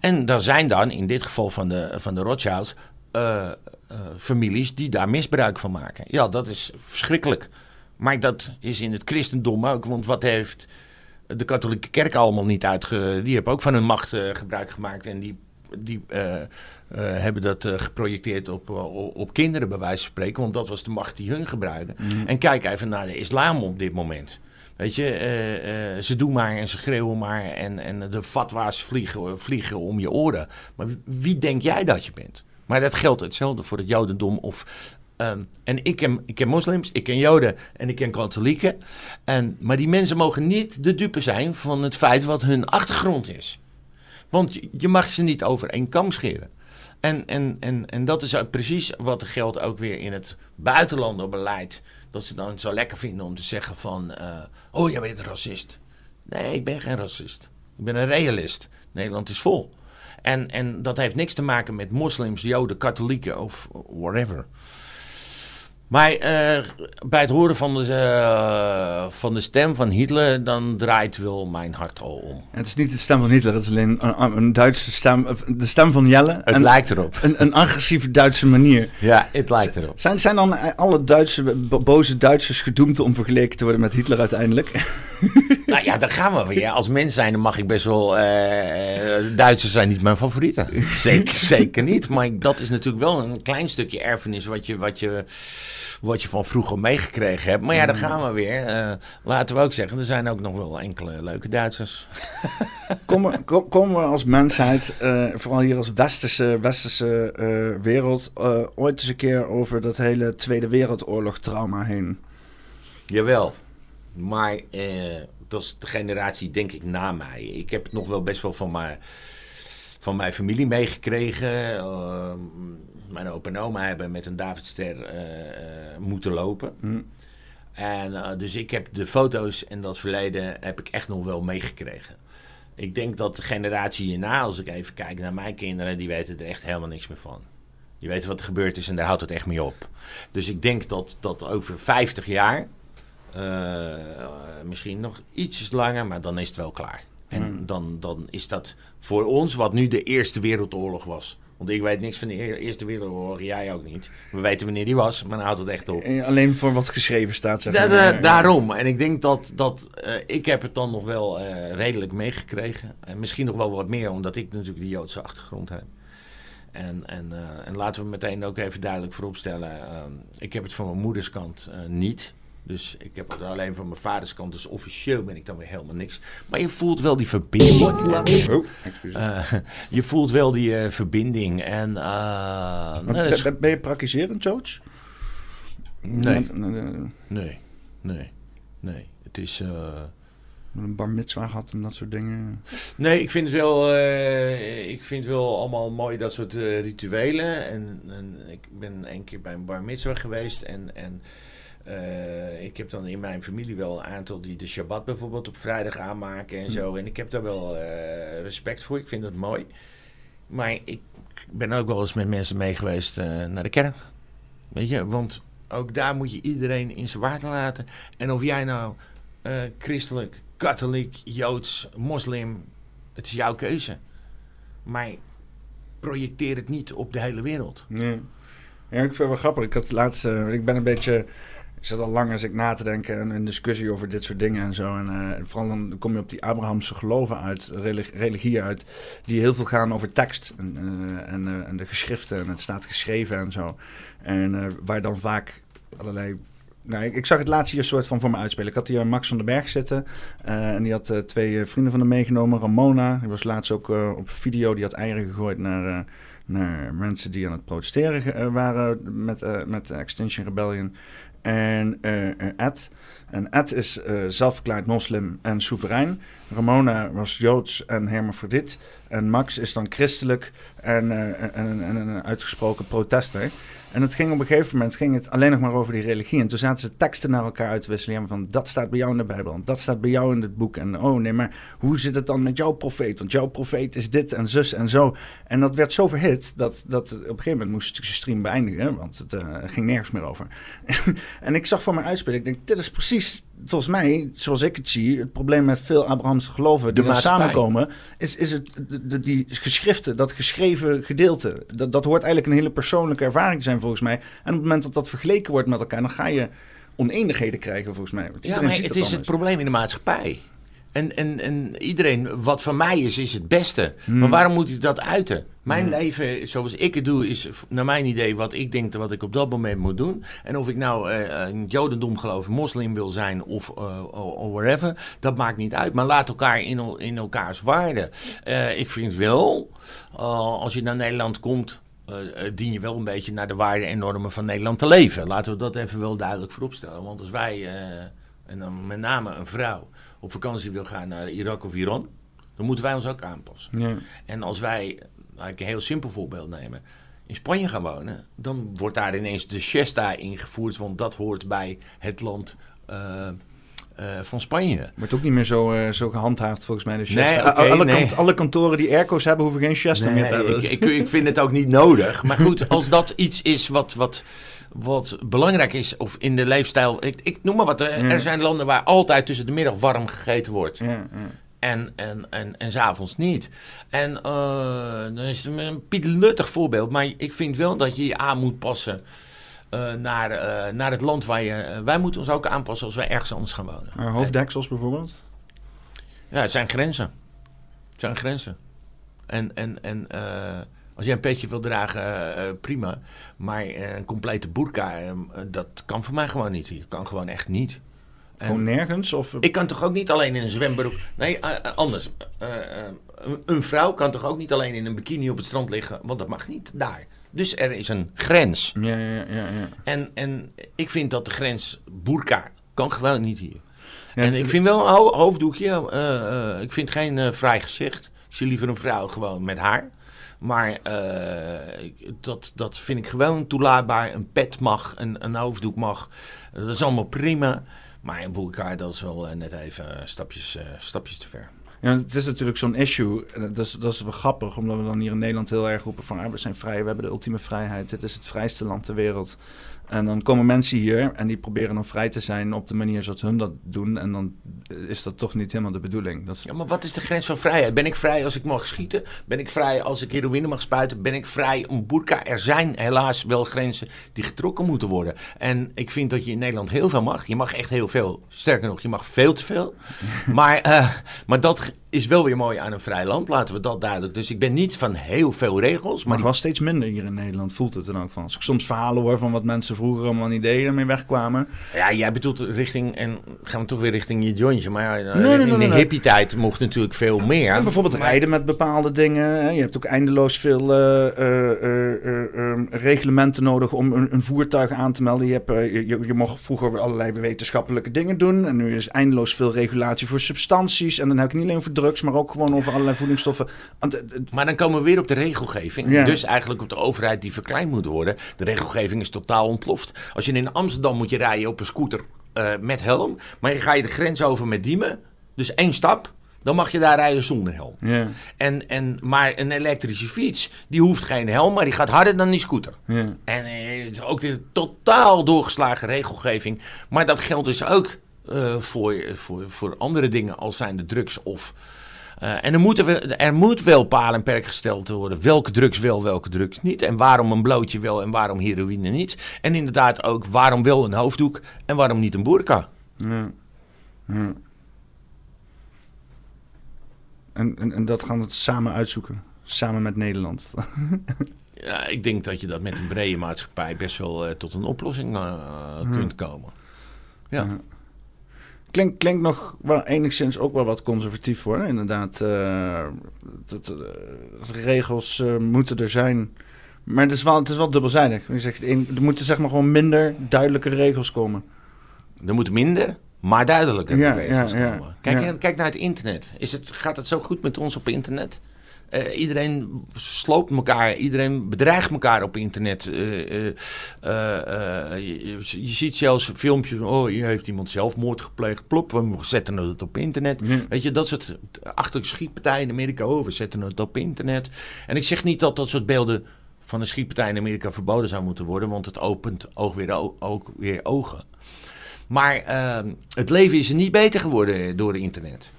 En er zijn dan, in dit geval van de, van de Rothschilds, uh, uh, families die daar misbruik van maken. Ja, dat is verschrikkelijk. Maar dat is in het christendom ook, want wat heeft de katholieke kerk allemaal niet uitge... Die hebben ook van hun macht uh, gebruik gemaakt. En die die eh, eh, hebben dat eh, geprojecteerd op, op, kinderen, bij wijze van spreken. Want dat was de macht die hun gebruiken. En kijk even naar de islam op dit moment. Weet je, eh, eh, ze doen maar en ze schreeuwen maar en, en de fatwa's vliegen, vliegen om je oren. Maar wie- wie denk jij dat je bent? Maar dat geldt hetzelfde voor het Jodendom of... ehm, en ik ken, ik ken moslims, ik ken Joden en ik ken katholieken. En, maar die mensen mogen niet de dupe zijn van het feit wat hun achtergrond is. Want je, mag ze niet over één kam scheren. En, en, en, en dat is precies wat geldt ook weer in het buitenlandenbeleid. Dat ze dan zo lekker vinden om te zeggen van... eh, oh, jij bent een racist. Nee, ik ben geen racist. Ik ben een realist. Nederland is vol. En, en dat heeft niks te maken met moslims, joden, katholieken of whatever. Maar eh, bij het horen van de, eh, van de stem van Hitler, dan draait wel mijn hart al om. Het is niet de stem van Hitler, het is alleen een, een Duitse stem. De stem van Jelle. Het en lijkt erop. Een, een agressieve Duitse manier. Ja, het lijkt erop. Zijn, zijn dan alle Duitse, bo- boze Duitsers gedoemd om vergeleken te worden met Hitler uiteindelijk? Nou ja, daar gaan we weer. Als mens zijn, dan mag ik best wel. eh, Duitsers zijn niet mijn favorieten. Zeker, zeker niet. Maar dat is natuurlijk wel een klein stukje erfenis wat je, wat je, wat je van vroeger meegekregen hebt. Maar ja, daar gaan we weer. Eh, laten we ook zeggen, er zijn ook nog wel enkele leuke Duitsers. Komen, kom- komen we als mensheid, eh, vooral hier als westerse, westerse eh, wereld, ooit eens een keer over dat hele Tweede Wereldoorlog trauma heen? Jawel. Maar dat is de generatie, denk ik, na mij. Ik heb het nog wel best wel van mijn, van mijn familie meegekregen. Mijn opa en oma hebben met een Davidster eh, eh, moeten lopen. Hm. En eh, dus ik heb de foto's en dat verleden heb ik echt nog wel meegekregen. Ik denk dat de generatie hierna, als ik even kijk naar mijn kinderen, die weten er echt helemaal niks meer van. Die weten wat er gebeurd is en daar houdt het echt mee op. Dus ik denk dat, dat over 50 jaar, misschien nog ietsjes langer, maar dan is het wel klaar. En Hmm. dan, dan is dat voor ons wat nu de Eerste Wereldoorlog was. Want ik weet niks van de Eer- Eerste Wereldoorlog, jij ook niet. We weten wanneer die was, maar dan houdt het echt op. Eh, Alleen voor wat geschreven staat, zeg Da- maar. da- daarom. En ik denk dat, dat eh, ik heb het dan nog wel eh, redelijk meegekregen. En misschien nog wel wat meer, omdat ik natuurlijk die Joodse achtergrond heb. En, en, en laten we meteen ook even duidelijk vooropstellen. ik heb het van mijn moeders kant niet. Dus ik heb het alleen van mijn vaders kant. Dus officieel ben ik dan weer helemaal niks. Maar je voelt wel die verbinding. Oh. Eh, je voelt wel die eh, verbinding. En eh, nou, dat is- ben, ben je praktiserend, George? nee, nee, nee, nee. Het is... eh, met een bar mitzwa gehad en dat soort dingen. Nee, ik vind het wel, eh, ik vind het wel allemaal mooi dat soort eh, rituelen. En, en ik ben een keer bij een bar mitzvah geweest. En, en eh, ik heb dan in mijn familie wel een aantal die de Shabbat bijvoorbeeld op vrijdag aanmaken en zo. En ik heb daar wel eh, respect voor. Ik vind dat mooi. Maar ik ben ook wel eens met mensen mee geweest eh, naar de kerk. Weet je, want ook daar moet je iedereen in zijn waarde laten. En of jij nou christelijk, katholiek, joods, moslim, het is jouw keuze. Maar projecteer het niet op de hele wereld. Ja. ja, ik vind het wel grappig. Ik had laatst, ik ben een beetje, ik zat al lang als ik na te denken en een discussie over dit soort dingen en zo. En eh, vooral dan kom je op die Abrahamse geloven uit, relig- religieën uit, die heel veel gaan over tekst en, eh, en, eh, en de geschriften en het staat geschreven en zo. En waar dan vaak allerlei nou, ik, zag het laatst hier soort van voor me uitspelen. Ik had hier Max van den Berg zitten. en die had twee vrienden van hem meegenomen. Ramona, die was laatst ook op video. Die had eieren gegooid naar, naar mensen die aan het protesteren waren met, met Extinction Rebellion. En eh, eh, Ed. En Ed is eh zelfverklaard moslim en soeverein. Ramona was joods en hermafrodiet. En Max is dan christelijk en, en, en een uitgesproken protester. En het ging op een gegeven moment ging het alleen nog maar over die religie. En toen zaten ze teksten naar elkaar uit te wisselen. Ja, van dat staat bij jou in de Bijbel. En dat staat bij jou in het boek. En oh nee, maar hoe zit het dan met jouw profeet? Want jouw profeet is dit en zus en zo. En dat werd zo verhit dat, dat op een gegeven moment moest ik de stream beëindigen. Want het eh, ging nergens meer over. en ik zag voor me uitspelen. Ik denk, dit is precies volgens mij, zoals ik het zie, het probleem met veel Abrahamse geloven die samenkomen, is, is het de, de- die geschriften, dat geschreven gedeelte. Dat, dat hoort eigenlijk een hele persoonlijke ervaring te zijn volgens mij. En op het moment dat dat vergeleken wordt met elkaar, dan ga je oneenigheden krijgen volgens mij. Ja, maar het is het probleem in de maatschappij. En, en, en iedereen, wat van mij is, is het beste. Hmm. Maar waarom moet ik dat uiten? Mijn leven, zoals ik het doe, is naar mijn idee wat ik denk wat ik op dat moment moet doen. En of ik nou eh, in het jodendom geloof, moslim wil zijn of of whatever, dat maakt niet uit. Maar laat elkaar in, in elkaars waarde. Eh, ik vind wel, als je naar Nederland komt, dien je wel een beetje naar de waarden en normen van Nederland te leven. Laten we dat even wel duidelijk vooropstellen. Want als wij, eh, en dan met name een vrouw, op vakantie wil gaan naar Irak of Iran, dan moeten wij ons ook aanpassen. Ja. En als wij, laat ik een heel simpel voorbeeld nemen, in Spanje gaan wonen, dan wordt daar ineens de siesta ingevoerd, want dat hoort bij het land eh, eh, van Spanje. Wordt ook niet meer zo, eh, zo gehandhaafd volgens mij. De Nee, alle, nee. kant- alle kantoren die airco's hebben, hoeven geen siesta meer te hebben. ik, ik, ik vind het ook niet nodig. Maar goed, als dat iets is wat, wat, wat belangrijk is, of in de leefstijl. Ik, ik noem maar wat. Er, Ja. er zijn landen waar altijd tussen de middag warm gegeten wordt. ja, ja. En, en, en, en s'avonds niet. En eh dan is het een pietluttig voorbeeld. Maar ik vind wel dat je je aan moet passen eh, naar, eh, naar het land waar je... eh, wij moeten ons ook aanpassen als wij ergens anders gaan wonen. Maar hoofddeksels bijvoorbeeld. Ja, het zijn grenzen. Het zijn grenzen. En, en, en als je een petje wil dragen, prima. Maar een complete burka, dat kan voor mij gewoon niet hier. Kan gewoon echt niet. Gewoon nergens? Of, ik kan toch ook niet alleen in een zwembroek. Nee, anders. Een vrouw kan toch ook niet alleen in een bikini op het strand liggen, want dat mag niet daar. Dus er is een grens. Ja, ja, ja. ja. En, en ik vind dat de grens burka kan gewoon niet hier. Ja, en ik vind wel een ho- hoofddoekje. eh, eh, ik vind geen eh vrij gezicht. Ik zie liever een vrouw gewoon met haar. Maar eh, dat, dat vind ik gewoon toelaatbaar. Een pet mag, een, een hoofddoek mag. Dat is allemaal prima. Maar een burka, dat is wel eh, net even eh, stapjes, eh, stapjes te ver. Ja, het is natuurlijk zo'n issue. Dat is, dat is wel grappig, omdat we dan hier in Nederland heel erg roepen van... Ah, we zijn vrij, we hebben de ultieme vrijheid. Dit is het vrijste land ter wereld. En dan komen mensen hier en die proberen dan vrij te zijn op de manier zoals hun dat doen. En dan is dat toch niet helemaal de bedoeling. Dat is, Ja, maar wat is de grens van vrijheid? Ben ik vrij als ik mag schieten? Ben ik vrij als ik heroïne mag spuiten? Ben ik vrij om burka? Er zijn helaas wel grenzen die getrokken moeten worden. En ik vind dat je in Nederland heel veel mag. Je mag echt heel veel. Sterker nog, je mag veel te veel. maar, eh, maar dat is wel weer mooi aan een vrij land. Laten we dat duidelijk. Dus ik ben niet van heel veel regels. maar Maar was steeds minder hier in Nederland, voelt het er dan ook van. Als ik soms verhalen hoor van wat mensen vroeger allemaal niet deden en mee wegkwamen. Ja, jij bedoelt richting, en gaan we toch weer richting je jointje. Maar ja, nee, nee, in de nee. hippie-tijd mocht natuurlijk veel meer. En bijvoorbeeld rijden met bepaalde dingen. hè. Je hebt ook eindeloos veel eh, eh, eh, eh, eh, reglementen nodig om een, een voertuig aan te melden. Je, hebt, je, je, je mocht vroeger allerlei wetenschappelijke dingen doen. En nu is eindeloos veel regulatie voor substanties. En dan heb ik niet alleen voor drugs, maar ook gewoon over allerlei voedingsstoffen. Want, het- Maar dan komen we weer op de regelgeving. Ja. Dus eigenlijk op de overheid die verkleind moet worden. De regelgeving is totaal ontploft. Als je in Amsterdam moet je rijden op een scooter eh, met helm. Maar je ga je de grens over met Diemen. Dus één stap. Dan mag je daar rijden zonder helm. ja, En, en, maar een elektrische fiets, die hoeft geen helm, maar die gaat harder dan die scooter. ja. En eh, ook de totaal doorgeslagen regelgeving. Maar dat geldt dus ook eh, voor, voor, voor andere dingen als zijn de drugs of... eh, en er, moeten we, er moet wel paal en perk gesteld worden. Welke drugs wel, welke drugs niet. En waarom een blootje wel en waarom heroïne niet. En inderdaad ook waarom wel een hoofddoek en waarom niet een burka. Ja. Ja. En, en, en dat gaan we samen uitzoeken. Samen met Nederland. Ja, ik denk dat je dat met een brede maatschappij best wel eh, tot een oplossing eh, kunt komen. Ja. Klinkt, klinkt nog wel enigszins ook wel wat conservatief hoor. Inderdaad, eh, dat, eh, regels eh, moeten er zijn. Maar het is wel, het is wel dubbelzijdig. Je zegt, er moeten zeg maar gewoon minder duidelijke regels komen. Er moet minder, maar duidelijker Ja, regels ja, ja, komen. Kijk, kijk naar het internet. Is het, gaat het zo goed met ons op internet? Eh, iedereen sloopt elkaar, iedereen bedreigt elkaar op internet. Eh, eh, je, je- ziet zelfs filmpjes, oh, hier heeft iemand zelfmoord gepleegd. Plop, we zetten het op internet. Weet je, dat soort achter schietpartijen in Amerika, oh, we zetten het op internet. En ik zeg niet dat dat soort beelden van een schietpartij in Amerika verboden zou moeten worden, want het opent oog weer, ook weer ogen. Maar ehm, het leven is er niet beter geworden door het internet.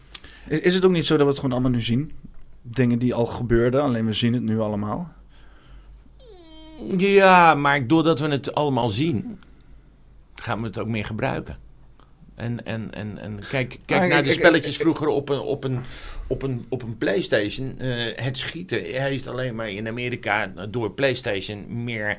Is, is het ook niet zo dat we het gewoon allemaal nu zien? Dingen die al gebeurden, alleen we zien het nu allemaal. Ja, maar doordat we het allemaal zien, gaan we het ook meer gebruiken. En, en, en, en kijk, kijk naar de spelletjes vroeger op een, op een, op een, op een PlayStation. Eh, het schieten heeft alleen maar in Amerika door PlayStation meer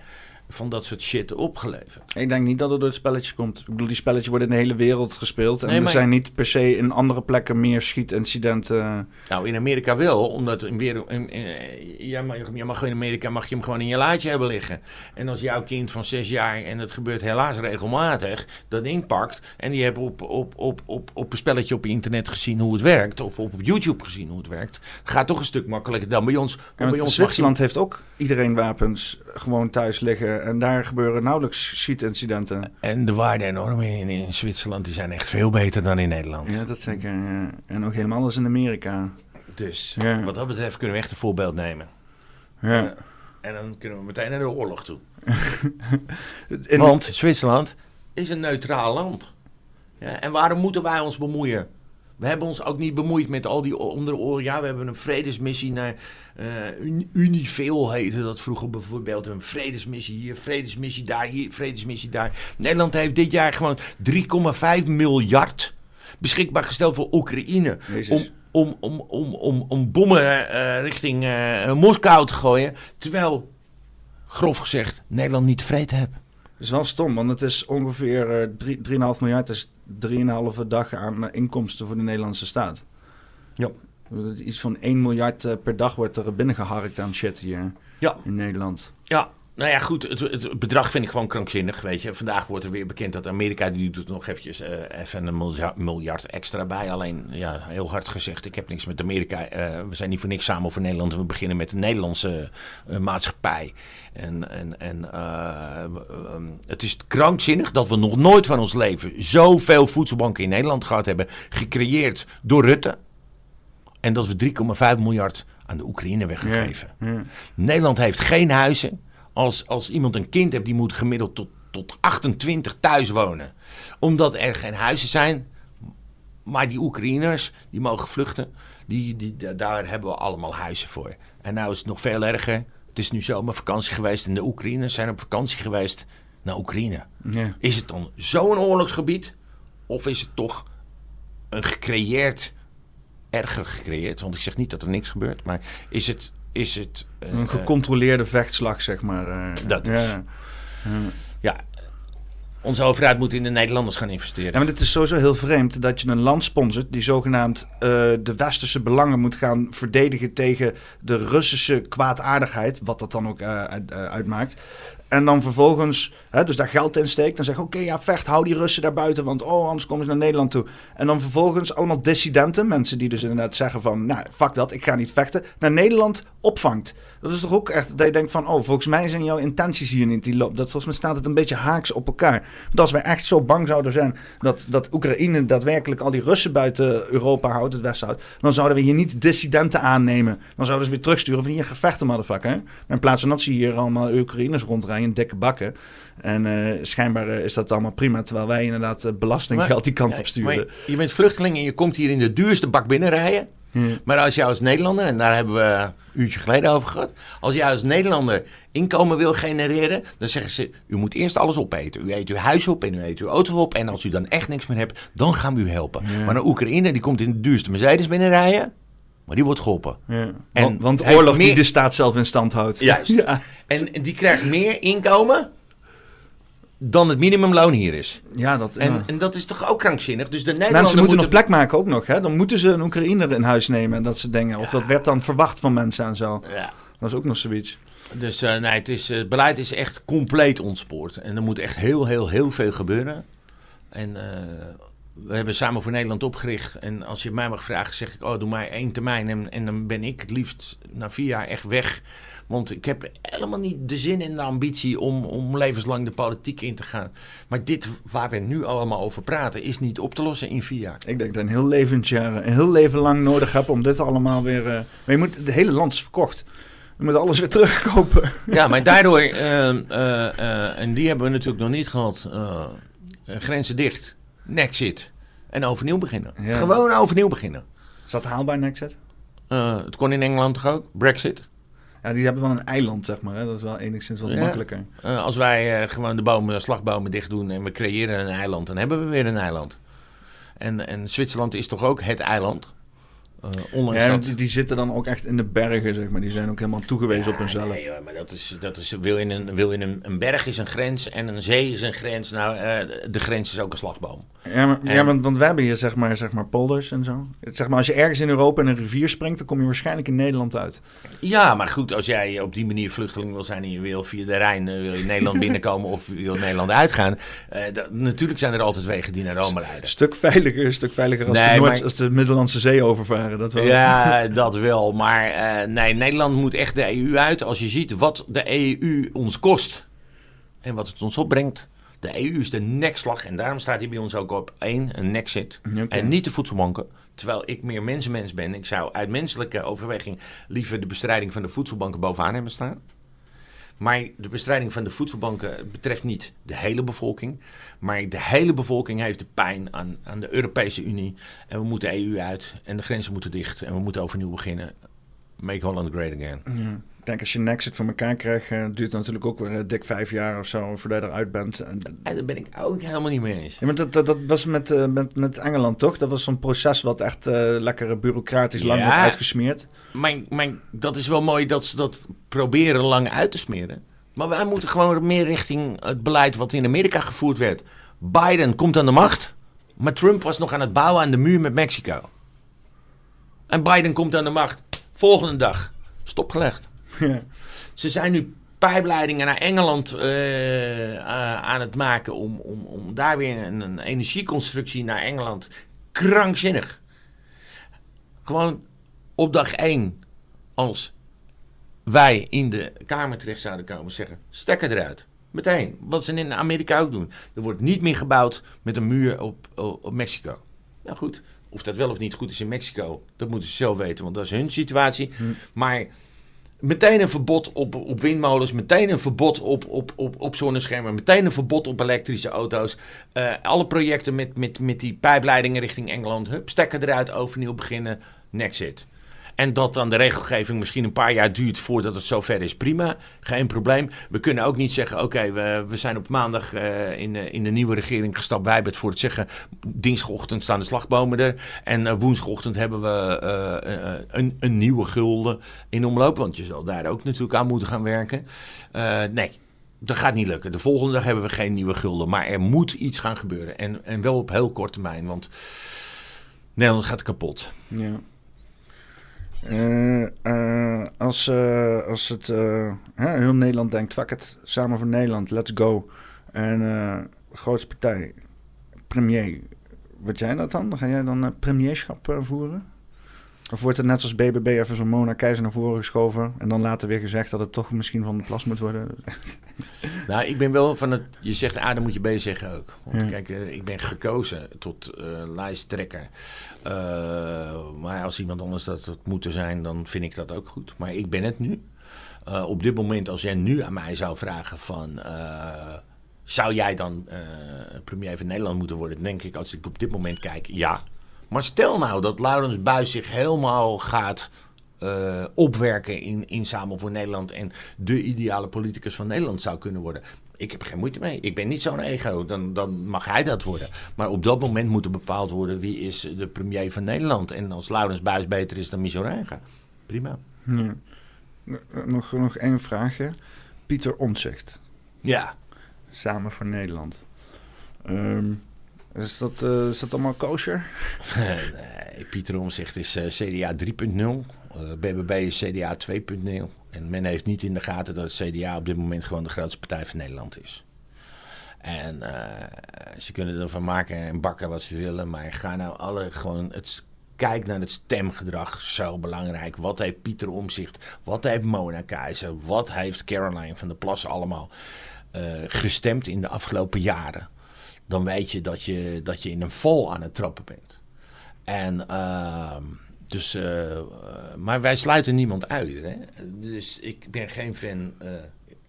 van dat soort shit opgeleverd. Ik denk niet dat het door het spelletje komt. Ik bedoel, die spelletjes worden in de hele wereld gespeeld. En Nee, er zijn niet per se in andere plekken meer schietincidenten. Nou, in Amerika wel, omdat in weer, in, in- ja, maar je mag in Amerika mag je hem gewoon in je laadje hebben liggen. En als jouw kind van zes jaar, en dat gebeurt helaas regelmatig, dat ding pakt en die hebben op, op, op, op, op een spelletje op internet gezien hoe het werkt, of op YouTube gezien hoe het werkt, gaat toch een stuk makkelijker dan bij ons. En bij ons je- Zwitserland heeft ook iedereen wapens gewoon thuis liggen. En daar gebeuren nauwelijks schietincidenten. En de waarden en normen in, in Zwitserland die zijn echt veel beter dan in Nederland. Ja, dat zeker. ja. En ook helemaal als in Amerika. Dus Ja. wat dat betreft kunnen we echt een voorbeeld nemen. Ja. En dan kunnen we meteen naar de oorlog toe. In- Want Zwitserland is een neutraal land. Ja, en waarom moeten wij ons bemoeien? We hebben ons ook niet bemoeid met al die onder Ja, we hebben een vredesmissie naar Unifil heette dat vroeger bijvoorbeeld. Een vredesmissie hier, vredesmissie daar, hier, vredesmissie daar. Nederland heeft dit jaar gewoon 3,5 miljard beschikbaar gesteld voor Oekraïne. Jezus. Om, om, om, om, om, om bommen eh, richting eh, Moskou te gooien. Terwijl, grof gezegd, Nederland niet tevreden heeft. Dat is wel stom, want het is ongeveer eh, drie- 3,5 miljard. Is 3,5 dag aan inkomsten voor de Nederlandse staat. Ja. Iets van 1 miljard eh, per dag wordt er binnengeharkt aan shit hier Ja. in Nederland. Ja, nou ja, goed. Het, het bedrag vind ik gewoon krankzinnig, weet je. Vandaag wordt er weer bekend dat Amerika, die doet nog eventjes eh, even een miljard, miljard extra bij. Alleen, ja, heel hard gezegd, ik heb niks met Amerika. Eh, we zijn niet voor niks samen voor Nederland. en We beginnen met de Nederlandse eh, maatschappij. En, en, en eh, ehm, het is krankzinnig dat we nog nooit van ons leven zoveel voedselbanken in Nederland gehad hebben. Gecreëerd door Rutte. En dat we 3,5 miljard aan de Oekraïne weggegeven. Ja. Nederland heeft geen huizen. Als, als iemand een kind heeft, die moet gemiddeld tot, tot 28 thuis wonen. Omdat er geen huizen zijn. Maar die Oekraïners, die mogen vluchten. Die, die, da- daar hebben we allemaal huizen voor. En nou is het nog veel erger. Het is nu zomervakantie geweest en de Oekraïners zijn op vakantie geweest naar Oekraïne. Ja. Is het dan zo'n oorlogsgebied? Of is het toch een gecreëerd, erger gecreëerd? Want ik zeg niet dat er niks gebeurt, maar is het... Is het Een eh, gecontroleerde vechtslag, zeg maar. eh. Dat is- Ja. ja, onze overheid moet in de Nederlanders gaan investeren. Ja, maar het is sowieso heel vreemd dat je een land sponsort die zogenaamd eh, de westerse belangen moet gaan verdedigen tegen de Russische kwaadaardigheid, wat dat dan ook uit- uitmaakt. En dan vervolgens, hè, dus daar geld in steekt. Dan zeg oké, ja, vecht, hou die Russen daar buiten, want oh, anders komen ze naar Nederland toe. En dan vervolgens allemaal dissidenten, mensen die dus inderdaad zeggen van, nou, fuck dat, ik ga niet vechten, naar Nederland opvangt. Dat is toch ook echt, dat je denkt van, oh, volgens mij zijn jouw intenties hier niet die loop. Dat volgens mij staat het een beetje haaks op elkaar. Want als wij echt zo bang zouden zijn dat, dat Oekraïne daadwerkelijk al die Russen buiten Europa houdt, het Westen houdt, dan zouden we hier niet dissidenten aannemen. Dan zouden ze weer terugsturen van hier gevechten, motherfucker. in plaats van dat ze hier allemaal Oekraïners rondrijden in dikke bakken. En eh, schijnbaar eh, is dat allemaal prima, terwijl wij inderdaad eh, belastinggeld die kant op sturen. maar je bent vluchteling en je komt hier in de duurste bak binnenrijden. Maar als jij als Nederlander, en daar hebben we een uurtje geleden over gehad. Als jij als Nederlander inkomen wil genereren, dan zeggen ze: U moet eerst alles opeten. U eet uw huis op en u eet uw auto op. En als u dan echt niks meer hebt, dan gaan we u helpen. Maar een Oekraïne die komt in de duurste Mercedes binnenrijden. Maar die wordt geholpen. Ja. En want oorlog die de staat zelf in stand houdt. Juist. Ja, En die krijgt meer inkomen dan het minimumloon hier is. ja dat... En, ja. en dat is toch ook krankzinnig? Dus de Nederlander Mensen moeten nog moeten- plek maken ook nog. Hè? Dan moeten ze een Oekraïner in huis nemen en dat soort dingen. Of dat werd dan verwacht van mensen en zo. Ja. Dat is ook nog zoiets. Dus eh, nee, het, is, eh, het beleid is echt compleet ontspoord. En er moet echt heel, heel, heel veel gebeuren. En eh, we hebben Samen voor Nederland opgericht. En als je mij mag vragen, zeg ik, oh, doe mij één termijn. En, en dan ben ik het liefst na vier jaar echt weg. Want ik heb helemaal niet de zin en de ambitie om, om levenslang de politiek in te gaan. Maar dit waar we nu allemaal over praten, is niet op te lossen in vier jaar. Ik denk dat een heel levensjaar, een heel leven lang nodig heb om dit allemaal weer... eh, Maar je moet, het hele land is verkocht. Je moet alles weer terugkopen. Ja, maar daardoor, eh, eh, eh, en die hebben we natuurlijk nog niet gehad, eh, eh, grenzen dicht, Nexit en overnieuw beginnen. Ja. Gewoon overnieuw beginnen. Is dat haalbaar, Nexit? Eh, het kon in Engeland toch ook, Brexit. Ja, die hebben wel een eiland, zeg maar. Hè? Dat is wel enigszins wat Ja. Eh, als wij eh, gewoon de bomen, slagbomen dicht doen en we creëren een eiland, dan hebben we weer een eiland. En, en Zwitserland is toch ook het eiland? Uh, ja, dat... die, die, zitten dan ook echt in de bergen, zeg maar. Die zijn ook helemaal toegewezen op hunzelf. Nee, hoor, maar dat is, dat is, wil in, een, wil in een, een berg is een grens en een zee is een grens. Nou, uh, de grens is ook een slagboom. Ja, maar, En- ja want, want wij hebben hier zeg maar, zeg maar polders en zo. Zeg maar, als je ergens in Europa in een rivier springt, dan kom je waarschijnlijk in Nederland uit. Ja, maar goed, als jij op die manier vluchteling wil zijn en je wil via de Rijn eh, wil je Nederland binnenkomen of je wil Nederland uitgaan. eh, dat- natuurlijk zijn er altijd wegen die naar Rome leiden. Een stuk veiliger, een stuk veiliger als, Nee, de, Noord, maar- als de Middellandse Zee overvaren. Dat wel. Ja, dat wel. Maar eh, nee, Nederland moet echt de EU uit. Als je ziet wat de EU ons kost en wat het ons opbrengt. De EU is de nekslag en daarom staat hij bij ons ook op één, een nexit. Oké. En niet de voedselbanken. Terwijl ik meer mensenmens ben. Ik zou uit menselijke overweging liever de bestrijding van de voedselbanken bovenaan hebben staan. Maar de bestrijding van de voedselbanken betreft niet de hele bevolking. Maar de hele bevolking heeft de pijn aan, aan de Europese Unie. En we moeten de EU uit. En de grenzen moeten dicht. En we moeten overnieuw beginnen. Make Holland great again. Ja. Ik denk als je Nexit voor elkaar krijgt, eh, duurt het natuurlijk ook weer eh, dik vijf jaar of zo voordat je eruit bent. En, En daar ben ik ook helemaal niet mee eens. ja, maar dat, dat, dat was met, eh, met, met Engeland toch? Dat was zo'n proces wat echt lekker bureaucratisch lang wordt uitgesmeerd. Mijn, mijn, dat is wel mooi dat ze dat proberen lang uit te smeren. Maar wij moeten gewoon meer richting het beleid wat in Amerika gevoerd werd. Biden komt aan de macht. Maar Trump was nog aan het bouwen aan de muur met Mexico. En Biden komt aan de macht. Volgende dag. Stopgelegd. Ze zijn nu pijpleidingen naar Engeland eh, eh, aan het maken om, om, om daar weer een, een energieconstructie naar Engeland. Krankzinnig. Gewoon op dag één, als wij in de Kamer terecht zouden komen, zeggen: stekker eruit. Meteen. Wat ze in Amerika ook doen. Er wordt niet meer gebouwd met een muur op, op, op Mexico. Nou goed, of dat wel of niet goed is in Mexico, dat moeten ze zelf weten, want dat is hun situatie. Maar meteen een verbod op, op windmolens, meteen een verbod op, op, op, op zonneschermen, meteen een verbod op elektrische auto's. Eh, alle projecten met, met, met die pijpleidingen richting Engeland, hup, stekker eruit, overnieuw beginnen, nexit. En dat dan de regelgeving misschien een paar jaar duurt voordat het zover is, prima, geen probleem. We kunnen ook niet zeggen, oké, we, we zijn op maandag eh, in, de- in de nieuwe regering gestapt. Wij hebben voor het zeggen, dinsdagochtend staan de slagbomen er. En eh, woensdagochtend hebben we eh, eh, een, een nieuwe gulden in omloop. Want je zal daar ook natuurlijk aan moeten gaan werken. Eh, nee, dat gaat niet lukken. De volgende dag hebben we geen nieuwe gulden. Maar er moet iets gaan gebeuren. En, en wel op heel korte termijn, want Nederland gaat kapot. Ja. Eh, als, eh, als het heel Nederland denkt, fuck het, samen voor Nederland, let's go. En grootste partij, premier, wat jij dat dan? Ga jij dan premierschap voeren? Of wordt het net zoals BBB even zo'n Mona Keizer naar voren geschoven en dan later weer gezegd dat het toch misschien van de plas moet worden? Nou, ik ben wel van het. Je zegt A, dan moet je B zeggen ook. Want Ja. kijk, eh, ik ben gekozen tot eh, lijsttrekker. Eh, maar als iemand anders dat het moet zijn, dan vind ik dat ook goed. Maar ik ben het nu. Op dit moment, als jij nu aan mij zou vragen van. zou jij dan premier van Nederland moeten worden? Dan denk ik, als ik op dit moment kijk, ja. Maar stel nou dat Laurens Buis zich helemaal gaat eh, opwerken in, in Samen voor Nederland en de ideale politicus van Nederland zou kunnen worden. Ik heb er geen moeite mee. Ik ben niet zo'n ego. Dan, dan mag hij dat worden. Maar op dat moment moet er bepaald worden wie is de premier van Nederland. En als Laurens Buis beter is dan Michel. Prima. Ja. Nog, nog één vraagje. Pieter Omtzigt, Ja. samen voor Nederland. Ehm, is, dat, eh, is allemaal kosher? nee, Pieter Omzicht is CDA 3.0. Eh, BBB is CDA 2.0. En men heeft niet in de gaten dat het CDA op dit moment gewoon de grootste partij van Nederland is. En eh, ze kunnen ervan maken en bakken wat ze willen. Maar ga nou alle gewoon. Het, kijk naar het stemgedrag. Zo belangrijk. Wat heeft Pieter Omzicht? Wat heeft Mona Keizer? Wat heeft Caroline van der Plas allemaal eh, gestemd in de afgelopen jaren? Dan weet je dat, je dat je in een val aan het trappen bent. En ehm, dus, eh, eh, maar wij sluiten niemand uit. Hè? Dus ik ben geen fan. eh,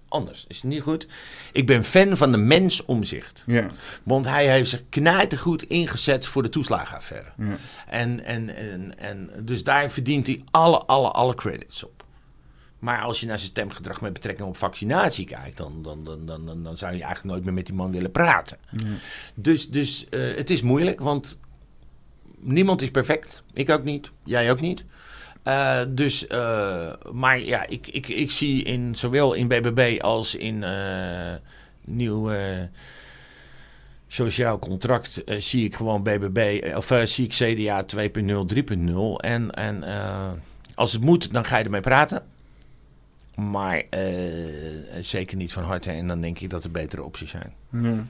anders is het niet goed. Ik ben fan van de mens omzicht. Ja. Want hij heeft zich knijtergoed ingezet voor de toeslagenaffaire. Ja. En, en, en, en dus daar verdient hij alle, alle, alle credits op. Maar als je naar zijn stemgedrag met betrekking op vaccinatie kijkt, dan, dan, dan, dan, dan, zou je eigenlijk nooit meer met die man willen praten. Dus, dus eh, het is moeilijk, want niemand is perfect. Ik ook niet. Jij ook niet. Uh, dus, uh, maar ja, ik, ik, ik zie in, zowel in BBB als in nieuw sociaal contract, zie ik gewoon BBB, of zie ik CDA 2.0, 3.0. En, en als het moet, dan ga je ermee praten. Maar zeker niet van harte. En dan denk ik dat er betere opties zijn. Ja.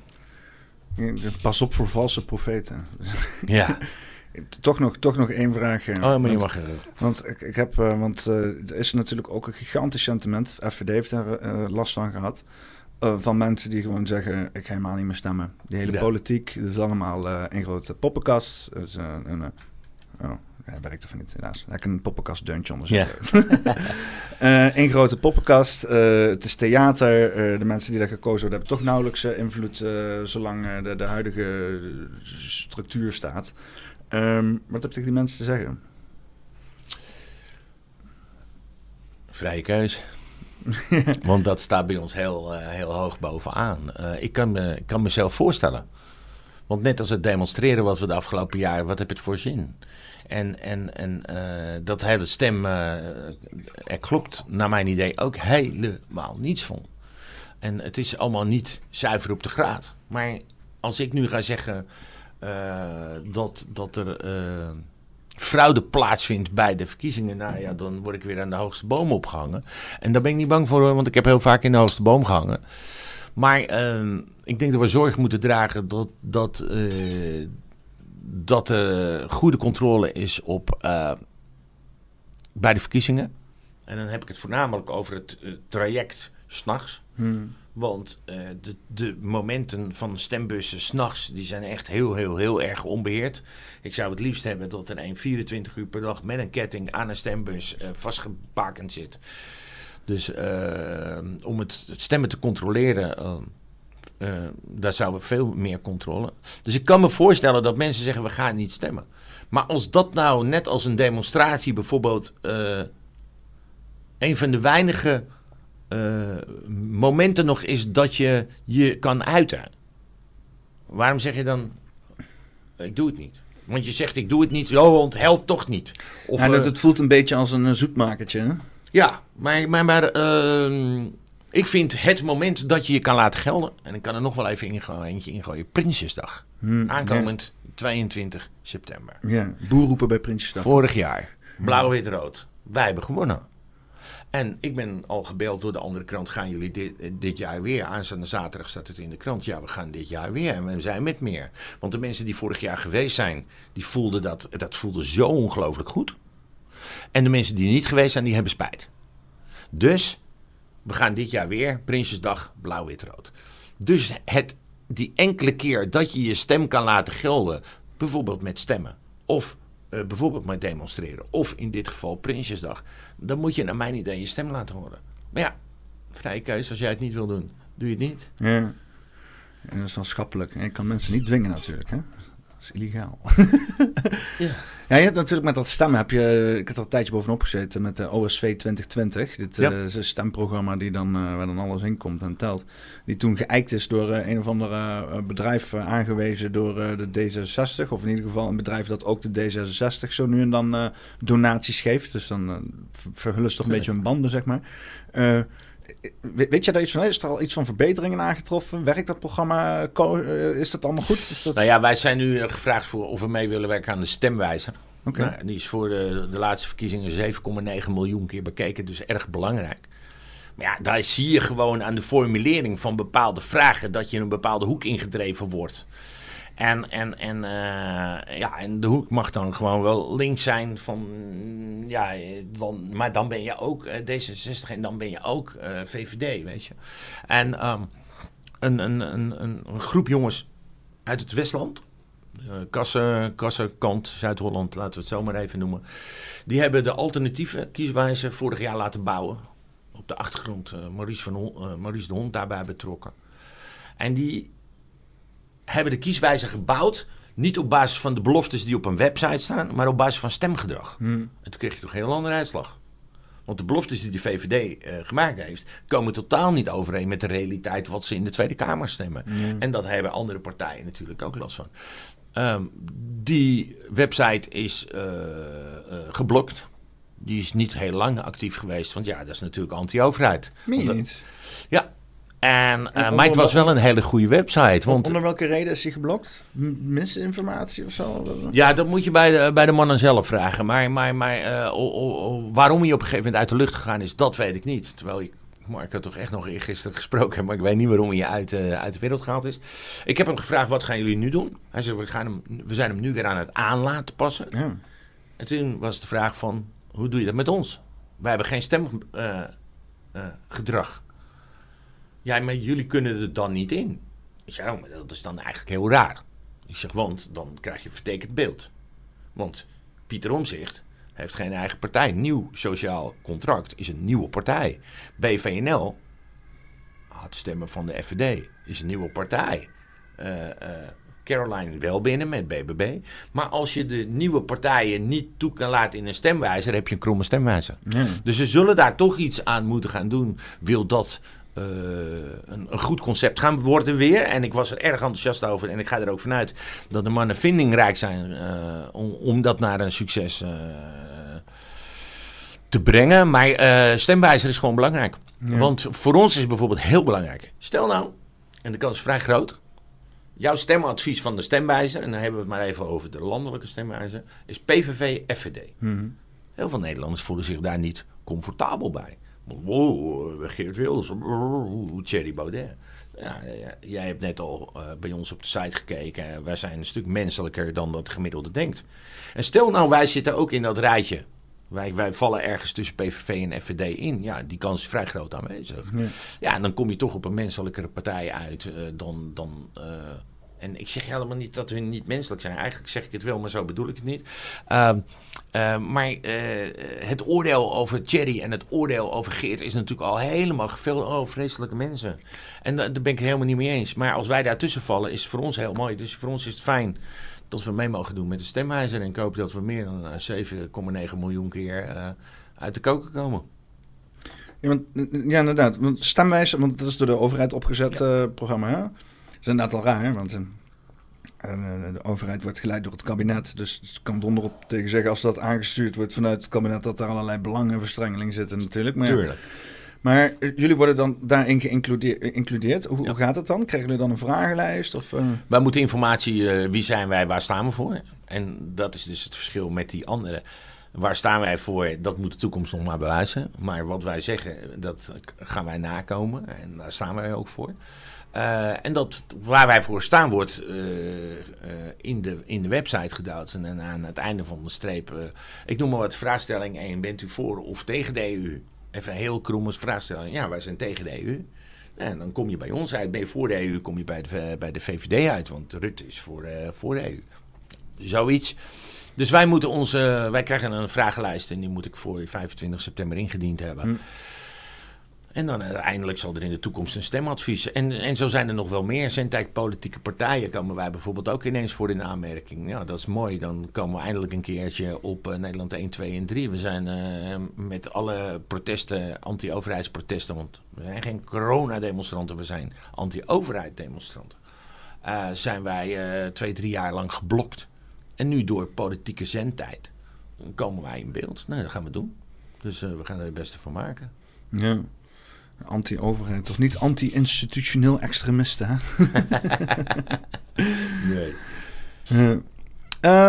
Pas op voor valse profeten. Ja. Toch nog, toch nog één vraag. Oh, maar want, je mag Want ik, ik heb, uh, want uh, er is natuurlijk ook een gigantisch sentiment. FVD heeft daar uh, last van gehad. van mensen die gewoon zeggen: ik ga helemaal niet meer stemmen. Die hele ja. politiek, dat is allemaal een grote poppenkast. Dus, een, oh, hij werkt er van niet, helaas. Hij kan een poppenkast deuntje onder. Yeah. een grote poppenkast. het is theater. de mensen die daar gekozen worden hebben toch nauwelijks invloed zolang de, de huidige structuur staat. Um, wat heb tegen die mensen te zeggen? Vrije keus. Want dat staat bij ons heel, heel hoog bovenaan. Uh, ik, kan me, ik kan mezelf voorstellen. Want net als het demonstreren wat we de afgelopen jaren, wat heb je het voor zin? En, en, en uh, dat hele stem, er klopt naar mijn idee ook helemaal niets van. En het is allemaal niet zuiver op de graad. Maar als ik nu ga zeggen, uh, dat, dat er fraude plaatsvindt bij de verkiezingen, nou ja, dan word ik weer aan de hoogste boom opgehangen. En daar ben ik niet bang voor, want ik heb heel vaak in de hoogste boom gehangen. Maar uh, ik denk dat we zorg moeten dragen dat, dat, dat er goede controle is op, bij de verkiezingen. En dan heb ik het voornamelijk over het traject s'nachts. Hmm. Want uh, de, de, momenten van stembussen s'nachts, die zijn echt heel, heel, heel erg onbeheerd. Ik zou het liefst hebben dat er een 24 uur per dag met een ketting aan een stembus vastgebakend zit. Dus om het, het, stemmen te controleren, daar zouden we veel meer controle. Dus ik kan me voorstellen dat mensen zeggen, we gaan niet stemmen. Maar als dat nou net als een demonstratie bijvoorbeeld een van de weinige uh, momenten nog is dat je je kan uiten. Waarom zeg je dan, ik doe het niet? Want je zegt, ik doe het niet, want helpt toch niet. Of, ja, het voelt een beetje als een zoetmakertje, hè? Ja, maar, maar, maar uh, ik vind het moment dat je je kan laten gelden... en ik kan er nog wel even ingo eentje ingooien, Prinsjesdag. Hmm, Aankomend ja. 22 september. Ja, boerroepen bij Prinsjesdag. Vorig jaar, blauw, wit, rood. Wij hebben gewonnen. En ik ben al gebeld door de andere krant. Gaan jullie dit, eh, dit jaar weer? Aanstaande zaterdag staat het in de krant. Ja, we gaan dit jaar weer. En we zijn met meer. Want de mensen die vorig jaar geweest zijn, die voelden dat, dat voelde zo ongelooflijk goed. En de mensen die niet geweest zijn, die hebben spijt. Dus we gaan dit jaar weer. Prinsjesdag, blauw, wit, rood. Dus het, die enkele keer dat je je stem kan laten gelden. Bijvoorbeeld met stemmen. Of uh, bijvoorbeeld maar demonstreren. Of in dit geval Prinsjesdag. Dan moet je naar mijn idee je stem laten horen. Maar ja, vrije keuze. Als jij het niet wil doen, doe je het niet. Ja. En dat is wel schappelijk. En je kan mensen niet dwingen natuurlijk. Hè? Is illegaal. ja. Ja, je hebt natuurlijk met dat stemmen heb je, ik heb er een tijdje bovenop gezeten met de OSV 2020. Dit ja. uh, is een stemprogramma die dan, uh, waar dan alles in komt en telt. Die toen geëikt is door uh, een of ander bedrijf aangewezen door de D66. Of in ieder geval een bedrijf dat ook de D66 zo nu en dan donaties geeft. Dus dan verhullen ze toch een beetje hun banden, zeg maar. Weet je daar iets van? Is er al iets van verbeteringen aangetroffen? Werkt dat programma? Is dat allemaal goed? Is dat... Nou ja, wij zijn nu gevraagd voor of we mee willen werken aan de stemwijzer. Okay. Nou, die is voor de, de laatste verkiezingen 7,9 miljoen keer bekeken, dus erg belangrijk. Maar ja, daar zie je gewoon aan de formulering van bepaalde vragen dat je in een bepaalde hoek ingedreven wordt. En, en, en, uh, ja, en de hoek mag dan gewoon wel links zijn van, ja, dan, maar dan ben je ook uh, D66 en dan ben je ook eh, VVD, weet je. En um, een, een, een, een, groep jongens uit het Westland, Kassen, Kassenkant, Zuid-Holland, laten we het zo maar even noemen. Die hebben de alternatieve kieswijze vorig jaar laten bouwen. Op de achtergrond Maurice, van Maurice de Hond daarbij betrokken. En die hebben de kieswijzer gebouwd. Niet op basis van de beloftes die op een website staan, maar op basis van stemgedrag. Hmm. En toen kreeg je toch een heel andere uitslag. Want de beloftes die de VVD uh, eh, gemaakt heeft, komen totaal niet overeen met de realiteit wat ze in de Tweede Kamer stemmen. En dat hebben andere partijen natuurlijk ook last van. Ehm, die website is uh, geblokt. Die is niet heel lang actief geweest, want ja, dat is natuurlijk anti-overheid. Meen je niet? Ja, en, uh, maar het was wel een hele goede website. Want, onder welke reden is hij geblokt? Misinformatie of zo? Ja, dat moet je bij de, bij de mannen zelf vragen. Maar, maar, maar uh, waarom hij op een gegeven moment uit de lucht gegaan is, dat weet ik niet. Terwijl ik Mark had toch echt nog gisteren gesproken, maar ik weet niet waarom hij uit, uh, uit de wereld gehaald is. Ik heb hem gevraagd, wat gaan jullie nu doen? Hij zei, we, gaan hem, we zijn hem nu weer aan het aanlaten passen. Ja. En toen was de vraag van, hoe doe je dat met ons? Wij hebben geen stemgedrag. Ja, maar jullie kunnen er dan niet in. Ik zeg, oh, maar dat is dan eigenlijk heel raar. Ik zeg, want dan krijg je een vertekend beeld. Want Pieter Omzicht heeft geen eigen partij. Nieuw sociaal contract is een nieuwe partij. BVNL had stemmen van de FVD, is een nieuwe partij. Uh, uh, Caroline wel binnen met BBB. Maar als je de nieuwe partijen niet toe kan laten in een stemwijzer, heb je een kromme stemwijzer. Dus ze zullen daar toch iets aan moeten gaan doen. Wil dat uh, een, een, goed concept gaan worden weer. En ik was er erg enthousiast over. En ik ga er ook vanuit dat de mannen vindingrijk zijn uh, om, om dat naar een succes uh, te brengen. Maar stemwijzer is gewoon belangrijk. Ja. Want voor ons is het bijvoorbeeld heel belangrijk. Stel nou, en de kans is vrij groot. Jouw stemadvies van de stemwijzer, en dan hebben we het maar even over de landelijke stemwijzer, is PVV-FVD. Mm Heel veel Nederlanders voelen zich daar niet comfortabel bij. Wow, Geert Wilders, Thierry Baudet. Ja, jij hebt net al uh, bij ons op de site gekeken. Wij zijn een stuk menselijker dan dat gemiddelde denkt. En stel nou, wij zitten ook in dat rijtje. Wij, wij vallen ergens tussen PVV en FVD in. Ja, die kans is vrij groot aanwezig. Ja, ja en dan kom je toch op een menselijkere partij uit uh, dan. dan uh, en ik zeg helemaal niet dat hun niet menselijk zijn. Eigenlijk zeg ik het wel, maar zo bedoel ik het niet. Uh, uh, maar uh, het oordeel over Thierry en het oordeel over Geert is natuurlijk al helemaal gevuld. Oh, vreselijke mensen. En daar ben ik het helemaal niet mee eens. Maar als wij daartussen vallen, is het voor ons heel mooi. Dus voor ons is het fijn dat we mee mogen doen met de stemwijzer. En ik hoop dat we meer dan 7,9 miljoen keer uit de koken komen. Ja, want, ja, inderdaad. Want stemwijzer, want dat is door de overheid opgezet ja. programma. Hè? Is inderdaad al raar, want uh, de overheid wordt geleid door het kabinet. Dus het kan donderop tegen zeggen als dat aangestuurd wordt vanuit het kabinet dat er allerlei belangenverstrengeling zitten natuurlijk. Maar, Tuurlijk. Maar jullie worden dan daarin geïncludeerd. Hoe, gaat het dan? Krijgen jullie dan een vragenlijst? Of, uh... Wij moeten informatie, uh, wie zijn wij, waar staan we voor? En dat is dus het verschil met die andere. Waar staan wij voor? Dat moet de toekomst nog maar bewijzen. Maar wat wij zeggen, dat gaan wij nakomen. En daar staan wij ook voor. Uh, en dat waar wij voor staan wordt uh, uh, in, de, in de website geduwd. En aan het einde van de streep, ik noem maar wat vraagstelling 1. Bent u voor of tegen de EU? Even heel krommers vraagstelling. Ja, wij zijn tegen de EU. En dan kom je bij ons uit. Ben je voor de EU, kom je bij de, bij de VVD uit. Want Rutte is voor, voor de EU. Zoiets. Dus wij moeten onze, wij krijgen een vragenlijst en die moet ik voor 25 september ingediend hebben. Hm. En dan uiteindelijk zal er in de toekomst een stemadvies. En, en zo zijn er nog wel meer. Zentijk politieke partijen komen wij bijvoorbeeld ook ineens voor in aanmerking. Ja, dat is mooi. Dan komen we eindelijk een keertje op uh, Nederland 1, 2 en 3. We zijn uh, met alle protesten, anti-overheidsprotesten, want we zijn geen coronademonstranten, we zijn anti-overheid demonstranten. Uh, zijn wij twee, drie jaar lang geblokt. En nu door politieke zendtijd komen wij in beeld. Nou, dat gaan we doen. Dus we gaan er het beste van maken. Ja. Anti-overheid, of niet anti-institutioneel extremisten, hè? nee. Uh,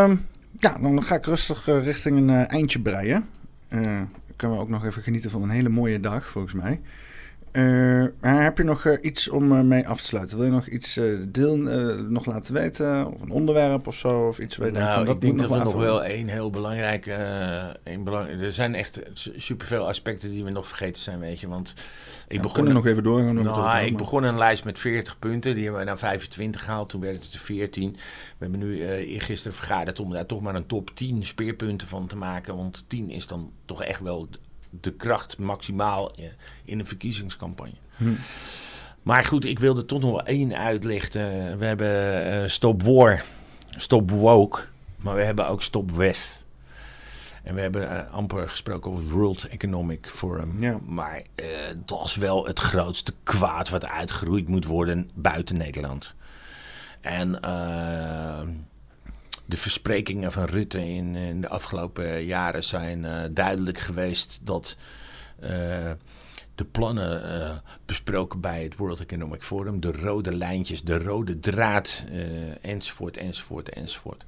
um, ja, dan ga ik rustig uh, richting een uh, eindje breien. Kunnen we ook nog even genieten van een hele mooie dag, volgens mij. Uh, heb je nog uh, iets om uh, mee af te sluiten? Wil je nog iets deel, nog laten weten? Of een onderwerp of zo? Of iets waar je nou, denkt van, dat ik denk dat we nog wel één heel belangrijk... Een belang, er zijn echt superveel aspecten die we nog vergeten zijn, weet je. Want ik ja, begon... nog even doorgaan. Nou, ik begon een lijst met 40 punten. Die hebben we naar 25 gehaald. Toen werd het er 14. We hebben nu gisteren vergaderd om daar toch maar een top 10 speerpunten van te maken. Want 10 is dan toch echt wel de kracht maximaal in een verkiezingscampagne. Hm. Maar goed, ik wilde toch nog wel één uitlichten. We hebben uh, Stop War, Stop Woke, maar we hebben ook Stop West. En we hebben uh, amper gesproken over het World Economic Forum. Ja. Maar uh, dat is wel het grootste kwaad wat uitgeroeid moet worden buiten Nederland. En de versprekingen van Rutte in, de afgelopen jaren zijn eh, duidelijk geweest dat eh, de plannen eh, besproken bij het World Economic Forum, de rode lijntjes, de rode draad, enzovoort, enzovoort, enzovoort.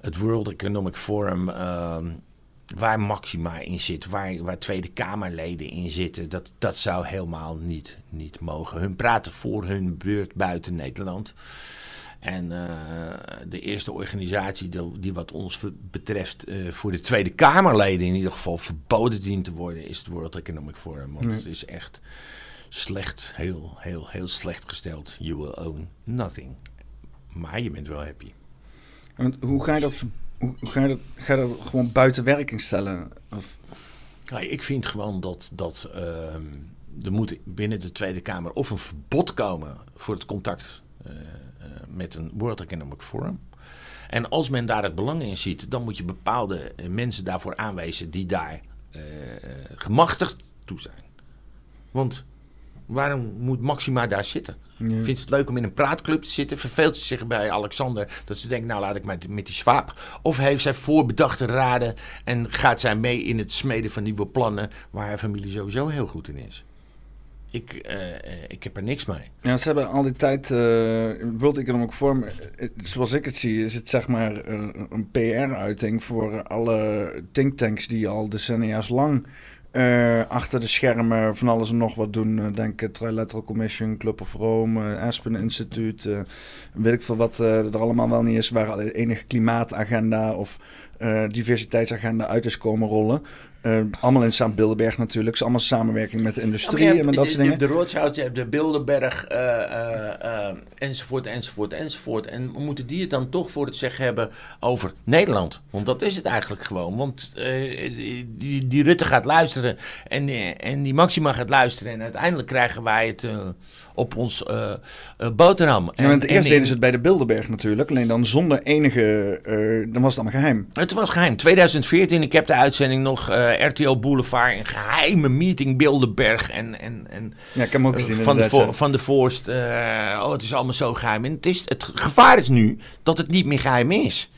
Het World Economic Forum, ehm, waar Maxima in zit, waar, waar Tweede Kamerleden in zitten, dat, dat zou helemaal niet, niet mogen. Hun praten voor hun beurt buiten Nederland. En uh, de eerste organisatie die, die wat ons betreft uh, voor de Tweede Kamerleden in ieder geval verboden dient te worden, is het World Economic Forum. Want het is echt slecht, heel, heel, heel slecht gesteld. You will own nothing. Maar je bent wel happy. En hoe ga je dat, hoe ga je dat, ga je dat gewoon buiten werking stellen? Of? Ja, ik vind gewoon dat, dat uh, er moet binnen de Tweede Kamer of een verbod komen voor het contact uh, met een World Economic Forum. En als men daar het belang in ziet, dan moet je bepaalde eh, mensen daarvoor aanwijzen die daar uh, gemachtigd toe zijn. Want waarom moet Maxima daar zitten? Vindt het leuk om in een praatclub te zitten? Verveelt ze zich bij Alexander dat ze denkt, nou laat ik maar met die zwaap? Of heeft zij voorbedachte raden en gaat zij mee in het smeden van nieuwe plannen waar haar familie sowieso heel goed in is? Ik, uh, ik heb er niks mee. Ja, ze hebben al die tijd, uh, World Economic Forum, zoals ik het zie, is het zeg maar uh, een PR-uiting voor alle thinktanks die al decennia's lang achter de schermen van alles en nog wat doen. denk Trilateral Commission, Club of Rome, Aspen Instituut, weet ik veel wat er allemaal wel niet is, waar enige klimaatagenda of diversiteitsagenda uit is komen rollen. Uh, allemaal in Saint Bilderberg natuurlijk. allemaal samenwerking met de industrie en dat soort dingen. De Rothschild, je hebt de Bilderberg, uh, uh, enzovoort, enzovoort, enzovoort. En moeten die het dan toch voor het zeggen hebben over Nederland? Want dat is het eigenlijk gewoon. Want die, die Rutte gaat luisteren en, en die Maxima gaat luisteren. En uiteindelijk krijgen wij het op ons boterham. Ja, en, eerst deden ze het bij de Bilderberg natuurlijk. Alleen dan zonder enige... dan was het allemaal geheim. Het was geheim. 2014, ik heb de uitzending nog RTL Boulevard, een geheime meeting Bilderberg en, en, en ja, ik heb ook gezien, van, de van de Voorst. Uh, oh, het is allemaal zo geheim. En het, is, het gevaar is nu dat het niet meer geheim is.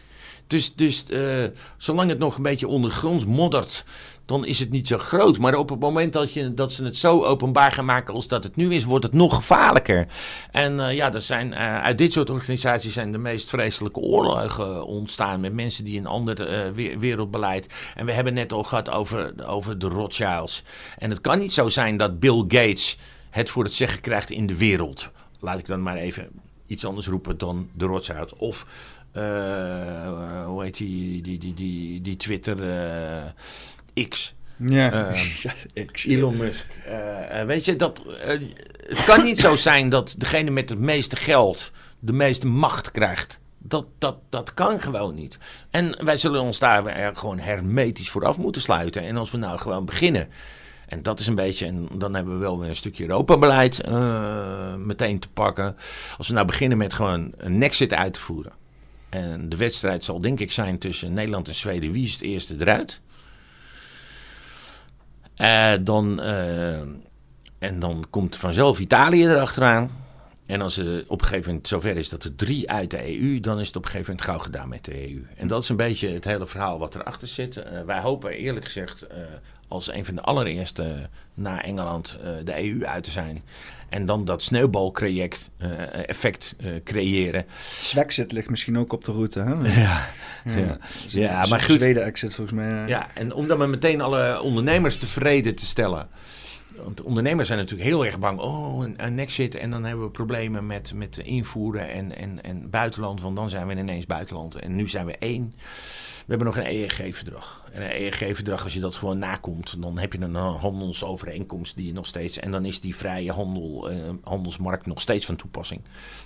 Dus, dus uh, zolang het nog een beetje ondergronds moddert, dan is het niet zo groot. Maar op het moment dat, je, dat ze het zo openbaar gaan maken als dat het nu is, wordt het nog gevaarlijker. En uh, ja, er zijn, uh, uit dit soort organisaties zijn de meest vreselijke oorlogen ontstaan met mensen die een ander uh, wereldbeleid. En we hebben net al gehad over, over de Rothschilds. En het kan niet zo zijn dat Bill Gates het voor het zeggen krijgt in de wereld. Laat ik dan maar even iets anders roepen dan de Rothschilds. Of hoe heet die, die, die, die, die Twitter X. Ja, uh, X. Elon Musk. Uh, weet je, dat, uh, het kan niet zo zijn dat degene met het meeste geld de meeste macht krijgt. Dat, dat, dat kan gewoon niet. En wij zullen ons daar gewoon hermetisch voor af moeten sluiten. En als we nou gewoon beginnen. En dat is een beetje, en dan hebben we wel weer een stukje Europa-beleid meteen te pakken. Als we nou beginnen met gewoon een Nexit uit te voeren. En de wedstrijd zal denk ik zijn tussen Nederland en Zweden. Wie is het eerste eruit? Uh, dan, uh, en dan komt vanzelf Italië erachteraan. En als het op een gegeven moment zover is dat er drie uit de EU, dan is het op een gegeven moment gauw gedaan met de EU. En dat is een beetje het hele verhaal wat erachter zit. Uh, wij hopen eerlijk gezegd als een van de allereerste na Engeland de EU uit te zijn. En dan dat sneeuwbalproject uh, effect uh, creëren. Zwexit ligt misschien ook op de route. Hè? Ja, ja. ja. ja maar goed. Zweden-exit volgens mij. Ja, en om dan maar meteen alle ondernemers tevreden te stellen. Want ondernemers zijn natuurlijk heel erg bang. Oh, een, een exit en dan hebben we problemen met, met invoeren en, en, en buitenland. Want dan zijn we ineens buitenland. En nu zijn we één. We hebben nog een EEG-verdrag. En een EEG-verdrag, als je dat gewoon nakomt, dan heb je een handelsovereenkomst die je nog steeds. En dan is die vrije handel, eh, handelsmarkt nog steeds van toepassing.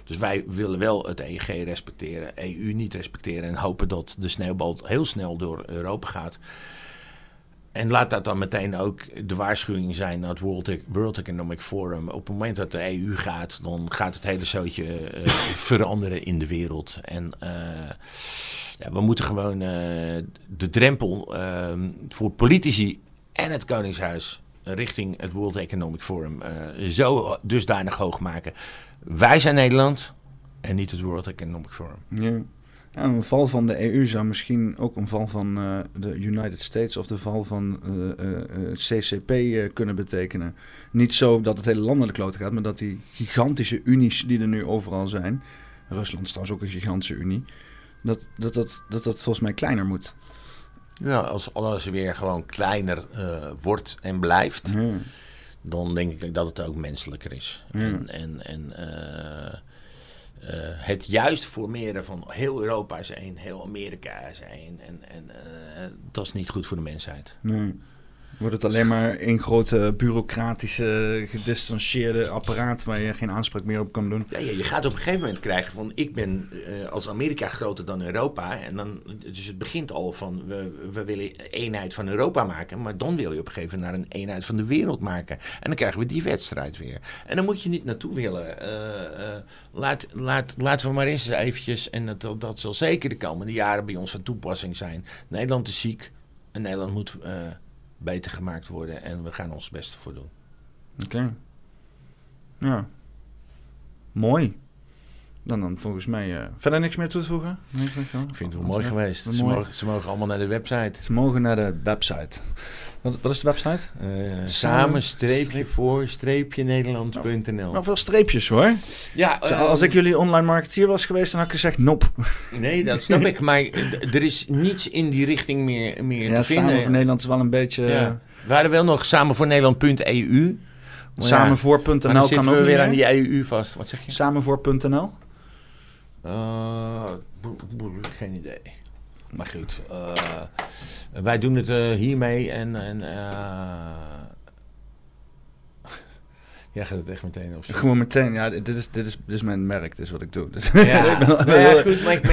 Dus wij willen wel het EEG respecteren, EU niet respecteren. En hopen dat de sneeuwbal heel snel door Europa gaat. En laat dat dan meteen ook de waarschuwing zijn naar het World, World Economic Forum. Op het moment dat de EU gaat, dan gaat het hele zootje uh, veranderen in de wereld. En uh, ja, we moeten gewoon uh, de drempel ehm, voor politici en het Koningshuis richting het World Economic Forum zo dusdanig hoog maken. Wij zijn Nederland en niet het World Economic Forum. Ja. Ja, een val van de EU zou misschien ook een val van eh, de United States of de val van eh, eh, eh, CCP kunnen betekenen. Niet zo dat het hele land naar de klote gaat, maar dat die gigantische unies die er nu overal zijn, Rusland is trouwens ook een gigantische unie, dat dat, dat, dat, dat volgens mij kleiner moet. Ja, als alles weer gewoon kleiner wordt en blijft, dan denk ik dat het ook menselijker is. En, en, en eh, het juist formeren van heel Europa is één, heel Amerika is één. En, en eh, dat is niet goed voor de mensheid. Nee. Wordt het alleen maar één grote bureaucratische, gedistanceerde apparaat waar je geen aanspraak meer op kan doen? Ja, je, gaat op een gegeven moment krijgen van ik ben eh, als Amerika groter dan Europa. En dan, dus het begint al van we, we willen eenheid van Europa maken. Maar dan wil je op een gegeven moment naar een eenheid van de wereld maken. En dan krijgen we die wedstrijd weer. En dan moet je niet naartoe willen. Eh, laat, laat, laten we maar eens eventjes, en dat, dat zal zeker de komende jaren bij ons van toepassing zijn. Nederland is ziek en Nederland moet beter gemaakt worden. En we gaan ons best voor doen. Oké. Ja. Mooi. Dan, dan volgens mij eh, verder niks meer toe te voegen. Nee, ik denk wel. Ik vind het wel mooi geweest. Ze mogen, ze mogen allemaal naar de website. Ze mogen naar de website. Wat, wat is de website? Eh, Samen, samen streepje streep- voor streepje Nederland.nl. Nou, veel streepjes hoor. Ja, Zo, eh, Als ik jullie online marketeer was geweest, dan had ik gezegd nop. nee, dat snap ik. Maar er is niets in die richting meer, meer Ja, te samen vinden. voor Nederland is wel een beetje... Ja. Ja. We hadden wel nog samen voor Nederland.eu. Ja, Samenvoor.nl dan kan zitten ook we weer aan die EU vast. Wat zeg je? Samenvoor.nl? Eh, geen idee. Maar goed. eh, wij doen het eh, hiermee en... en eh, Jij gaat het echt meteen op. Gewoon meteen, ja, dit is, dit is, dit is mijn merk, dit is wat ik doe. Dus- Ja, nou ja, goed, maar ik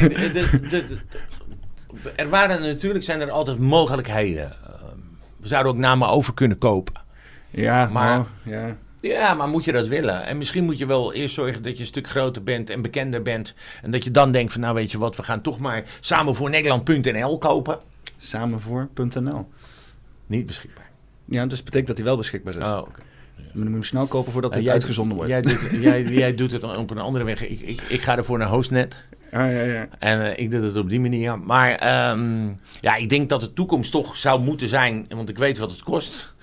er waren natuurlijk zijn er altijd mogelijkheden. Ehm, we zouden ook namen over kunnen kopen. ja, Maar- nou, ja. Ja, maar moet je dat willen? En misschien moet je wel eerst zorgen dat je een stuk groter bent en bekender bent. En dat je dan denkt van nou weet je wat, we gaan toch maar samen voor Nederland.nl kopen. Samenvoor.nl. Niet beschikbaar. Ja, dus betekent dat hij wel beschikbaar is. Oh, oké. Maar dan moet je hem snel kopen voordat het jij- uitgezonden wordt. Jij doet, jij, jij doet het dan op een andere weg. Ik, ik, ik ga ervoor naar Hostnet. Ja, ja, ja. En eh, ik doe het op die manier. Maar ehm, ja, ik denk dat de toekomst toch zou moeten zijn, want ik weet wat het kost.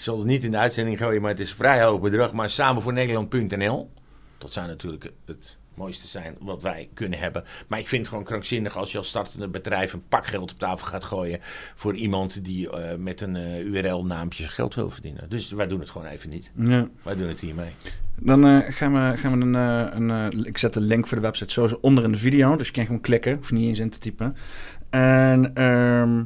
Ik zal het niet in de uitzending gooien, maar het is een vrij hoog bedrag. Maar samen voor Nederland.nl, dat zou natuurlijk het mooiste zijn wat wij kunnen hebben. Maar ik vind het gewoon krankzinnig als je als startende bedrijf een pak geld op tafel gaat gooien voor iemand die eh, met een eh, URL-naampje geld wil verdienen. Dus wij doen het gewoon even niet. ja. Wij doen het hiermee. Dan eh, gaan we, gaan we een, een ik zet de link voor de website sowieso onder in de video, dus je kan gewoon klikken, hoef niet eens in te typen. En ehm,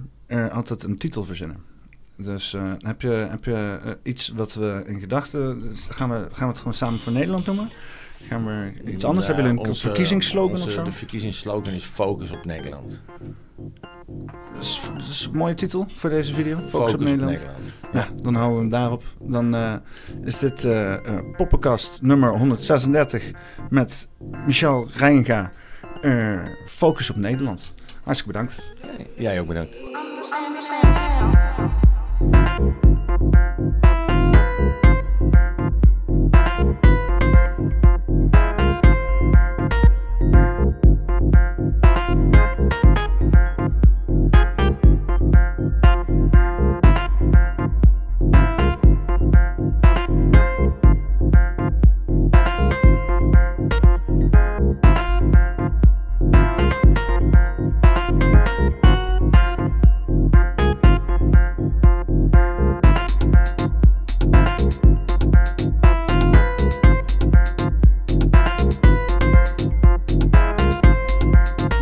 altijd een titel verzinnen. Dus eh, heb je, heb je eh, iets wat we in gedachten, dus gaan we, gaan we het gewoon samen voor Nederland noemen? Gaan we iets anders? Ja, Hebben jullie een onze- verkiezingsslogan onze- of zo? De verkiezingsslogan is focus op Nederland. Dat is, dat is een mooie titel voor deze video. Focus, op Nederland. Ja, dan houden we hem daarop. Dan eh, is dit eh eh, Poppenkast nummer 136 met Michel Rijnga. Eh, Focus op Nederland. Hartstikke bedankt. Jij ook bedankt.